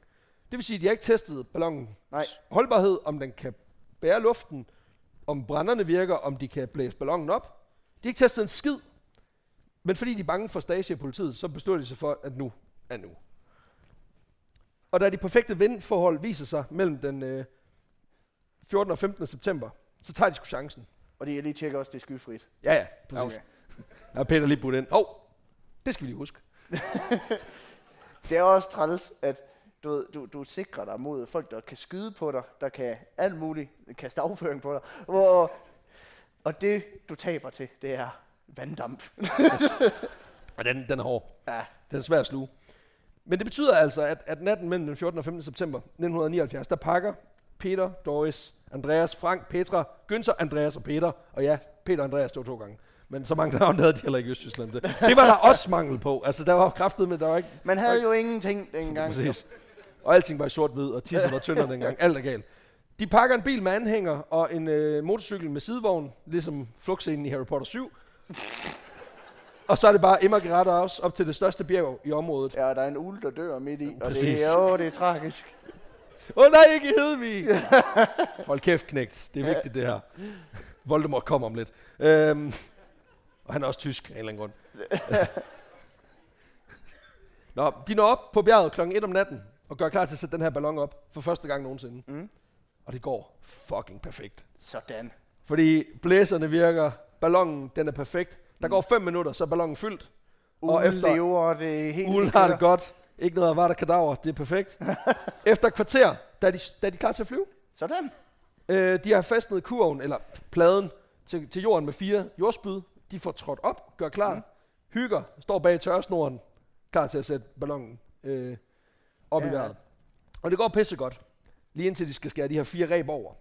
Det vil sige, at de har ikke testet ballonens Nej. holdbarhed, om den kan bære luften, om brænderne virker, om de kan blæse ballonen op. De har ikke testet en skid. Men fordi de er bange for Stasi og politiet, så beslutter de sig for, at nu er nu. Og da de perfekte vindforhold viser sig mellem den øh, 14. og 15. september, så tager de sgu chancen. Og de er lige tjekker også, det er skyfrit. Ja, ja, præcis. Okay. Jeg har Peter lige budt ind. Hov, oh, det skal vi lige huske. Det er også træls, at du, ved, du, du sikrer dig mod folk, der kan skyde på dig, der kan alt muligt kaste afføring på dig. Hvor, og det, du taber til, det er vanddamp. Og den, den er hård. ja, Den er svær at sluge. Men det betyder altså, at, at natten mellem den 14. og 15. september 1979, der pakker Peter, Doris, Andreas, Frank, Petra, Günther, Andreas og Peter. Og ja, Peter og Andreas, var to gange. Men så mange navne havde de heller ikke i Østtyskland. Det, det var der også mangel på. Altså, der var kraftet med, der var ikke... man havde jo ingenting dengang. Præcis. Og alting var i sort-hvid, og tisset var tyndere dengang. Alt er galt. De pakker en bil med anhænger og en øh, motorcykel med sidevogn, ligesom flugtscenen i Harry Potter 7. og så er det bare Emma også op til det største bjerg i området. Ja, der er en ule, der dør midt i, og Præcis. det er jo, det er tragisk. Åh oh, nej, ikke i Hedvig! Hold kæft, knægt. Det er vigtigt, det her. Voldemort kommer om lidt. Øhm, og han er også tysk af en eller anden grund. Nå, de når op på bjerget klokken 1 om natten og gør klar til at sætte den her ballon op for første gang nogensinde. Mm. Og det går fucking perfekt. Sådan. Fordi blæserne virker, ballonen den er perfekt. Der Mm. går 5 minutter, så er ballonen fyldt. Og Ulen efter- lever, det helt Ulen har det godt. Ikke noget der kadaver. Det er perfekt. Efter et kvarter, der er de, der er de klar til at flyve. Sådan. Øh, de har fastnet kurven, eller pladen, til, til jorden med fire jordspyd. De får trådt op, gør klar, mm. hygger, står bag tørresnoren, klar til at sætte ballonen øh, op ja. i vejret. Og det går pissegodt, lige indtil de skal skære de her fire reb over.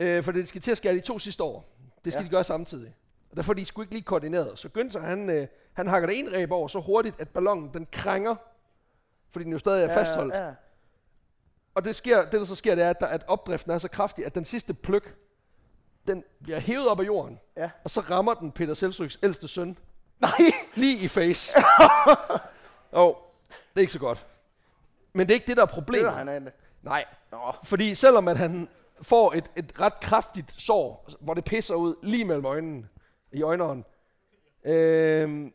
Øh, for de skal til at skære de to sidste over. Det skal ja. De gøre samtidig. Og derfor er de sgu ikke lige koordineret. Så Günther, han, øh, han hakker det en reb over så hurtigt, at ballonen den krænger, fordi den jo stadig er fastholdt. Ja, ja. Og det, sker, det, der så sker, det er, at, der, at opdriften er så kraftig, at den sidste pløk, den bliver hævet op af jorden, ja. og så rammer den Peter Seltryks ældste søn Nej, lige i face. og det er ikke så godt. Men det er ikke det, der er problemet. dør han af det. Nej, Nå, fordi selvom at han får et, et ret kraftigt sår, hvor det pisser ud lige mellem øjnene, i øjneren, øh,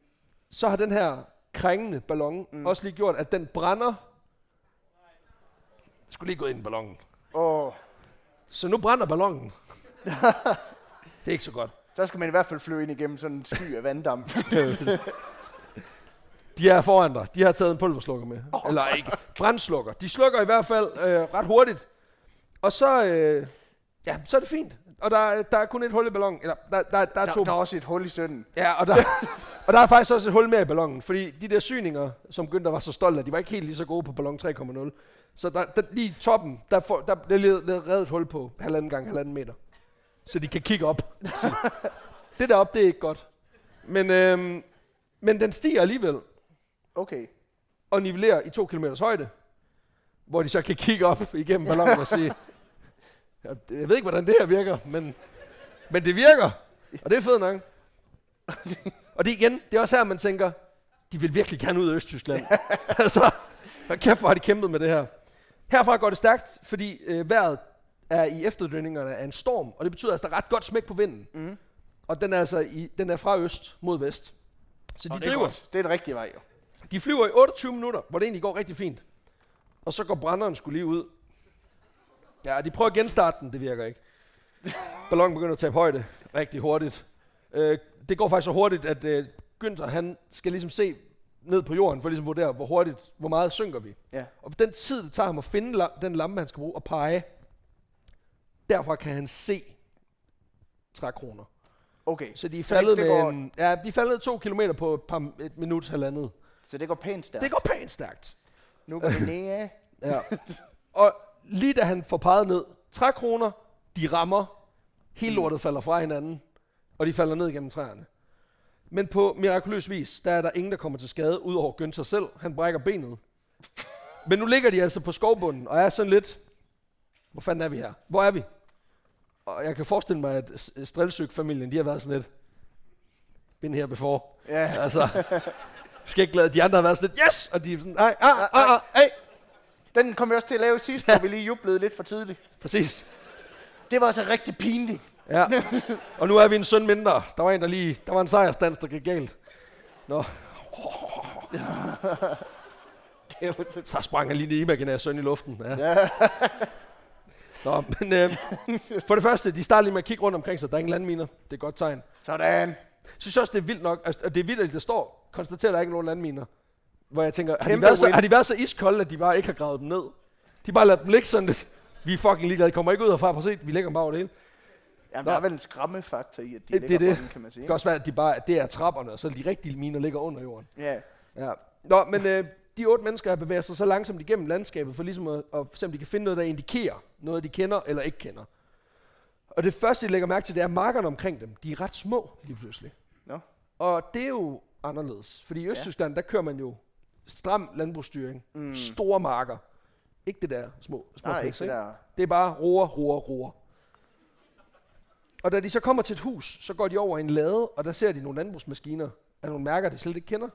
så har den her krængende ballon mm. også lige gjort, at den brænder. Jeg skulle lige gå ind i ballonen. åh, Så nu brænder ballonen. det er ikke så godt. så skal man i hvert fald flyve ind igennem sådan en sky af vanddamp. De er foran dig. De har taget en pulverslukker med. Oh, Eller ikke. Brændslukker. De slukker i hvert fald øh, ret hurtigt. Og så, øh, ja, så er det fint. Og der, er- der er kun et hul i ballonen. Eller, der, der, der er Der, to. der er også et hul i sønden. Ja, og der, og der er faktisk også et hul mere i ballonen. Fordi de der syninger, som Günther var så stolt af, de var ikke helt lige så gode på ballon 3,0. Så der, der, lige i toppen, der, får, der lavet reddet et hul på halvanden gang halvanden meter. Så de kan kigge op. Det deroppe, det er ikke godt. Men, øhm, men den stiger alligevel Okay. og nivellerer i to kilometers højde, hvor de så kan kigge op igennem ballonen og sige, jeg, jeg ved ikke, hvordan det her virker, men, men det virker, og det er fedt nok. og det igen, det er også her, man tænker, de vil virkelig gerne ud af Østtyskland. altså, hold kæft, hvor har de kæmpet med det her. Herfra går det stærkt, fordi øh, vejret er i efterdønningerne af en storm, og det betyder, at der er ret godt smæk på vinden. Mm. Og den er altså i, den er fra øst mod vest. Så de Og det er driver. godt. Det er den rigtige vej, jo. De flyver i 28 minutter, hvor det egentlig går rigtig fint. Og så går brænderen skulle lige ud. Ja, de prøver at genstarte den, det virker ikke. Ballonen begynder at tabe højde rigtig hurtigt. Øh, det går faktisk så hurtigt, at øh, Günther, han skal ligesom se ned på jorden, for ligesom at vurdere, hvor hurtigt, hvor meget synker vi. Ja. Og den tid, det tager ham at finde la- den lampe, han skal bruge, og pege, derfra kan han se trækroner. Okay. Så de er faldet det- det med går- en, ja, de er faldet to kilometer på et, par, et minut, halvandet. Så det går pænt stærkt. Det går pænt stærkt. Nu går det ned. Ja. og lige da han får peget ned, trækroner, de rammer, hele lortet falder fra hinanden, og de falder ned gennem træerne. Men på mirakuløs vis, der er der ingen, der kommer til skade, udover Günther selv. Han brækker benet. Men nu ligger de altså på skovbunden, og er sådan lidt, hvor fanden er vi her? Hvor er vi? og jeg kan forestille mig, at Strelsyk-familien, de har været sådan lidt, been here before. Ja. Altså, skal ikke glade, de andre har været sådan lidt, yes! Og de er sådan, nej, ah, ah, ah, hey. Den kom vi også til at lave sidst, hvor vi lige jublede lidt for tidligt. Præcis. Det var altså rigtig pinligt. Ja. Og nu er vi en søn mindre. Der var en, der lige, der var en sejrstans, der gik galt. Nå, Det så- sprang han lige en imaginær søn i luften. Ja. Nå, men øh, for det første, de starter lige med at kigge rundt omkring sig. Der er ingen landminer. Det er et godt tegn. Sådan. Jeg synes også, det er vildt nok. Altså, det er vildt, at der står, konstaterer, at der ikke er nogen landminer. Hvor jeg tænker, har de, været så, har de været så iskolde, at de bare ikke har gravet dem ned? De bare ladet dem ligge sådan lidt. Vi er fucking ligeglade. De kommer ikke ud herfra. Prøv at se, vi lægger dem bare over det hele. Jamen, Nå. der er vel en skræmmefaktor i, at de Det- det, det er ligger det. den, kan man sige. Det kan også være, at de bare, det er trapperne, og så de rigtige miner ligger under jorden. Ja. Ja. Nå, men øh, de otte mennesker har bevæget sig så langsomt igennem landskabet, for ligesom at, at se, om de kan finde noget, der indikerer noget, de kender eller ikke kender. Og det første, de lægger mærke til, det er markerne omkring dem. De er ret små lige pludselig. Nå. Og det er jo anderledes. Fordi i Østtyskland, der kører man jo stram landbrugsstyring. Mm. Store marker. Ikke det der små, små Nej, piks, ikke det der. det er bare roer, roer, roer. Og da de så kommer til et hus, så går de over i en lade, og der ser de nogle landbrugsmaskiner af nogle mærker, de slet ikke kender.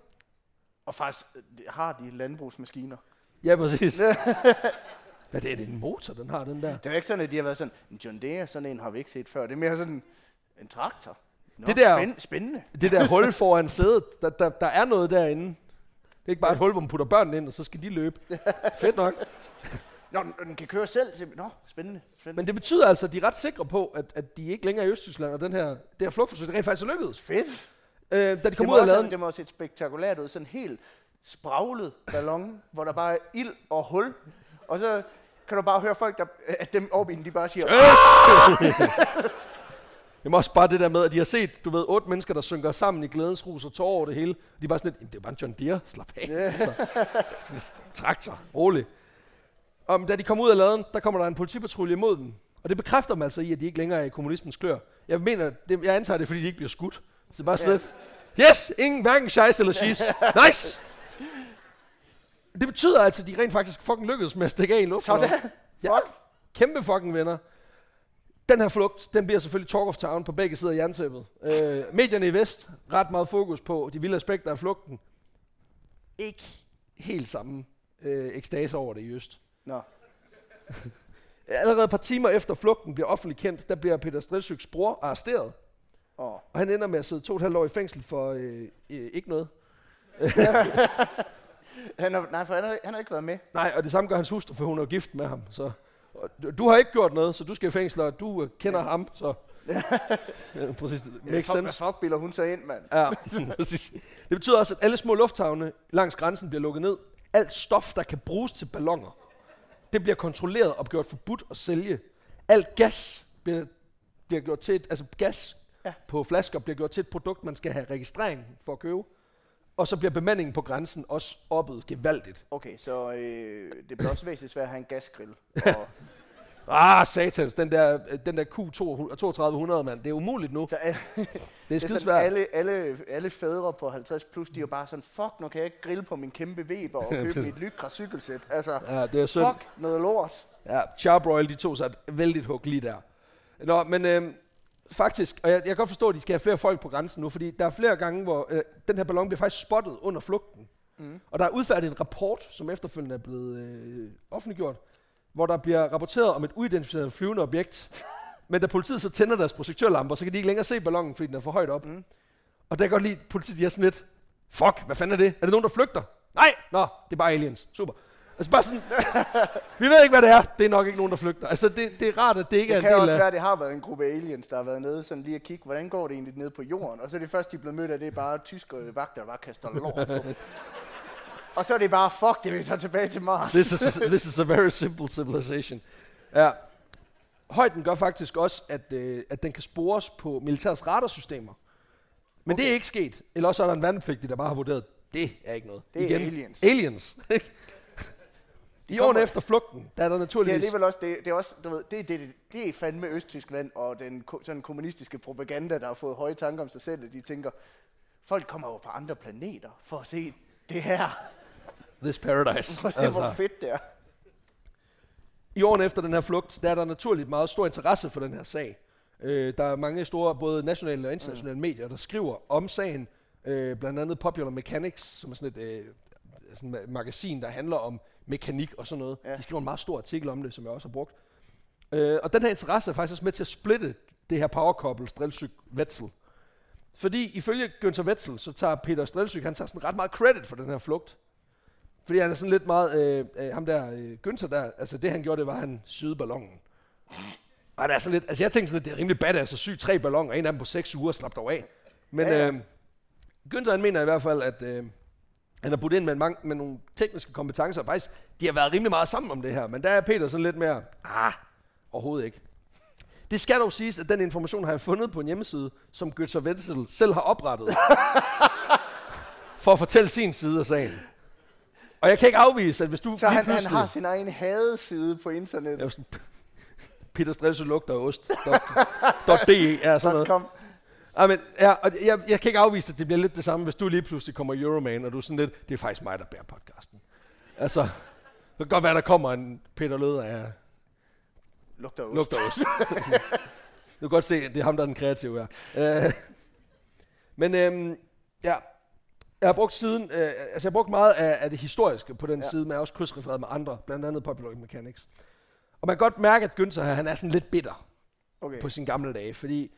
Og faktisk øh, har de landbrugsmaskiner. Ja, præcis. Hvad det er det en motor, den har, den der? Det er jo ikke sådan, at de har været sådan, en John Deere, sådan en har vi ikke set før. Det er mere sådan en traktor. Nå, Det der- spænd- spændende. Det der hul foran sædet, der, der, der er noget derinde. Det er ikke bare et hul, hvor man putter børnene ind, og så skal de løbe. Fedt nok. Nå, den, den kan køre selv. Til, nå, spændende. spændende. Men det betyder altså, at de er ret sikre på, at, at de ikke længere er i Østtyskland, og den her, det her flugtforsøg det rent faktisk er lykkedes. Fedt. Øh, da de kom ud også, laden, det må også se spektakulært ud. Sådan en helt spraglet ballon, hvor der bare er ild og hul. Og så kan du bare høre folk, der, at dem oppe de bare siger, Det er også bare det der med, at de har set, du ved, otte mennesker, der synker sammen i glædens rus og tårer over det hele. De er bare sådan lidt, "Jamen, det er bare en John Deere, slap af. Altså, traktor, rolig. Og da de kommer ud af laden, der kommer der en politipatrulje imod dem. Og det bekræfter dem altså i, at de ikke længere er i kommunismens klør. Jeg mener, det, jeg antager det, fordi de ikke bliver skudt. Så bare sådan lidt, yes, ingen, hverken scheisse eller schis. Nice! Det betyder altså, at de rent faktisk fucking lykkedes med at stikke af i luften. sådan. Ja, kæmpe fucking venner. Den her flugt, den bliver selvfølgelig talk of town på begge sider af jerntæppet. Øh, medierne i vest, ret meget fokus på de vilde aspekter af flugten. Ikke helt samme øh, ekstase over det i øst. Nå, Allerede et par timer efter flugten bliver offentligt kendt, der bliver Peter Strilsyks bror arresteret. åh. Og han ender med at sidde to og et halvt år i fængsel for øh, øh, ikke noget. Han har, nej, for han har, han har ikke været med. Nej, og det samme gør hans hustru, for hun er gift med ham. Så, og du, du har ikke gjort noget, så du skal i fængsel, og du øh, kender ja. ham, så... ja, præcis, det makes Fuck, sense. Fuck bilder hun sig ind, mand? Ja, præcis. Det betyder også, at alle små lufthavne langs grænsen bliver lukket ned. Alt stof, der kan bruges til ballonger, det bliver kontrolleret og gjort forbudt at sælge. Alt gas bliver, bliver gjort til et, altså gas Ja. på flasker bliver gjort til et produkt, man skal have registrering for at købe. Og så bliver bemandingen på grænsen også oppet gevaldigt. Okay, så øh, det bliver også væsentligt svært at have en gasgrill. Og, Ah, satans, den der, den der Q3200, mand, det er umuligt nu. så Det er det er skide sådan, svært. alle, alle, alle fædre på 50 plus, de er bare sådan, fuck, nu kan jeg ikke grille på min kæmpe Weber og købe mit Lycra cykelsæt. Altså, Ja, det er synd. fuck, noget lort. Ja, Charbroil, de tog sig et vældigt hug lige der. Nå, men øh, faktisk, og jeg, jeg kan godt forstå, at de skal have flere folk på grænsen nu, fordi der er flere gange, hvor øh, den her ballon bliver faktisk spottet under flugten. Mm. Og der er udfærdigt en rapport, som efterfølgende er blevet øh, offentliggjort, hvor der bliver rapporteret om et uidentificeret flyvende objekt. Men da politiet så tænder deres projektørlamper, så kan de ikke længere se ballonen, fordi den er for højt op. Mm. Og der kan godt lide, at politiet de er sådan lidt, fuck, hvad fanden er det? Er det nogen, der flygter? Nej, nå, det er bare aliens. Super. Altså bare sådan, vi ved ikke, hvad det er. Det er nok ikke nogen, der flygter. Altså, det, det er rart, at det ikke Det er kan en del også af... være, at det har været en gruppe aliens, der har været nede sådan lige at kigge, hvordan går det egentlig nede på jorden. Og så er det først, de er blevet mødt af, det er bare tyske vagter, der bare kaster lort på. Og så er det bare, fuck det, vi tager tilbage til Mars. This is, a, this is a very simple civilization. Ja. Højden gør faktisk også, at, øh, at den kan spores på militærets radarsystemer. Men okay. det er ikke sket. Eller også er der en værnepligtig, der bare har vurderet, det er ikke noget. Det er aliens. Aliens. I årene efter flugten, der er der Det er naturligvis... alligevel også, det, det er også, du ved, det, er det, det, det er fandme Østtyskland og den sådan kommunistiske propaganda, der har fået høje tanker om sig selv, og de tænker, folk kommer jo fra andre planeter for at se det her. This paradise. Hvor, altså. hvor fedt det er. I årene efter den her flugt, der er der naturligt meget stor interesse for den her sag. Øh, der er mange store, både nationale og internationale mm. medier, der skriver om sagen. Øh, blandt andet Popular Mechanics, som er sådan et øh, sådan et magasin, der handler om mekanik og sådan noget. Ja. De skriver en meget stor artikel om det, som jeg også har brugt. Øh, og den her interesse er faktisk også med til at splitte det her power couple, Strelsyk Wetzel. Fordi ifølge Günther Wetzel, så tager Peter Strelsyk, han tager sådan ret meget credit for den her flugt. Fordi han er sådan lidt meget, øh, øh, ham der, øh, Günther der, altså det han gjorde, det var, at han syede ballonen. Og det er sådan lidt, altså jeg tænkte sådan lidt, det er rimelig badass at sy tre balloner, en af dem på seks uger, slap dog af. Men Ja, ja. øh, Günther han mener i hvert fald, at øh, han har budt ind med, mange, med nogle tekniske kompetencer, og faktisk, de har været rimelig meget sammen om det her, men der er Peter sådan lidt mere, ah, overhovedet ikke. Det skal dog siges, at den information har jeg fundet på en hjemmeside, som Günther Wetzel selv har oprettet, for at fortælle sin side af sagen. Og jeg kan ikke afvise, at hvis du Så han, han har sin egen hadeside på internet. var sådan, Peter Stresse lugter ost. Dot- dot .de er sådan noget. .com. Ja, men, ja, og jeg, jeg kan ikke afvise, at det bliver lidt det samme, hvis du lige pludselig kommer Euroman, og du er sådan lidt, det er faktisk mig, der bærer podcasten. Altså, det kan godt være, der kommer en Peter Løder af Lugter ost. lugter ost. du kan godt se, at det er ham, der er den kreative her. Uh, men øhm, ja, jeg har brugt siden, øh, altså jeg har brugt meget af, af det historiske på den Ja. side, men jeg har også krydsrefereret med andre, blandt andet Popular Mechanics. Og man kan godt mærke, at Günther her, han er sådan lidt bitter Okay. på sine gamle dage, fordi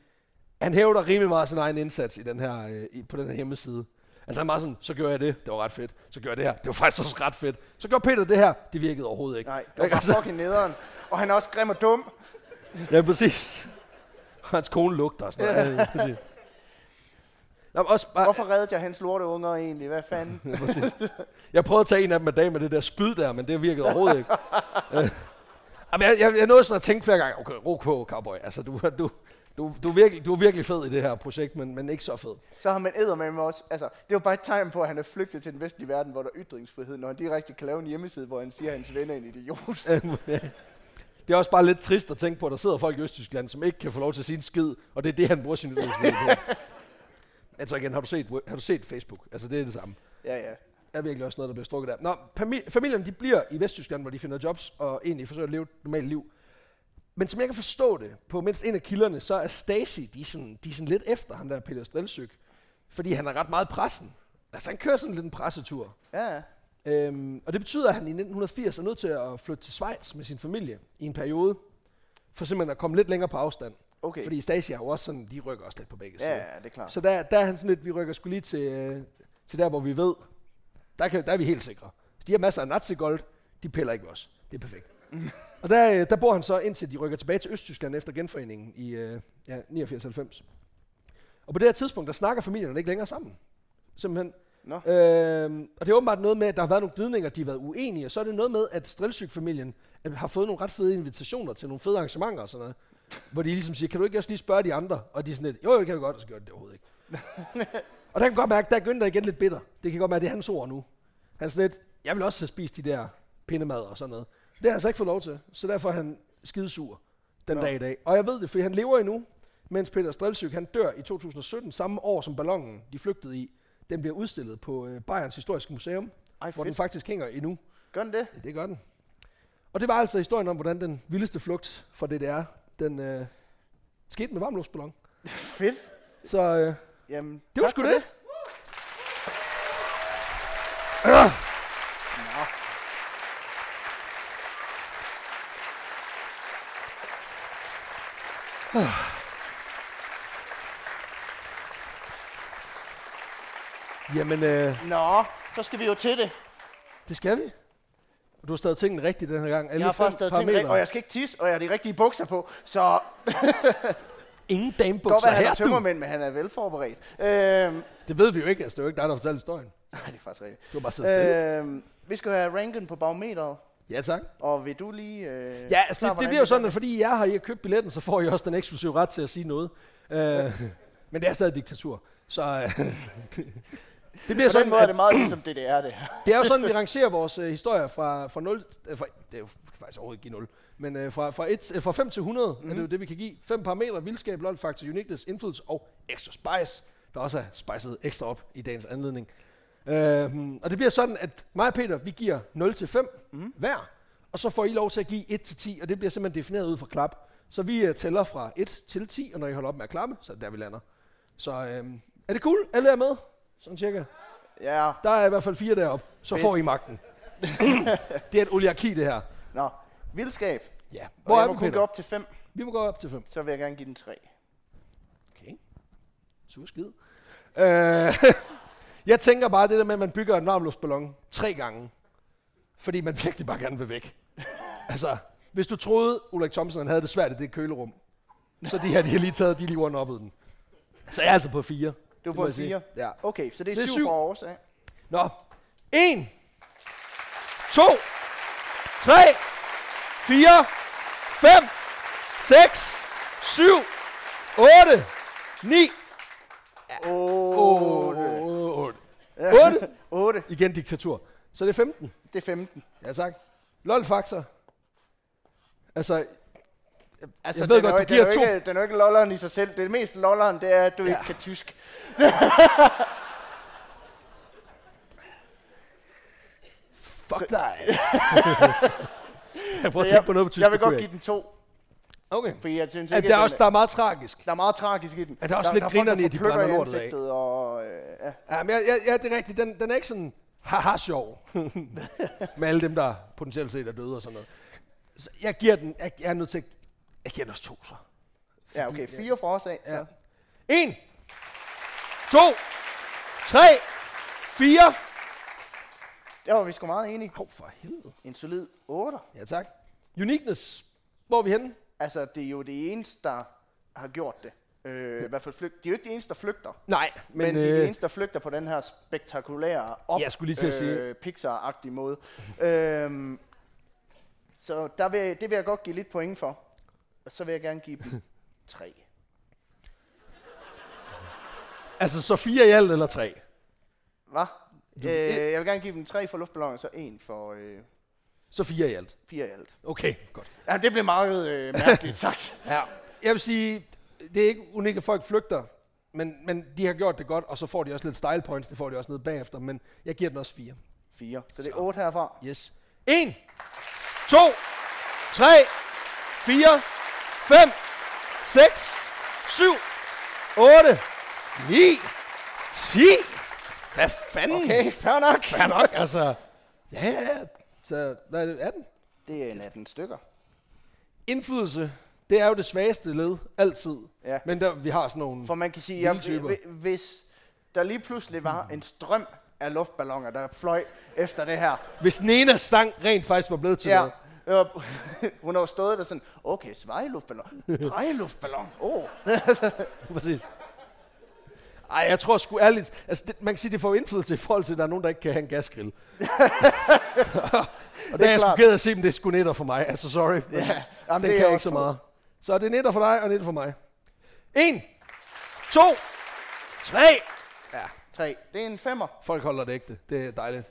han hævder rimelig meget sin egen indsats i den her, øh, i, på den her hjemmeside. Altså han meget sådan, så gjorde jeg det, det var ret fedt. Så gjorde jeg det her, det var faktisk også ret fedt. Så gjorde Peter det her, det virkede overhovedet ikke. Nej, det var Ikke? fucking nederen. Og han er også grim og dum. Ja, præcis. Hans kone lugter og sådan noget. Ja. præcis. Nå, også bare, Hvorfor reddede jeg hans lorteunger egentlig? Hvad fanden? Ja. Jeg prøvede at tage en af dem af dag med det der spyd der, men det virkede overhovedet ikke. Øh, Jamen, jeg, jeg, jeg nåede sådan at tænke flere gange, okay, ro på, cowboy. Altså, du, du, du, du, er virkelig, du er virkelig fed i det her projekt, men, men ikke så fed. Så har man med også. Altså, det er jo bare et tegn på, at han er flygtet til den vestlige verden, hvor der er ytringsfrihed, når han direkte kan lave en hjemmeside, hvor han siger, at hans ven er en idiot. det er også bare lidt trist at tænke på, at der sidder folk i Østtyskland, som ikke kan få lov til at sige en skid, og det er det, han bruger sin ytringsfrihed på. Altså igen, har du, set, har du set Facebook? Altså, det er det samme. ja, ja. er virkelig også noget, der bliver strukket der. Nå, fami- familien de bliver i Vesttyskland, hvor de finder jobs og egentlig forsøger at leve et normalt liv. Men som jeg kan forstå det, på mindst en af kilderne, så er Stasi, de er sådan, de er sådan lidt efter ham der, Peter Strelsyk. Fordi han er ret meget pressen. Altså han kører sådan lidt en pressetur. Ja, ja. Øhm, og det betyder, at han i 1980 er nødt til at flytte til Schweiz med sin familie i en periode. For simpelthen at komme lidt længere på afstand. Okay. Fordi Stasi er jo også sådan, de rykker også lidt på begge Ja, sider. ja, det er klart. Så der, der er han sådan lidt, vi rykker skulle lige til, øh, til der, hvor vi ved, der, kan, der er vi helt sikre. De har masser af nazigold, de piller ikke os. Det er perfekt. og der, øh, der bor han så, indtil de rykker tilbage til Østtyskland efter genforeningen i øh, ja, 89-90. Og på det her tidspunkt, der snakker familierne ikke længere sammen. Simpelthen. Nå. Øhm, og det er åbenbart noget med, at der har været nogle gnidninger, de har været uenige, og så er det noget med, at Strelsyk-familien har fået nogle ret fede invitationer til nogle fede arrangementer og sådan noget. Hvor de ligesom siger, kan du ikke også lige spørge de andre? Og de er sådan lidt, jo, jo, det kan vi godt, og så gør de det overhovedet ikke. og der kan godt mærke, der er Günther igen lidt bitter. Det kan godt mærke, det er hans ord nu. Han er sådan lidt, jeg vil også have spist de der pindemad og sådan noget. Det har han altså ikke fået lov til, så derfor er han skidesur den Nå. dag i dag. Og jeg ved det, fordi han lever endnu, mens Peter Strelsyk, han dør i 2017, samme år som ballonen, de flygtede i. Den bliver udstillet på øh, Bayerns Historiske Museum, Ej, hvor den fedt. faktisk hænger endnu. Gør den det? Ja, det gør den. Og det var altså historien om, hvordan den vildeste flugt fra DDR, den øh, skete med varmluftsballon. Fedt. Så øh, Jamen, det var sgu for det. Nå. Jamen, øh, Nå, så skal vi jo til det. det skal vi. Og du har stadig tingene rigtigt den her gang. Alle Jeg har faktisk taget ting parametre. rigtigt, og jeg skal ikke tisse, og jeg har de rigtige bukser på, så Ingen kan godt damebukser være, han her, er tømmermænd, men han er velforberedt. Øhm, Det ved vi jo ikke, altså det er jo ikke dig, der har fortalt historien. nej, det er faktisk rigtigt. Du har bare siddet stille. Øhm, vi skal have ranken på barometeret, Ja, tak. og vil du lige... Øh, Ja, altså det, det bliver jo sådan, at fordi jeg har ikke købt billetten, så får I også den eksklusive ret til at sige noget. Øh, men det er stadig diktatur. Så øh, det bliver På den sådan, måde er det meget ligesom det, det er det her. Det er jo sådan, vi rangerer vores øh, historier fra, fra 0, øh, fra, det er jo faktisk overhovedet ikke give 0, men øh, fra, fra, et, øh, fra 5 til 100 mm. er det jo det, vi kan give. Fem parametre, vildskab, lol, faktor, uniqueness, influence og extra spice, der også er spicet ekstra op i dagens anledning. Øh, og det bliver sådan, at mig og Peter, vi giver 0 til 5 mm. hver, og så får I lov til at give 1 til 10, og det bliver simpelthen defineret ud fra klap. Så vi uh, tæller fra 1 til 10, og når I holder op med at klappe, så er det der, vi lander. Så øhm, er det cool? Alle er med? Sådan cirka. Ja, Der er i hvert fald fire deroppe. Så Fedt. får I magten. det er et oligarki, det her. nå. Vildskab. Ja. Hvor jeg er må vi, kun gå op til 5, Vi må gå op til 5. så vil jeg gerne give den 3. Okay. Super skid. Øh, jeg tænker bare det der med, at man bygger en varmluftsballon tre gange. Fordi man virkelig bare gerne vil væk. altså, hvis du troede, Ulrik Thomsen han havde det svært i det kølerum, så de her, de har lige taget, de har lige det den. Så jeg er altså på fire. Du Det på en sige. 4. Ja. Okay, så det er, Det er 7 syv. fra Aarhus af. Nå. En. To. Tre. Fire. Fem. Seks. Syv. Otte. Ni. 8. Otte. Otte. 8. Igen diktatur. Så det er 15. Det er 15. Ja, tak. LOL-faktor. Altså, Altså, Jeg ved godt, er, du giver den er to. Ikke, den er jo ikke lolleren i sig selv. Det mest lolleren, det er, at du Ja. ikke kan tysk. fuck dig. jeg prøver Så at tænke på noget på tysk. Jeg vil godt give den 2, Okay. fordi jeg synes Er ikke, der, er at også, der er meget tragisk. der er meget tragisk i den. Er der også der, lidt der er grinerne i, at de brænder lortet af? og, øh, ja. Ja, men jeg, jeg, ja, det er rigtigt. Den, den er ikke sådan haha sjov. med alle dem, der potentielt set er døde og sådan noget. Så jeg giver den, jeg, jeg er nødt til at, jeg giver den også to så. ja, okay, 4 fra os af. Så. Ja. En, to, tre, fire. Der var vi sgu meget enige. Hov, for helvede. En solid 8. Ja, tak. Uniqueness. Hvor er vi henne? Altså, det er jo det eneste, der har gjort det. Øh, i hvert fald flygt. De er jo ikke de eneste, der flygter. Nej, Men, men, men de er de øh, eneste, der flygter på den her spektakulære op, Jeg skulle lige til at sige- øh, Pixar-agtige måde. øhm, så der vil, det vil jeg godt give lidt point for. Og så vil jeg gerne give dem 3. altså så fire i alt eller tre? Hvad? Øh, jeg vil gerne give dem 3 for luftballoner, så 1 for øh, Så fire i alt. 4 i alt. Okay, godt. Ja, det blev meget øh, mærkeligt sagt. Ja. Jeg vil sige, det er ikke unikt, at folk flygter, men, men de har gjort det godt, og så får de også lidt style points, det får de også ned bagefter, men jeg giver den også fire. 4. Så det er Så. 8 herfra. Yes. 1, 2, 3, 4, 5, 6, 7, 8, 9, 10. Hvad fanden? Okay, fair nok. Fair nok, altså. Ja, ja, ja. Så hvad er det, 18? Det er en 18 stykker. Indflydelse, det er jo det svageste led, altid. Ja. Men der, vi har sådan nogle... For man kan sige, typer. hvis der lige pludselig var en strøm af luftballoner, der fløj efter det her. Hvis Nenas sang rent faktisk var blevet til Ja. noget. Øh, Hun har jo stået der sådan, okay, svejeluftballon, drejeluftballon, åh. Præcis. Ej, jeg tror sgu ærligt, altså det, man kan sige, det får indflydelse i forhold til, at der er nogen, der ikke kan have en gasgrill. og der er jeg sgu ked at se, om det er sgu netter for mig. Altså, sorry. Men Ja, ja, jamen, den det kan jeg ikke så meget. Så det er netter for dig, og netter for mig. En, to, tre. Ja, Tre. Det er en femmer. folk holder det ægte. Det er dejligt.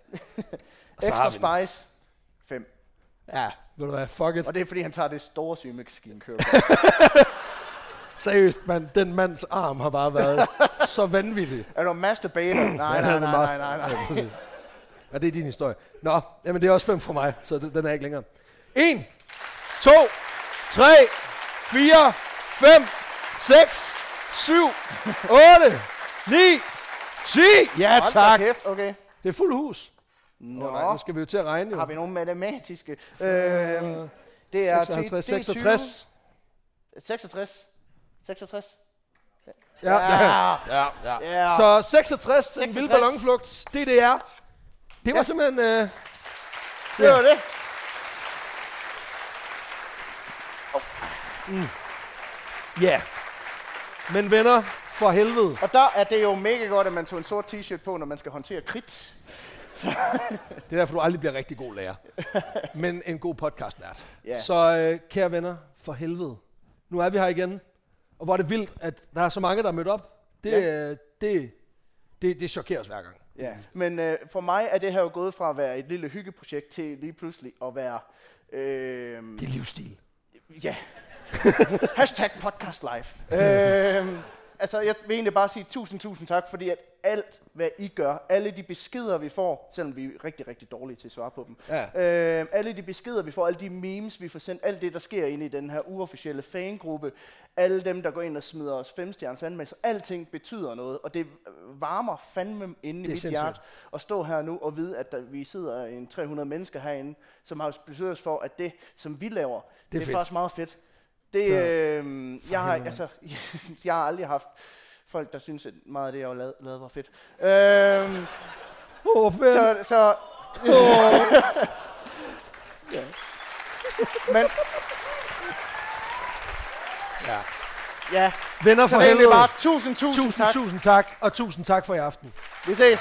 Ekstra spice. Fem. Ja, ved du hvad, fuck it. Og det er fordi, han tager det store sygemaskin kører. Seriøst, mand, den mands arm har bare været så vanvittig. er du masturbator? Nej, nej, nej, nej, master. nej, nej. Ja, præcis. Ja, det er din historie. Nå, jamen det er også fem for mig, så det, den er ikke længere. 1, 2, 3, 4, 5, 6, 7, 8, 9, 10. Ja, Hold da tak. kæft, okay. Det er fuld hus. Nå, Nå, nej, nu skal vi jo til at regne jo. har vi nogle matematiske? Øh, det er 56, det er 66. 66. 66. Ja, ja, ja. ja. Ja. Så 66 til en 66. vild ballonflugt, det er det er. Det var Ja. simpelthen... Øh, Det var det. Ja. Men venner, for helvede. Og der er det jo mega godt, at man tog en sort t-shirt på, når man skal håndtere krit. Det er derfor, du aldrig bliver rigtig god lærer. Men en god podcastvært. Ja. Så øh, kære venner, for helvede. Nu er vi her igen. Og hvor er det vildt, at der er så mange, der er mødt op. Det, Ja. øh, det, det, det chokerer os hver gang. Ja. Men øh, for mig er det her jo gået fra at være et lille hyggeprojekt til lige pludselig at være... Øh, Det er livsstil. ja. Hashtag podcast live. øh, altså, jeg vil egentlig bare sige tusind, tusind tak, fordi at alt, hvad I gør, alle de beskeder, vi får, selvom vi er rigtig, rigtig dårlige til at svare på dem, Ja. øh, alle de beskeder, vi får, alle de memes, vi får sendt, alt det, der sker inde i den her uofficielle fangruppe, alle dem, der går ind og smider os femstjerners anmeldelser, alting betyder noget, og det varmer fandme inde i er mit sindssygt. hjerte at stå her nu og vide, at der, vi sidder en 300 mennesker herinde, som har besluttet os for, at det, som vi laver, det, det er, fedt. faktisk meget fedt. Det, Så, øh, jeg, har, altså, jeg har aldrig haft folk, der synes, at meget af det, jeg har lavet, lavet var fedt. Øh, oh, fedt. så, så ja. Men Ja. ja, Venner for helvede. bare tusind, tusind, Tusind, tak. tusind tak, og tusind tak for i aften. Vi ses.